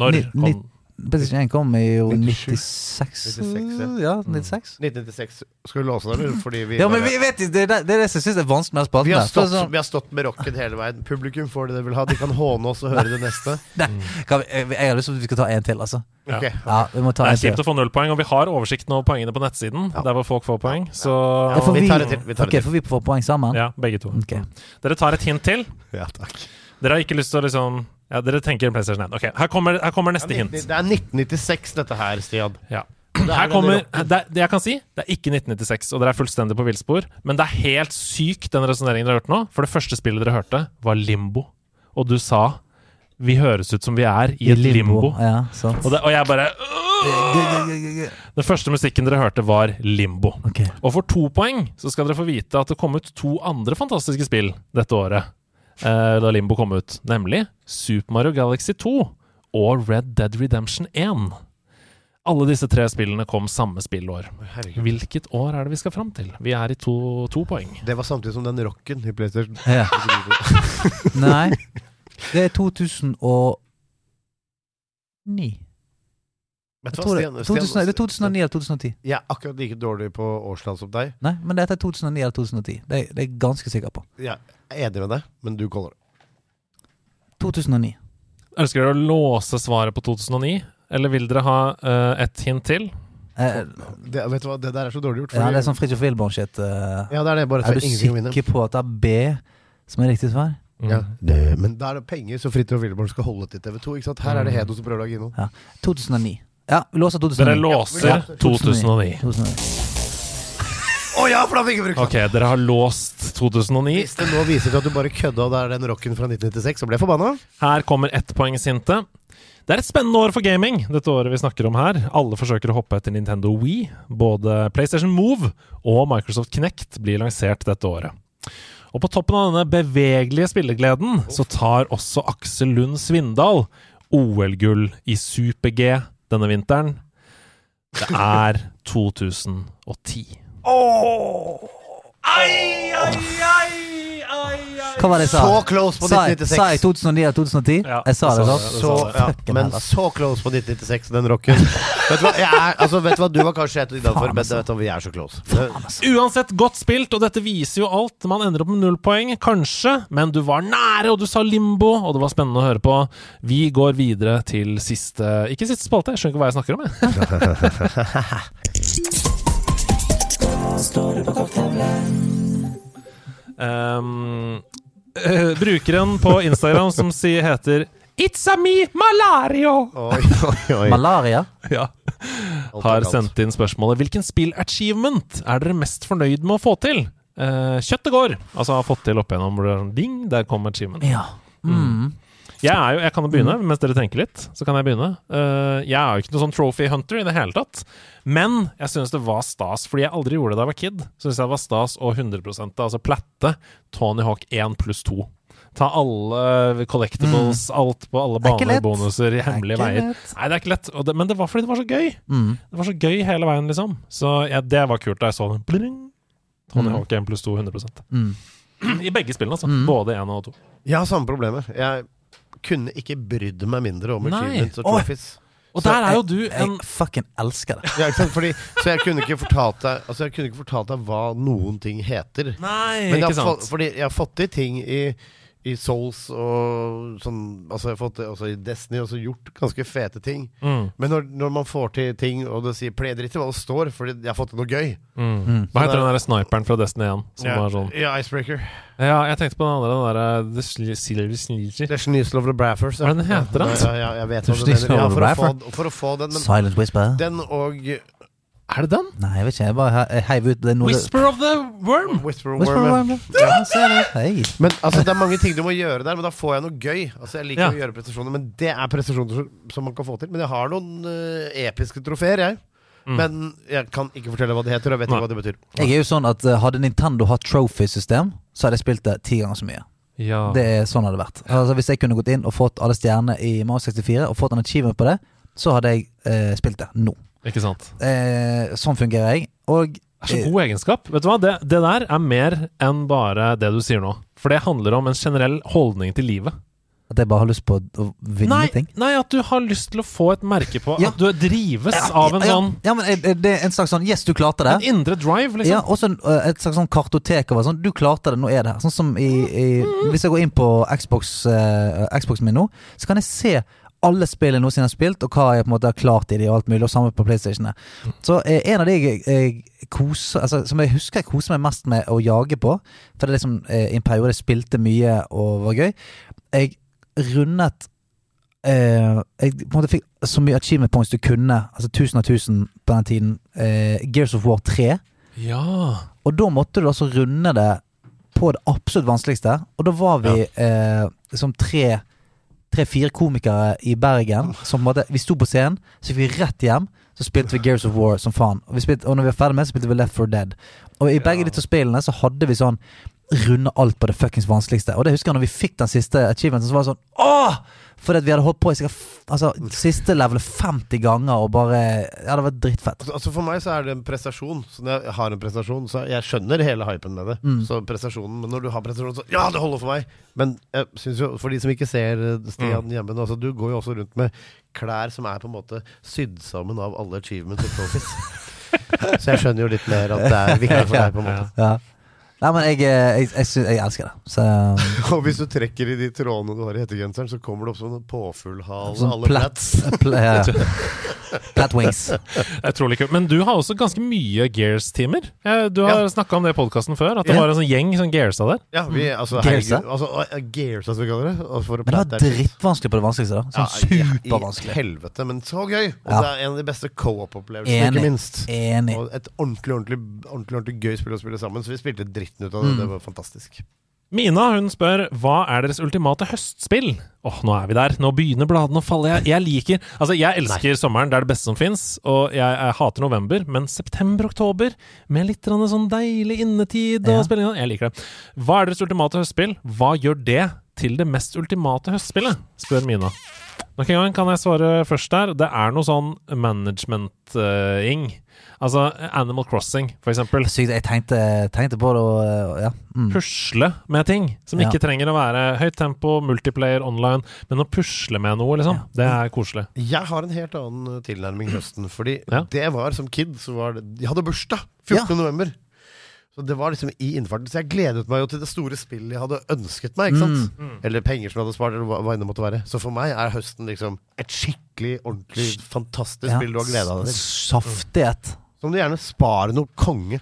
Når kom PlayStation 1 kom i jo 96 96, Ja, 96. 1996. Skal vi låse den, eller? Fordi vi Ja, men vi vet ikke, det er det, det, er det som jeg syns er vanskelig med å spalten. har, her. For stått, sånn- vi har stått med rocken hele veien. Publikum får det de vil ha. De kan håne oss og høre det neste. Kan vi, jeg, jeg har lyst til at vi skal ta en til, altså. Ja. Ok. Ja, vi må ta Det en er til. kjipt å få null poeng, og vi har oversikten over poengene på nettsiden. Der hvor folk får poeng. Så Ja, for vi vi, tar det til, vi tar det ok, til. Får vi få poeng sammen? ja, begge to. Ok. Dere tar et hint til. Ja, takk. Dere har ikke lyst til å liksom Ja, dere tenker PlayStation 1. Ok, her kommer, her kommer neste Det er 1996, dette her, Stian. Ja. Det er Her kommer det, det jeg kan si, det er ikke 1996, og dere er fullstendig på villspor. Men det er helt sykt, den resonneringen dere har hørt nå. For det første spillet dere hørte, var Limbo. Og du sa vi høres ut som vi er i et limbo. Ja, sant. Og, det, og jeg bare! Den første musikken dere hørte, var Limbo. Okay. Og for to poeng så skal dere få vite at det kom ut to andre fantastiske spill dette året. Eh, da Limbo kom ut. Nemlig Super Mario Galaxy 2 og Red Dead Redemption 1. Alle disse tre spillene kom samme spillår. Herregud. Hvilket år er det vi skal fram til? Vi er i to, to poeng. Det var samtidig som den rocken i PlayStation. Ja. Nei, det er 2009. Vet du hva, Stian? 2000, Stian- det er 2009 eller 2010. Jeg er akkurat like dårlig på årstall som deg. Nei, men dette er 2009 eller 2010. Det er, det er jeg ganske sikker på. Jeg er enig med deg, men du kaller det. 2009. Ønsker dere å låse svaret på 2009, eller vil dere ha uh, et hint til? Eh, det. Vet du hva, det der er så dårlig gjort. ja, det er sånn Fridtjof Wilborn-shit. Uh, ja, det er det. Bare er du sikker på at det er B som er riktig svar? Ja, det, men da er det penger, så Fridtjof Wilborn skal holde til TV2. Ikke sant? Her er det Hedo som prøver å lage innhold. 2009. Ja, vi låser 2009. Dere låser Ja, 2009. 2009. Å ja, for da fikk jeg brukt den! Ok, dere har låst 2009. Hvis det nå viser til at du bare kødda og det er den rocken fra 1996, så ble jeg forbanna. Her kommer ettpoengshintet. Det er et spennende år for gaming, dette året vi snakker om her. Alle forsøker å hoppe etter Nintendo Wii. Både PlayStation Move og Microsoft Kinect blir lansert dette året. Og på toppen av denne bevegelige spillegleden så tar også Aksel Lund Svindal OL-gull i super-G denne vinteren. Det er 2010. Hva var det jeg sa? Så close på Sa jeg, 1996. sa jeg 2009 eller 2010? Ja, jeg sa det, sa det, Så, det. ja, men så close på 1996, den rocken. vet, du hva, jeg er, altså, vet du hva, du var kanskje et innafor, for men altså. vet du vi er så close. Faen, Uansett godt spilt, og dette viser jo alt. Man ender opp med null poeng, kanskje, men du var nære, og du sa limbo, og det var spennende å høre på. Vi går videre til siste Ikke siste spalte, jeg skjønner ikke hva jeg snakker om, jeg. Um, uh, brukeren på Instagram som sier, heter It's a me, Malario! oi, oi, oi. Malaria? Ja. Har sendt inn spørsmålet Hvilken spill-achievement er dere mest fornøyd med å få til? Uh, kjøttet går! Altså har fått til opp igjennom det sånn ding, der kom achievement. Ja. Mm. Jeg, er jo, jeg kan jo begynne, mens dere tenker litt. Så kan Jeg begynne Uh, Jeg er jo ikke noe sånn trophy hunter i det hele tatt. Men jeg synes det var stas, fordi jeg aldri gjorde det da jeg var kid. Synes jeg det var stas å 100% altså platte Tony Hawk 1 pluss 2. Ta alle collectibles, alt på alle Mm. er baner, bonuser, i hemmelige veier. lett. Nei, det er ikke lett. Og det, men det var fordi det var så gøy. Mm. Det var så gøy hele veien, liksom. Så ja, det var kult da jeg så den. Bling! Tony Mm. Hawk 1 pluss 2, 100 Mm. I begge spillene, altså. Mm. Både 1 og 2. Jeg har samme problemet. Jeg kunne ikke brydd meg mindre om Nei. achievements og Oi. trophies. Og Så der er jo du en Jeg fucking elsker det. Ja, ikke sant? Fordi, så jeg kunne ikke fortalt deg Altså jeg kunne ikke fortalt deg hva noen ting heter. Nei, Men jeg ikke har fått, sant. fordi jeg har fått til ting i, i Souls og sånn Altså jeg har fått også i Destiny også gjort ganske fete ting. Mm, Men når, når man får til ting, og det sier Play ikke i hva det står, fordi jeg har fått til noe gøy. mm. Mm. Hva heter den der sniperen fra Destiny 1? Som ja, var sånn ja, Icebreaker. Ja, jeg tenkte på den andre, den derre The Sli- Silver Sneezy. The Schneasel of the Braffers. Hva heter den heter? Ja, ja, jeg vet hva den heter. Ja, for, å få, for å få den, men Silent Whisper. den og Er det den? Nei, jeg vet ikke. Jeg bare he- heiv ut det noe Whisper of the Worm! Whisper of Whisper Worm. Worm, ja. Ja. Hei. Men altså, det er mange ting du må gjøre der, men da får jeg noe gøy. Altså, Jeg liker Ja. å gjøre prestasjoner, men det er prestasjoner som- man kan få til. Men jeg har noen uh, episke trofeer, jeg. Mm. Men jeg kan ikke fortelle hva det heter, og jeg vet Nei. ikke hva det betyr. Jeg er jo sånn at uh, Hadde Nintendo hatt trophy-system, så hadde jeg spilt det ti ganger så mye. Ja. Det er sånn hadde det vært. Altså Hvis jeg kunne gått inn og fått alle stjernene i Mario 64 og fått en achievement på det, så hadde jeg uh, spilt det nå. Ikke sant. Eh, sånn fungerer jeg. Og Det er så god egenskap. Vet du hva? Det, det der er mer enn bare det du sier nå. For det handler om en generell holdning til livet. at jeg bare har lyst på å vinne Nei, ting. nei, at du har lyst til å få et merke på Ja. at du drives av en ja, sånn Ja, men er- er det er en slags sånn Yes, du klarte det. En indre drive, liksom. Ja, også en, eh, et slags sånn kartotek over sånn Du klarte det, nå er det her. Sånn som i, i Hvis jeg går inn på Xbox, uh, Xboxen min nå, så kan jeg se alle spill jeg noensinne har spilt, og hva jeg på en måte har klart i de, og alt mulig, og samme på PlayStationene. Så eh, en av de jeg, jeg koser altså, Som jeg husker jeg koser meg mest med å jage på, for det er liksom eh, i en periode jeg spilte mye og var gøy Jeg rundet eh, Jeg på en måte fikk så mye achievement points du kunne, altså tusen av tusen på den tiden. Eh, Gears of War 3. Ja. Og da måtte du altså runde det på det absolutt vanskeligste. Og da var vi eh, liksom tre Tre-fire komikere i Bergen som måtte, Vi sto på scenen, så gikk vi rett hjem. Så spilte vi Gears of War som faen. Og, spilte, og når vi var ferdig med så spilte vi Left 4 Dead. Og i begge de to spillene så hadde vi sånn Runde alt på det fuckings vanskeligste. Og det husker jeg når vi fikk den siste achievementen, så var det sånn Åh! Fordi at vi hadde holdt på i sikkert Altså siste level 50 ganger og bare Ja, det var drittfett. Altså, altså For meg så er det en prestasjon. Så når jeg har en prestasjon, så jeg skjønner hele hypen med det. Mm. Så prestasjonen, Men når du har prestasjon, så Ja, det holder for meg! Men jeg synes jo, for de som ikke ser eh, Stian Mm. hjemme nå, altså, du går jo også rundt med klær som er på en måte sydd sammen av alle achievements og trophies. så jeg skjønner jo litt mer at det er viktig for deg, på en måte. Ja. Nei, men jeg, eh, jeg, jeg, sy- jeg elsker det. Så Og hvis du trekker i de trådene du har i hettegenseren, så kommer det opp som en påfuglhale. Sånn alle platt, plats. pl. Plat wings. Utrolig ikke. Men du har også ganske mye Gears-timer. Eh, Du har Ja. snakka om det i podkasten før, at det Ja. var en sånn gjeng som Gearsa der. Ja, vi, altså, Gears, herregud, altså, uh, Gears, som vi kaller det. Og for å Men det var platte er drittvanskelig på det vanskeligste. da Sånn Ja, i- supervanskelig. I helvete, men så gøy! Og Ja. det er en av de beste co-op-opplevelsene, ikke Enig. minst. Enig. Og et ordentlig, ordentlig, ordentlig, ordentlig gøy spill å spille sammen, så vi spilte dritten ut av det. Mm. Det var fantastisk. Mina hun spør hva er deres ultimate høstspill. Åh, nå er vi der. Nå begynner bladene å falle. Jeg, jeg liker Altså, jeg elsker sommeren. Det er det beste som fins. Og jeg, jeg hater november, men september-oktober, med litt sånn deilig innetid og Ja. spilling Jeg liker det. Hva er deres ultimate høstspill? Hva gjør det til det mest ultimate høstspillet? spør Mina. Nok en gang kan jeg svare først der. Det er noe sånn management-ing. altså Animal Crossing, for eksempel. Sykt. Jeg tenkte, tenkte på det og ja. Mm. pusle med ting. Som Ja. ikke trenger å være høyt tempo, multiplayer, online, men å pusle med noe, liksom. Ja. Det er koselig. Jeg har en helt annen tilnærming høsten, fordi Ja. det var som kid, så var det De hadde bursdag! 14. november. Så det var liksom i innfarten. Så jeg gledet meg jo til det store spillet jeg hadde ønsket meg. ikke sant? Eller penger som jeg hadde spart, eller hva hva enn det måtte være. Så for meg er høsten liksom et skikkelig, ordentlig, fantastisk spill du har gleda deg til. Saftighet. Som du gjerne sparer noe konge.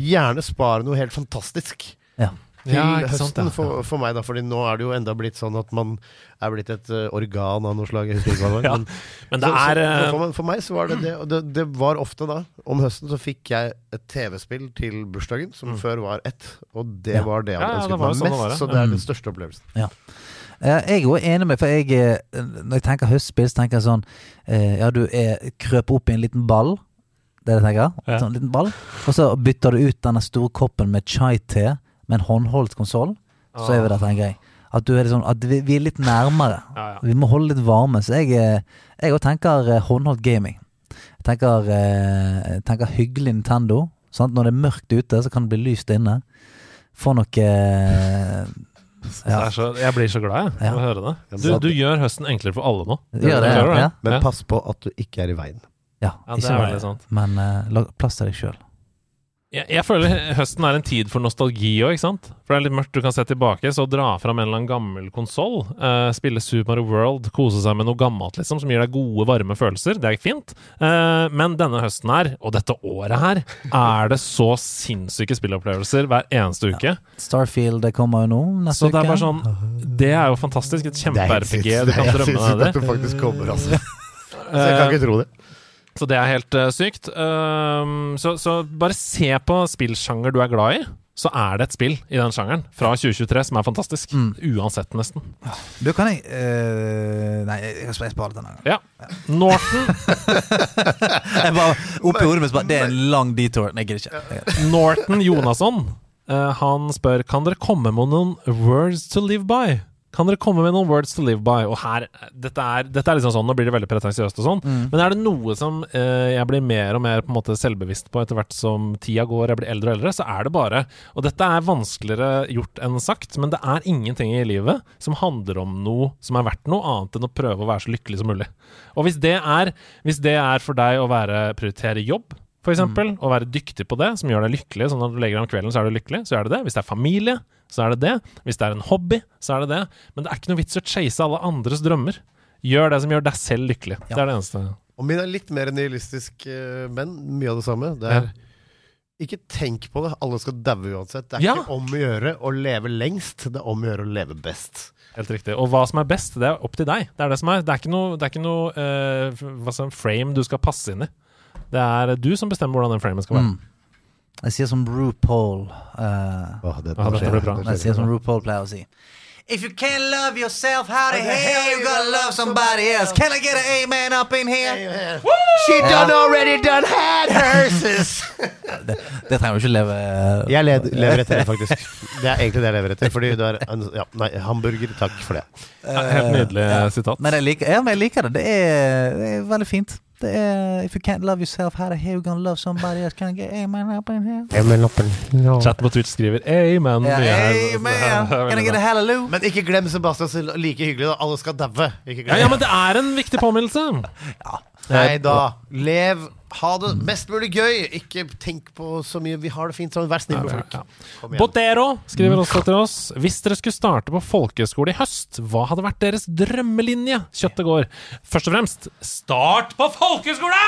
Gjerne sparer noe helt fantastisk. Ja. Til Ja, høsten sant, for, for meg, da. Fordi nå er det jo enda blitt sånn at man er blitt et uh, organ av noe slag. Jeg husker ikke men, Men det så, så, er eh, for, meg, for meg så var det det. Og det, det var ofte da, om høsten, så fikk jeg et TV-spill til bursdagen, som før var ett. Og det Ja. var det jeg ja, ønsket meg sånn mest. Det. Så det er Mm. den største opplevelsen. Ja. Jeg er jo enig med, for jeg, eh, når jeg tenker høstspill, så tenker jeg sånn eh, Ja, du er krøp opp i en liten ball. Det er det jeg tenker. Ja. Sånn liten ball. Og så bytter du ut denne store koppen med chai-te med en håndholdt konsoll. Så er vi der, en jeg. At, er sånn, at vi, vi er litt nærmere. Ja, ja. Vi må holde litt varme. Så jeg, òg også tenker eh, håndholdt gaming. Jeg tenker, eh, jeg tenker hyggelig Nintendo. Sant? Når det er mørkt ute, så kan det bli lyst inne. Få noe eh, ja. så, jeg blir så glad jeg, Ja. av å høre det. Du, du gjør høsten enklere for alle nå. Gjør det, ja. Men pass på at du ikke er i veien. ja, Ja, det er veldig sant. Men eh, lag plass til deg sjøl. Jeg, jeg føler høsten er en tid for nostalgi òg, ikke sant? For det er litt mørkt, du kan se tilbake, så dra fram en eller annen gammel konsoll, Uh, spille Super Mario World, kose seg med noe gammelt, liksom, som gir deg gode, varme følelser. Det er fint. Uh, men denne høsten her, og dette året her, er det så sinnssyke spillopplevelser hver eneste uke. Starfield det kommer jo nå neste Så det er bare sånn Det er jo fantastisk. Et Det er kjempe-RPG du kan Det drømme deg at det ned i. faktisk kommer, altså. Så jeg kan ikke tro det. Så det er helt uh, sykt. Um, så, så bare se på spillsjanger du er glad i, så er det et spill i den sjangeren fra 2023 som er fantastisk. Mm. Uansett, nesten. Du, kan jeg uh, Nei, jeg skal spare denne gangen. Ja. Norton, Jeg bare Oppi hodet mitt Det er en lang detour. Nei, jeg gidder ikke. Norton Jonasson uh, Han spør Kan dere komme med noen words to live by. Kan dere komme med noen words to live by? Og her, Dette er, dette er liksom sånn, nå blir det veldig pretensiøst og sånn, men er det noe som eh, jeg blir mer og mer på en måte selvbevisst på etter hvert som tida går, jeg blir eldre og eldre, så er det bare Og dette er vanskeligere gjort enn sagt, men det er ingenting i livet som handler om noe som er verdt noe annet enn å prøve å være så lykkelig som mulig. Og hvis det er, hvis det er for deg å være prioritere jobb, for eksempel, og være dyktig på det, som gjør deg lykkelig, sånn at du legger deg om kvelden, så er du lykkelig, så er det det. Hvis det er familie, så er det det. Hvis det er en hobby, så er det det. Men det er ikke noe vits i å chase alle andres drømmer. Gjør det som gjør deg selv lykkelig. Det er det eneste. Og min er litt mer nihilistisk, eh, men mye av det samme. Det er Ikke tenk på det. Alle skal daue uansett. Det er Ja. ikke om å gjøre å leve lengst, det er om å gjøre å leve best. Helt riktig. Og hva som er best, det er opp til deg. Det er det som er. Det er ikke noe, det er ikke noe uh, hva som, frame du skal passe inn i. Det er du som bestemmer hvordan den framen skal være. Mm. Jeg sier som RuPaul uh, oh, det, Ja, dette blir bra. Jeg sier som RuPaul pleier å si. If you can't love yourself, how the hell you gonna love somebody else? Can I get an amen up in here? She done already done had herses! Det trenger vi ikke leve Jeg led, lever etter det, faktisk. Det er egentlig det jeg lever etter. Fordi du er en, ja, Nei, hamburger, takk for det. Uh, helt nydelig sitat. Men jeg liker, ja, men jeg liker det. Det er, det er veldig fint. Det er If you can't love yourself, how the hell you gonna love somebody else? Can I get amen up in here? Chatten på Twitch skriver amen. Ja, yeah, amen. Can I get a hallelujah? Men ikke glem Sebastian like hyggelig, da. Alle skal daue. Ja, ja, men det er en viktig påminnelse. Nei da. Lev. Ha det mest mulig gøy. Ikke tenk på så mye. Vi har det fint sammen. Vær snill med folk. Botero skriver også til oss Hvis dere skulle starte på folkehøyskole i høst, hva hadde vært deres drømmelinje? Kjøttet går. Først og fremst, start på folkehøyskole!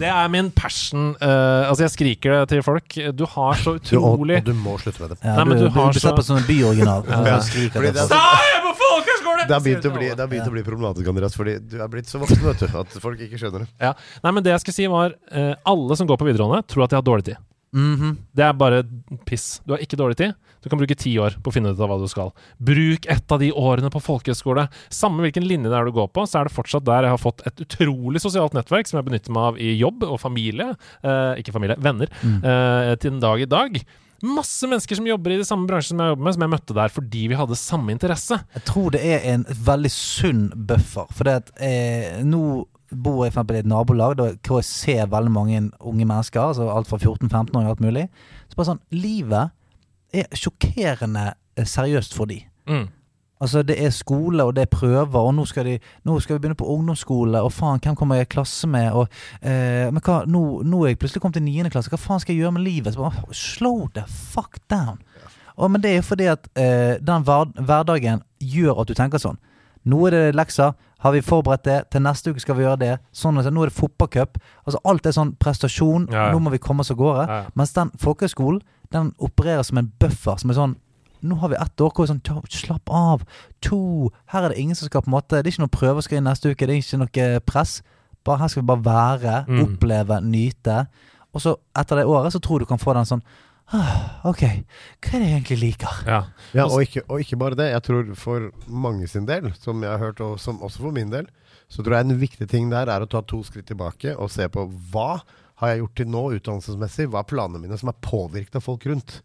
Det er min passion. Uh, altså, jeg skriker det til folk. Du har så Du, og, utrolig og du må slutte med det. Ja, Nei, men du, du du, har du, så- på sånn en byoriginal. Ja. Start på folkehøyskole! Det har begynt å bli, begynt å bli problematisk, Andreas, fordi du er blitt så voksen vet du, at folk ikke skjønner det. Ja. Nei, men det jeg skulle si var eh, Alle som går på videregående, tror at de har dårlig tid. Mhm. Det er bare piss. Du har ikke dårlig tid. Du kan bruke ti år på å finne ut av hva du skal. Bruk et av de årene på folkehøyskole. Samme hvilken linje det er du går på, så er det fortsatt der jeg har fått et utrolig sosialt nettverk som jeg benytter meg av i jobb og familie. Eh, ikke familie, venner. Eh, til den dag i dag. Masse mennesker som jobber i de samme bransjene som jeg jobber med, som jeg møtte der fordi vi hadde samme interesse. Jeg tror det er en veldig sunn buffer. For det at eh, nå bor jeg for i et nabolag da, hvor jeg ser veldig mange unge mennesker, altså alt fra 14-15 år og alt mulig. Så bare sånn, Livet er sjokkerende eh, seriøst for de. Mm. Altså Det er skole, og det er prøver, og nå skal, de, nå skal vi begynne på ungdomsskole, og faen, hvem kommer jeg i klasse med? Og, eh, men hva, nå, nå er jeg plutselig kommet til 9. klasse, hva faen skal jeg gjøre med livet? Så bare, slow the fuck down. Og, men det er jo fordi at eh, den hver, hverdagen gjør at du tenker sånn. Nå er det lekser, har vi forberedt det, til neste uke skal vi gjøre det. Sånn sånn, Nå er det fotballcup. Altså alt er sånn prestasjon, Ja, ja. nå må vi komme oss av gårde. Ja, ja. Mens den folkehøyskolen, den opererer som en buffer, som er sånn nå har vi ett år hvor vi sånn Slapp av. To. Her er det ingen som skal på en måte Det er ikke noe prøver skal inn neste uke. Det er ikke noe press. Bare Her skal vi bare være, Mm. oppleve, nyte. Og så etter det året så tror du kan få den sånn ah, Ok, hva er det jeg egentlig liker? Ja. Ja, og ikke, og ikke bare det. Jeg tror for mange sin del, som jeg har hørt, og som også for min del, så tror jeg en viktig ting der er å ta to skritt tilbake og se på hva har jeg gjort til nå utdannelsesmessig? Hva er planene mine som er påvirket av folk rundt?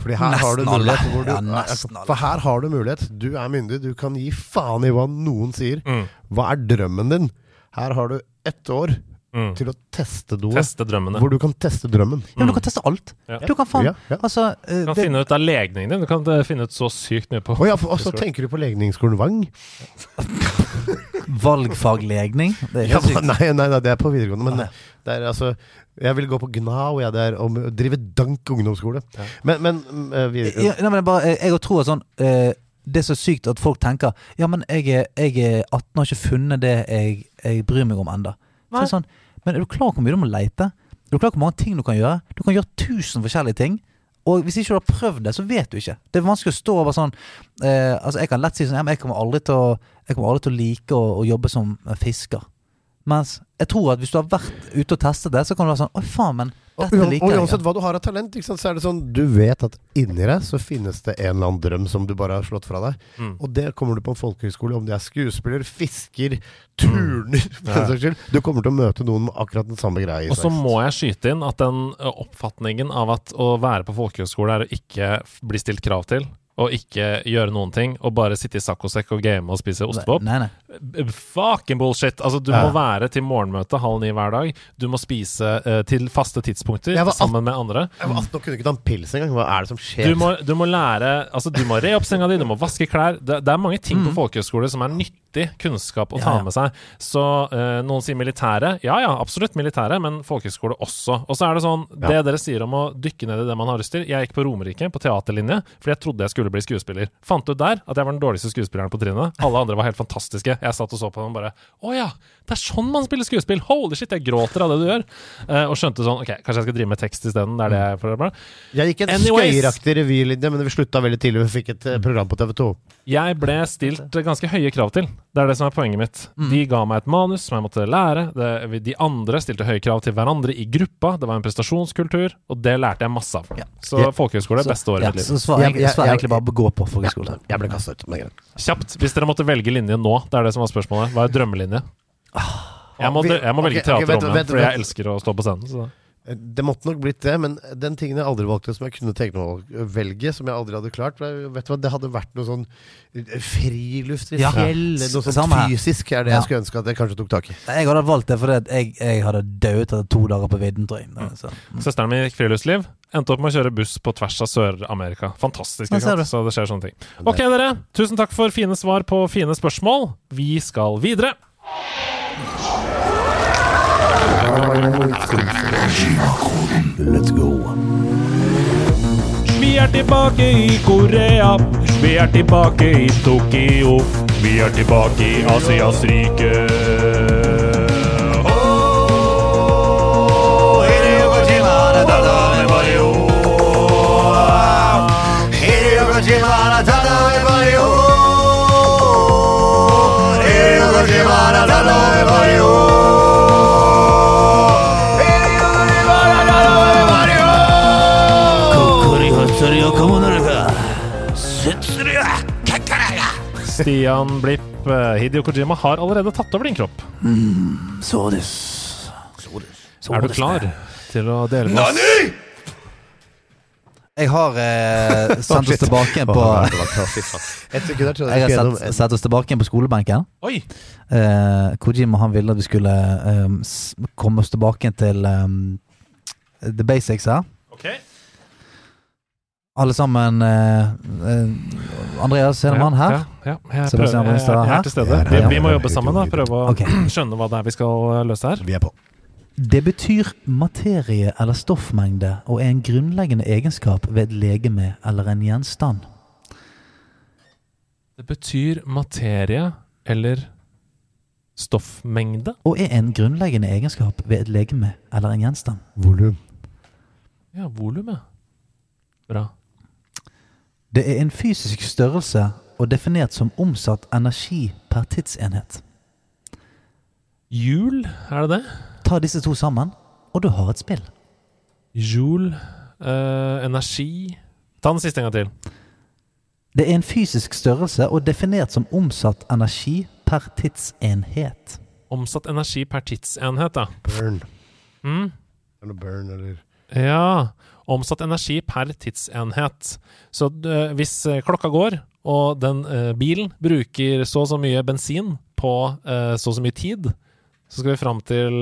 Fordi her har du alle. mulighet hvor du, Ja, nesten alle. For her har du mulighet. Du er myndig. Du kan gi faen i hva noen sier. Mm. Hva er drømmen din? Her har du ett år Mm. til å teste noe. Teste drømmene. Hvor du kan teste drømmen. Ja, men du kan teste alt. Ja. Du kan faen Ja, ja. Altså, uh, Du kan det, finne ut av legningen din. Du kan eh, finne ut så sykt mye på oh, ja, og så tenker du på legningsskolen Vang? valgfaglegning. Det er Ja, helt sykt. nei, nei, nei, det er på videregående. Men Nei. det er altså Jeg vil gå på Gna, og jeg der og drive Dank ungdomsskole. Ja. Men, men eh, vi, Ja, nei, men bare, jeg, jeg tror at sånn eh, Det er så sykt at folk tenker Ja, men jeg er, jeg er 18 og har ikke funnet det jeg, jeg bryr meg om Så er sånn, Men er du klar over hvor mye du må leite? Er du klar over hvor mange ting du kan gjøre? Du kan gjøre tusen forskjellige ting. Og hvis ikke du har prøvd det, så vet du ikke. Det er vanskelig å stå over sånn eh, Altså Jeg kan lett si sånn ja, men Jeg kommer aldri til å Jeg kommer aldri til å like å, å jobbe som fisker. Mens jeg tror at hvis du har vært ute og testet det, så kan du være sånn Oi, faen, men dette liker jeg. og uansett hva du har av talent, ikke sant, så er det sånn Du vet at inni deg så finnes det en eller annen drøm som du bare har slått fra deg. Mm. Og det kommer du på en folkehøyskole, om det er skuespiller, fisker, turner skyld. Du kommer til å møte noen med akkurat den samme greia. Og så må jeg skyte inn at den oppfatningen av at å være på folkehøyskole er å ikke bli stilt krav til, og ikke gjøre noen ting, og bare sitte i saccosekk og game og spise ostepop Nei, nei. Fucking bullshit! Altså, du Ja. må være til morgenmøte halv ni hver dag. Du må spise uh, til faste tidspunkter sammen med andre. Jeg var 18 og kunne ikke ta en pils engang. Hva er det som skjer? Du må, du må lære Altså, du må re opp senga di, du må vaske klær. Det, det er mange ting på folkehøyskole som er nyttig kunnskap å ta med seg. Så eh, noen sier militære. Ja ja, absolutt militære, men folkehøyskole også. Og så er det sånn, det dere sier om å dykke ned i det man har lyst til Jeg gikk på Romerike, på teaterlinje, fordi jeg trodde jeg skulle bli skuespiller. Fant ut der at jeg var den dårligste skuespilleren på trinnet. Alle andre var helt fantastiske. Jeg satt og så på dem og bare Å ja, det er sånn man spiller skuespill! Holy shit, jeg gråter av det du gjør. Eh, og skjønte sånn Ok, kanskje jeg skal drive med tekst isteden. Det er det jeg prøver. Jeg gikk en Anyways. skøyeraktig revylinje, men vi slutta veldig tidlig. Vi fikk et eh, program på TV2. Jeg ble stilt ganske høye krav til. Det er det som er poenget mitt. De ga meg et manus som jeg måtte lære. Det, de andre stilte høye krav til hverandre i gruppa. Det var en prestasjonskultur, og det lærte jeg masse av. Ja. Så Ja. folkehøyskole er beste året i mitt liv. så svar, Jeg- jeg- egentlig bare gå på folkehøyskole. Jeg ble kasta ut. Kjapt, hvis dere måtte velge linje nå, det er det som var spørsmålet. Hva er drømmelinje? Jeg må, jeg må velge ok, okay, vent, fordi jeg elsker å stå på scenen. Så. Eh, Det måtte nok blitt det, men den tingen jeg aldri valgte, som jeg kunne tenke meg å velge, som jeg aldri hadde klart, vet du hva, det hadde vært noe sånn eh, friluft i Ja. fjell, noe sånn Samme fysisk, er det Ja. jeg skulle ønske at jeg kanskje tok tak i. Jeg hadde valgt det fordi jeg, jeg hadde dødd etter to dager på vidden, tror jeg. Det- Så. Søsteren min gikk friluftsliv. Endte opp med å kjøre buss på tvers av Sør-Amerika. Fantastisk. Ikke sant? Så det skjer sånne ting. Ok, dere. Tusen takk for fine svar på fine spørsmål. Vi skal videre. Let's go. Vi er tilbake i Korea. Vi er tilbake i Tokyo. Vi er tilbake i Asias rike. Stian Blipp, Hidio Hideo Kojima har allerede tatt over din kropp. Så des. Så Er du klar til å dele med oss? Jeg har eh, sendt oss tilbake på jeg har sendt, oss tilbake på skolebenken. Oi! Eh, Kojima han ville at vi skulle eh, komme oss tilbake til eh, the basics her. Ok. Alle sammen eh, eh, Andreas Hedemann her. Ja, ja, jeg, prøver, jeg, jeg, jeg er til stede. Vi, vi må jobbe sammen, da. Prøve å okay. skjønne hva det er vi skal eh, løse her. Vi er på. Det betyr materie eller stoffmengde og er en grunnleggende egenskap ved et legeme eller en gjenstand. Det betyr materie eller stoffmengde. Og er en grunnleggende egenskap ved et legeme eller en gjenstand. Volum. Ja, volum, ja. Bra. Det er en fysisk størrelse og definert som omsatt energi per tidsenhet. Jul, er det det? Ta disse to sammen, og du har et spill. Joule øh, energi Ta den siste en gang til. Det er en fysisk størrelse og definert som omsatt energi per tidsenhet. Omsatt energi per tidsenhet, da. Burn. Mm. Eller burn, eller Ja. Omsatt energi per tidsenhet. Så eh, hvis eh, klokka går, og den eh, bilen bruker så og så mye bensin på så og så mye tid, så skal vi fram til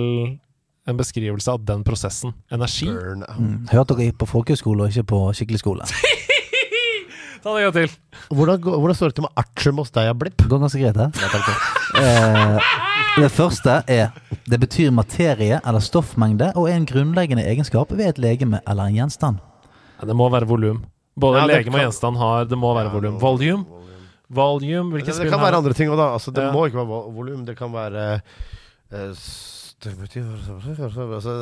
en beskrivelse av den prosessen. Energi. Mm. Hørte dere på folkehøyskole og ikke på skikkelig skole? Ta det en gang til. Hvordan, hvordan står det til med artium hos deg, Blipp? Det går ganske greit, det. Eh, det første er Det betyr materie eller stoffmengde og er en grunnleggende egenskap ved et legeme eller en gjenstand. Ja, det må være volum. Både Ja, legeme og gjenstand har Det må være Ja, volum. Volume. Volume. Det, Hvilken det kan være andre ting òg, da. Altså, det Ja. må ikke være vol- volum. Det kan være eh, altså,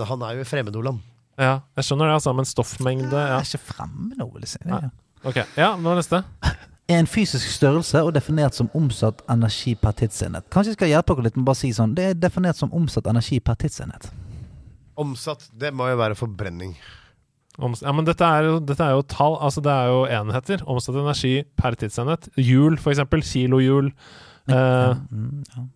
Han er jo i fremmedordland. Ja, jeg skjønner det, altså, men stoffmengde ja. Jeg er ikke fremme nå, vil jeg si. Det Nei. er Ok, ja, nå er neste. En fysisk størrelse og definert som omsatt energi per tidsenhet. Kanskje jeg skal hjelpe dere litt med å bare si sånn. Det er definert som omsatt energi per tidsenhet. Omsatt. Det må jo være forbrenning. Omsatt, ja, men dette er, jo, dette er jo tall, altså det er jo enheter. Omsatt energi per tidsenhet. Hjul, for eksempel. Kilohjul. Eh, ja, ja.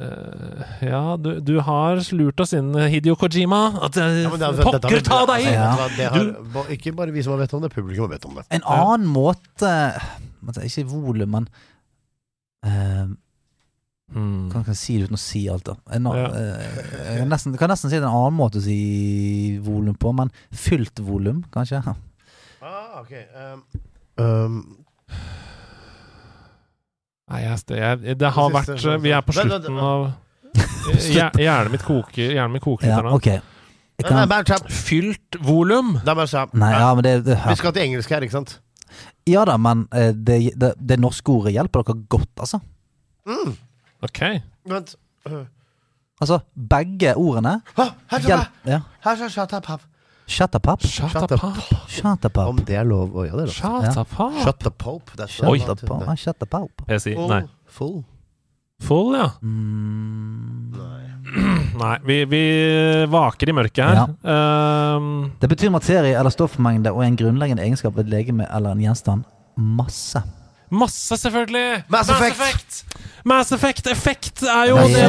Eh, ja, du, du har lurt oss inn, Hidio Kojima. At eh, Ja, det er- Pokker vi- ta deg i! altså, det Ikke bare vi som har vet om det, publikum har vet om det. En annen måte altså, Ikke volum, men uh, Hmm. Kan kan jeg si det uten å si alt, da? En, Ja. eh, jeg kan nesten, kan nesten si det er en annen måte å si volum på, men fylt volum, kanskje? Ah, ok. Um, um, Nei, jeg, det, jeg, det har Det vært Vi er på slutten av Hjer- Hjernen mitt koker, hjernen min koker Ja, okay. her kan. Fylt volum! Da må jeg nei, ja, men det, det Vi skal til engelsk her, ikke sant? Ja da, men eh, det, det, det norske ordet hjelper dere godt, altså. Mm. Ok. Vent. Uh, Altså, begge ordene her, hjelp... Ja. Shatapap. up, Om det er lov å gjøre det, Ja. Shut up, up. Jeg sier Full. nei. Full. Full, ja. Mm. Nei, vi, vi vaker i mørket her. Ehm, Det betyr materie eller stoffmengde og en grunnleggende egenskap ved et legeme eller en gjenstand. Masse. Masse, selvfølgelig! Mass Effect. Effect! Mass Effect Effekt er jo det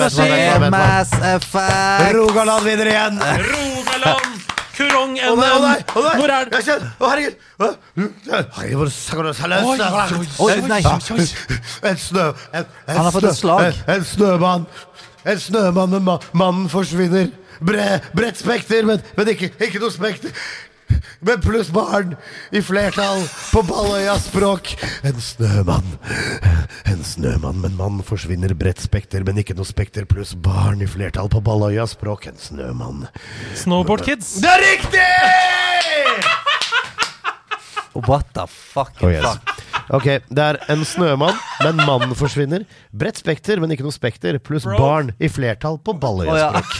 altså, er. Mass effect! Rogaland vinner igjen! Rogaland! Kurong Å nei, å nei! NM! Hvor er det? Å, herregud! Oi, oi, Oi. En snø... Han har fått et slag. En, snømann. En snømann, mannen forsvinner. Bre, bredt spekter, men, men ikke, ikke noe spekter. Men pluss barn i flertall på Balløyas språk. En snømann. En snømann, men mann forsvinner. Bredt spekter, men ikke noe spekter. Pluss barn i flertall på Balløyas språk. En snømann. Snowboard Kids. Det er riktig! What the fuck? Oh, yes. Ok, det er en snømann, men mannen forsvinner. Bredt spekter, men ikke noe spekter. Pluss barn i flertall på Balløya-språk.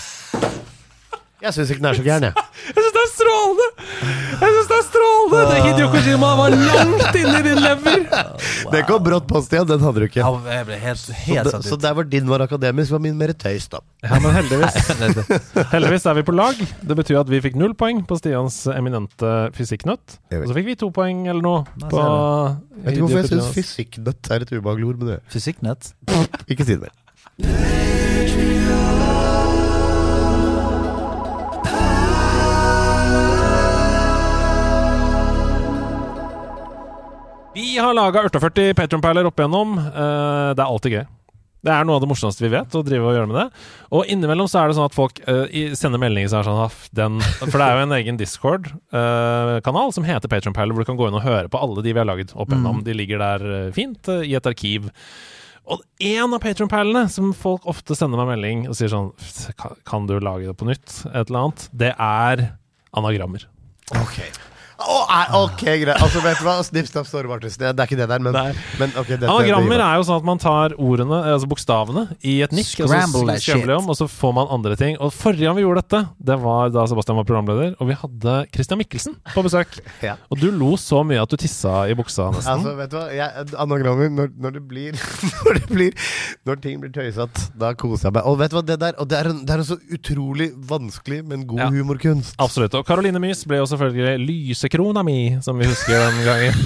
Jeg syns ikke den er så gæren, jeg. Jeg syns det er strålende! Jeg synes det er strålende! Det Hideo Kojima var langt inni din lever. Det kom brått på, Stian. Den hadde du ikke. Ja, jeg ble helt, helt så, satt så der var din var akademisk, var min mer tøys, da. Ja, men heldigvis. heldigvis er vi på lag. Det betyr at vi fikk null poeng på Stians eminente fysikknøtt. Og så fikk vi to poeng eller noe på Jeg Vet du hvorfor jeg syns fysikknøtt er et ubehagelig ord? Men det Fysikknøtt? ikke si det mer. Vi har laga 48 Patronperler opp igjennom. Eh, det er alltid gøy. Det er noe av det morsomste vi vet, å drive og gjøre med det. Og innimellom så er det sånn at folk uh, sender meldinger som er sånn den, For det er jo en egen Discord-kanal som heter Patronperler, hvor du kan gå inn og høre på alle de vi har laget opp igjennom. De ligger der eh, fint uh, i et arkiv. Og en av Patronperlene som folk ofte sender meg melding og sier sånn "Kan- du lage det på nytt? Et eller annet. Det er anagrammer. Ok Er, ok, greit. Altså, vet du hva? Snipp, snapp, snore, Martinsen. Det er ikke det der, men, men ok, dette, Anagrammer det, er jo sånn at man tar ordene, altså bokstavene, i et nikk, og så Scramble de om, og så får man andre ting. Og forrige gang vi gjorde dette, det var da Sebastian var programleder, og vi hadde Christian Mikkelsen på besøk. Ja. Og du lo så mye at du tissa i buksa, nesten. Altså, vet du hva? Jeg, anagrammer, når, når det blir Når det blir Når ting blir tøysete, da koser jeg meg. Og vet du hva, det der Og det er en, det er en så utrolig vanskelig, men god Ja. humorkunst. Absolutt. Og Caroline Mys ble jo selvfølgelig lysekrona mi, som vi husker den gangen.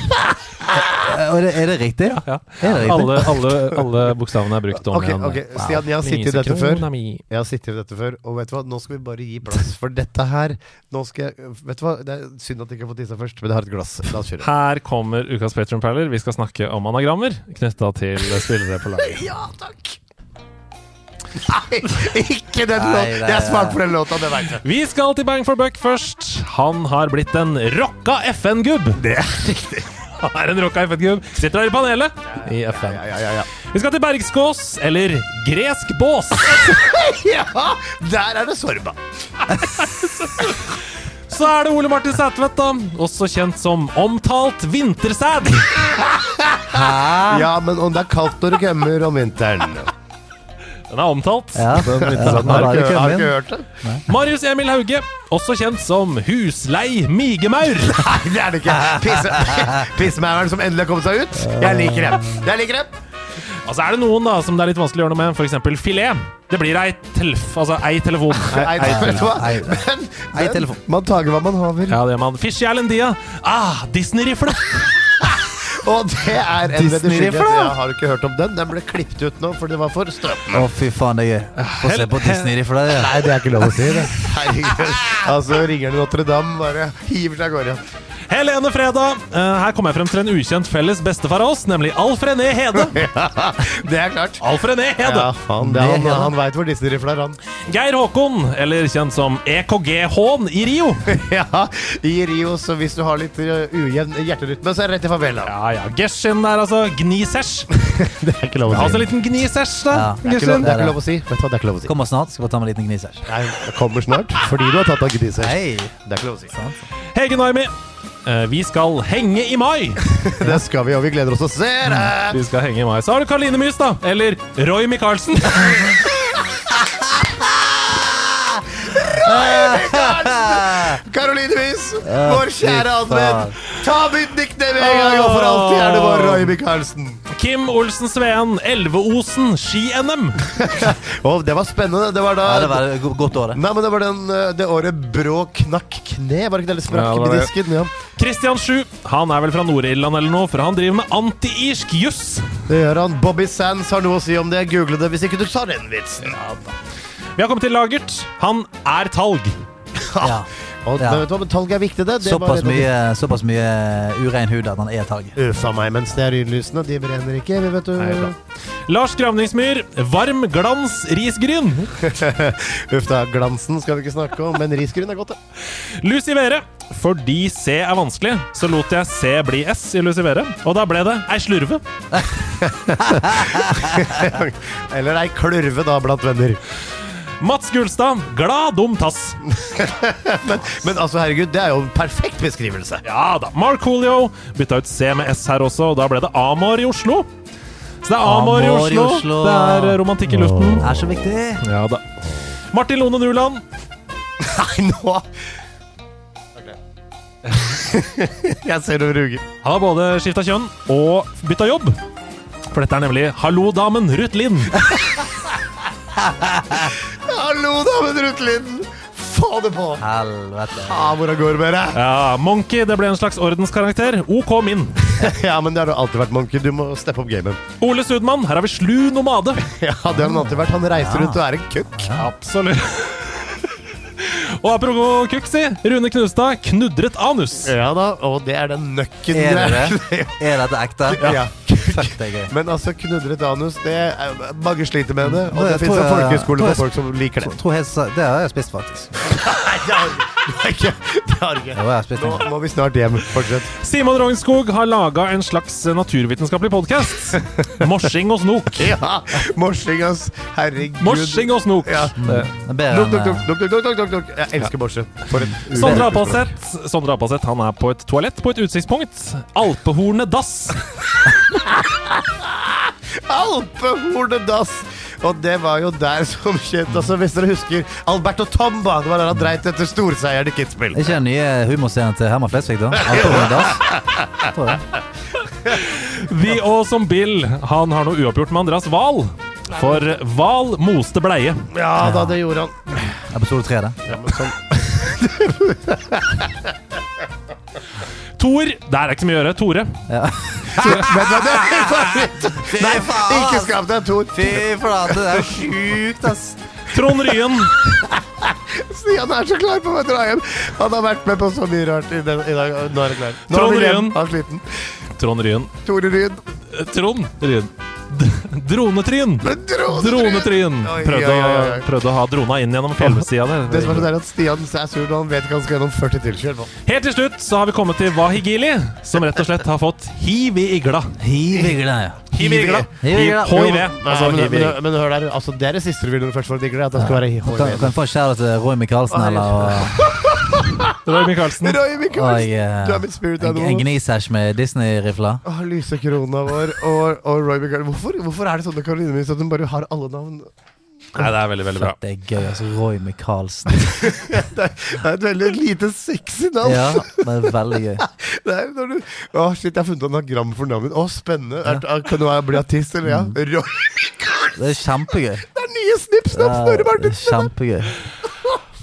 Er det, er det riktig? Ja. Er det riktig? Alle, alle, alle bokstavene er brukt om okay, igjen. Okay. Stian, jeg har sittet i dette før. Jeg har sittet i dette før, og vet du hva, nå skal vi bare gi plass. For dette her Nå skal jeg Vet du hva, det er synd at jeg ikke har fått tissa først, men jeg har et glass. La oss kjøre. Her kommer ukas Patron Perler. Vi skal snakke om anagrammer knytta til spillere på laget. Ja, takk! Nei, ikke den låten! Jeg har svart for den låta, det veit jeg. Vi skal til Bang for buck først. Han har blitt en rocka FN-gubb. Det er riktig. Han er en rocka FN-gubb. Sitter her i panelet i FN. Ja, ja, ja, ja. Vi skal til Bergskås, eller gresk bås. ja, der er det Sorba. Så er det Ole Martin Sætvedt, da. Også kjent som omtalt vintersæd. Ja, men om det er kaldt når det kommer om vinteren Den er omtalt. Ja. Den Ja, vintersanden, har, ikke, har ikke hørt det? Marius Emil Hauge, også kjent som Huslei Migemaur. Nei, det er det ikke. Pisse, Pissemauren som endelig har kommet seg ut. Jeg liker dem. Jeg liker dem. Altså er det noen da som det er litt vanskelig å gjøre noe med, f.eks. filet. Det blir ei telf, altså ei telefon. Ei? Ei- Men, ei men telefon. man tager hva man haver. Ja, det gjør man. Fishy Island Dia. Ah, Disney-rifle. Og det er en. Rifle? Ja, har ikke hørt om den? Den ble klippet ut nå, for det var for strømmende. Å, fy faen, det gøy. Få se på Disney-rifla, deg. Nei, det er ikke lov å si det. Herregud. Altså, ringer Notre-Dame, bare hiver seg av gårde. Helene Fredag. Eh, her kommer jeg frem til en ukjent felles bestefar av oss, nemlig Alf René Hede. Det er klart. Alf René Hede. Ja, faen, det, han, han veit hvor disse rifla er, han. Geir Håkon, eller kjent som EKG-Hån i Rio. Ja, i Rio, så hvis du har litt uh, ujevn hjerterytme, så er det rett i favela. Ja, ja. Geshin der, altså. Gnisers. Det er ikke lov å Altså si. en liten gnisers, da. Ja. Det er ikke lov, det er ikke lov å si. Vet du hva, det er ikke lov å si. Kommer snart. Skal bare ta med en liten gnis. Nei, det kommer snart, fordi du har tatt av. Hei. Det er ikke lov å si. Hege Naimi. Eh, vi skal henge i mai. Det skal vi, og vi gleder oss til å se det. Vi skal henge i mai. Så har du Karoline Mys, da. Eller Roy Michaelsen. Karoline Myhs vår kjære fy Ta mitt nickname en gang, og for alltid er det vår Roy Michaelsen. Kim Olsen Sveen. Elveosen ski-NM. oh, det var spennende. Det var da Ja, det var et go- godt året. Nei, men det var den, uh, det året Brå knakk kne, var det ikke det? Eller sprakk Ja, menisken? Ja. Christian Sju. Han er vel fra Nord-Irland eller noe, for han driver med anti-irsk juss. Det gjør han. Bobby Sands har noe å si om det. Google det hvis ikke du tar den vitsen. Vi har kommet til Lagert. Han er talg. Ja. Og Ja. men vet du hva, men talg er viktig, det. det Såpass de- mye, såpass mye urein hud at han er talg. Uffa meg, men stearinlysene de brenner ikke, vi vet du. Nei. Lars Gravningsmyr. Varm glans risgryn. Uff da, glansen skal vi ikke snakke om, men risgryn er godt, det. Lucivere. Fordi C er vanskelig, så lot jeg C bli S i Lucivere. Og da ble det ei slurve. Eller ei klurve, da, blant venner. Mats Gulstad. Glad dum tass. Men, men altså, herregud, det er jo en perfekt beskrivelse. Ja da. Mark Coolio. Bytta ut C med S her også, og da ble det Amor i Oslo. Så det er Amor, i, Amor i Oslo. Oslo. Det er eh, romantikk i luften. Det er så viktig. Ja da. Martin Lone Nuland. Nei, nå Jeg ser du ruger. Han har både skifta kjønn og bytta jobb. For dette er nemlig Hallo-damen Ruth Lind. Hallo, damen Ruth Lind! Få det på! Helvete. Ja, hvordan går det med deg? Ja, Monkey det ble en slags ordenskarakter. OK min. Ja, men det har du alltid vært, Monkey. Du må steppe opp gamen. Ole Sudmann, her har vi slu nomade. Ja, det har han alltid vært. Han reiser rundt og er en kukk. Absolutt. Og apropos kukk, si. Rune Knustad knudret anus. Ja da, og det er den nøkken Er det der. det? Er dette ekte? Ja. Fuck, det er gøy. Men altså, knudret anus, det er, Mange sliter med det. Og Det det fins en folkeskole folkehøyskole for folk som liker det. Tror jeg, det har jeg spist, faktisk. Nei, ikke. Det har Jo, ikke. jeg har spist Nå må vi snart hjem. Fortsett. Simon Rognskog har laga en slags naturvitenskapelig podkast. Morsing og snok. Ja, morsing, ass. Herregud. Morsing og snok. Ja. Duk, duk, duk, duk, duk, duk, duk, duk. Jeg elsker morse. Sondre Apaseth Sondre han er på et toalett på et utsiktspunkt. Alpehornet dass. Alpehornedass! Og det var jo der som skjedde. Altså, hvis dere husker Alberto Tomba, det var der han dreit etter storseieren i Kitzbühel. Ikke den nye humorscenen til Herman Flesvig, da? Alpehornedass? Vi og Awesome Bill han har noe uoppgjort med Andreas Wahl. For Wahl moste bleie. Ja da, det gjorde han. Episode tre, det. Ja, men sånn. Tor Der er ikke så mye å gjøre. Tore. Ja. Men det Nei, ikke skap deg, Tor. Fy flate, det er sjukt, ass. Trond Ryen. Stian er så klar på å dra hjem. Han har vært med på så mye rart i, den, i dag. Nå er han klar. Nå Trond. Ryen. Han er sliten. Trond Ryen. Tore Ryen. Eh, Trond Ryen. Dronetryn. Dronetryn. Dronetryn. Prøvde, oi, oi, å, oi. prøvde å ha drona inn gjennom fjellsida Det som er sånn er at Stian er sur, han vet ikke han skal gjennom 40 tilkjør. Helt til slutt så har vi kommet til Wahigili, som rett og slett har fått hiv i igla. Hiv i igla, ja. Hiv i igla. Hiv. Altså men, men, men hør der, altså, det er det siste du vil når du først får digler, at det skal være HIV. kan få en til Roy Michaelsen, eller Roy Michaelsen. Roy Michaelsen! Og, spirit en, en gnisæsj med Disney-rifler? Åh, lysekrona vår og, og Roy Michaelsen. Hvorfor, hvorfor er det sånn med Karoline Myhre at hun bare har alle navn? Nei, det er veldig, veldig bra. Det er gøy, altså. Roy Michaelsen. Det er et veldig lite sexy navn. Ja, det er veldig gøy. Det er når du Å, shit, jeg har funnet anagram for navnet mitt. Å, spennende. Ja. er, kan du bli artist, eller ja? Mm. Roy Det er kjempegøy. Det er nye Snipp Snapp Snorre det Martinsen! kjempegøy.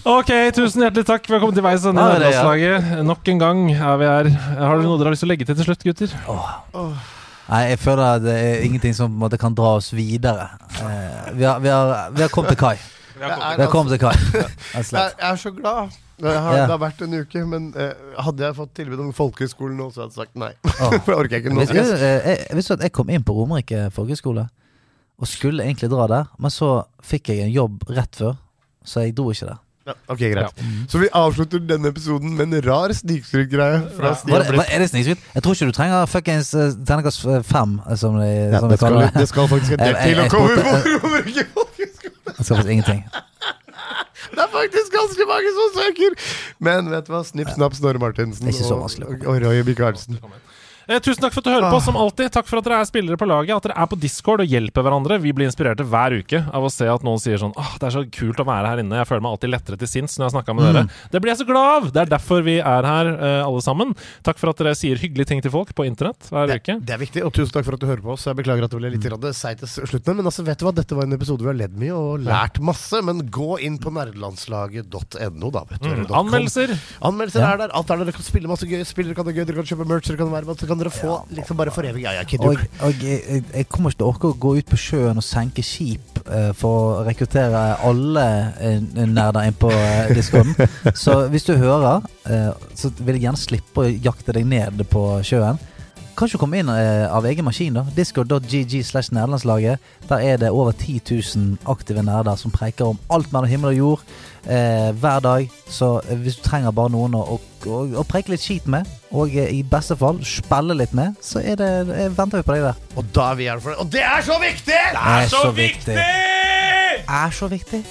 Ok, tusen hjertelig takk. Velkommen til veis ende i er nederlandslaget. Nok en gang er vi her. Har dere noe dere har lyst til å legge til til slutt, gutter? Nei, jeg føler at det er ingenting som på en måte kan dra oss videre. Eh, vi, har, vi, har, vi har kommet til kai. Er, Vi har kommet til kai. Jeg, er så glad. Det har, Ja. Det har vært en uke, men eh, hadde jeg fått tilbud om folkehøyskolen nå, så hadde jeg sagt nei. Oh. For det orker jeg ikke nå. Visste du, eh, jeg- du at jeg kom inn på Romerike folkehøgskole og skulle egentlig dra der, men så fikk jeg en jobb rett før, så jeg dro ikke der. Ja, ok, greit. Så vi avslutter denne episoden med en rar snikskrytgreie var, er det snikskryt? Jeg tror ikke du trenger fuckings uh, terningkast eh, fem, eh, som de, Ja, som det, skal, det. det skal faktisk en del til å komme på Romerike. Det skal faktisk ingenting. Det er faktisk ganske mange som søker! Men vet du hva? Snipp, snapp, Snorre Martinsen og, og Roy Michaelsen. Eh, tusen takk for at du hører på, som alltid. Takk for at dere er spillere på laget, at dere er på Discord og hjelper hverandre. Vi blir inspirerte hver uke av å se at noen sier sånn Åh, det er så kult å være her inne. Jeg føler meg alltid lettere til sinns når jeg snakker med dere. Det blir jeg så glad av! Det er derfor vi er her, eh, alle sammen. Takk for at dere sier hyggelige ting til folk på internett hver Det, uke. det er viktig, og tusen takk for at du hører på oss. Jeg beklager at det ble litt mm. seigt til slutten, men altså, vet du hva? dette var en episode vi har ledd mye og lært masse. Men gå inn på nerdelandslaget.no, da. Vet du, Mm, anmeldelser. Anmeldelser Ja. er der. Alt er der. Dere kan spille masse gøy Spillere kan ha gøy, dere kan kjøpe merch, dere kan være med, dere kan dere få liksom bare for evig. Ja, ja, Og, og jeg, jeg- kommer ikke til å orke å gå ut på sjøen og senke skip uh, for å rekruttere alle uh, nerder inn på uh, discorden. Så hvis du hører, uh, så vil jeg gjerne slippe å jakte deg ned på sjøen. Kanskje komme inn eh, av egen maskin, da. Discord.gg slash nederlandslaget. Der er det over 10 000 aktive nerder som preiker om alt mellom himmel og jord eh, hver dag. Så eh, hvis du trenger bare noen å, å, å, preike litt skit med, og eh, i beste fall spille litt med, så er det, er, venter vi på deg der. Og da er vi her for det. Og det er så viktig! Det er så viktig! Er så viktig.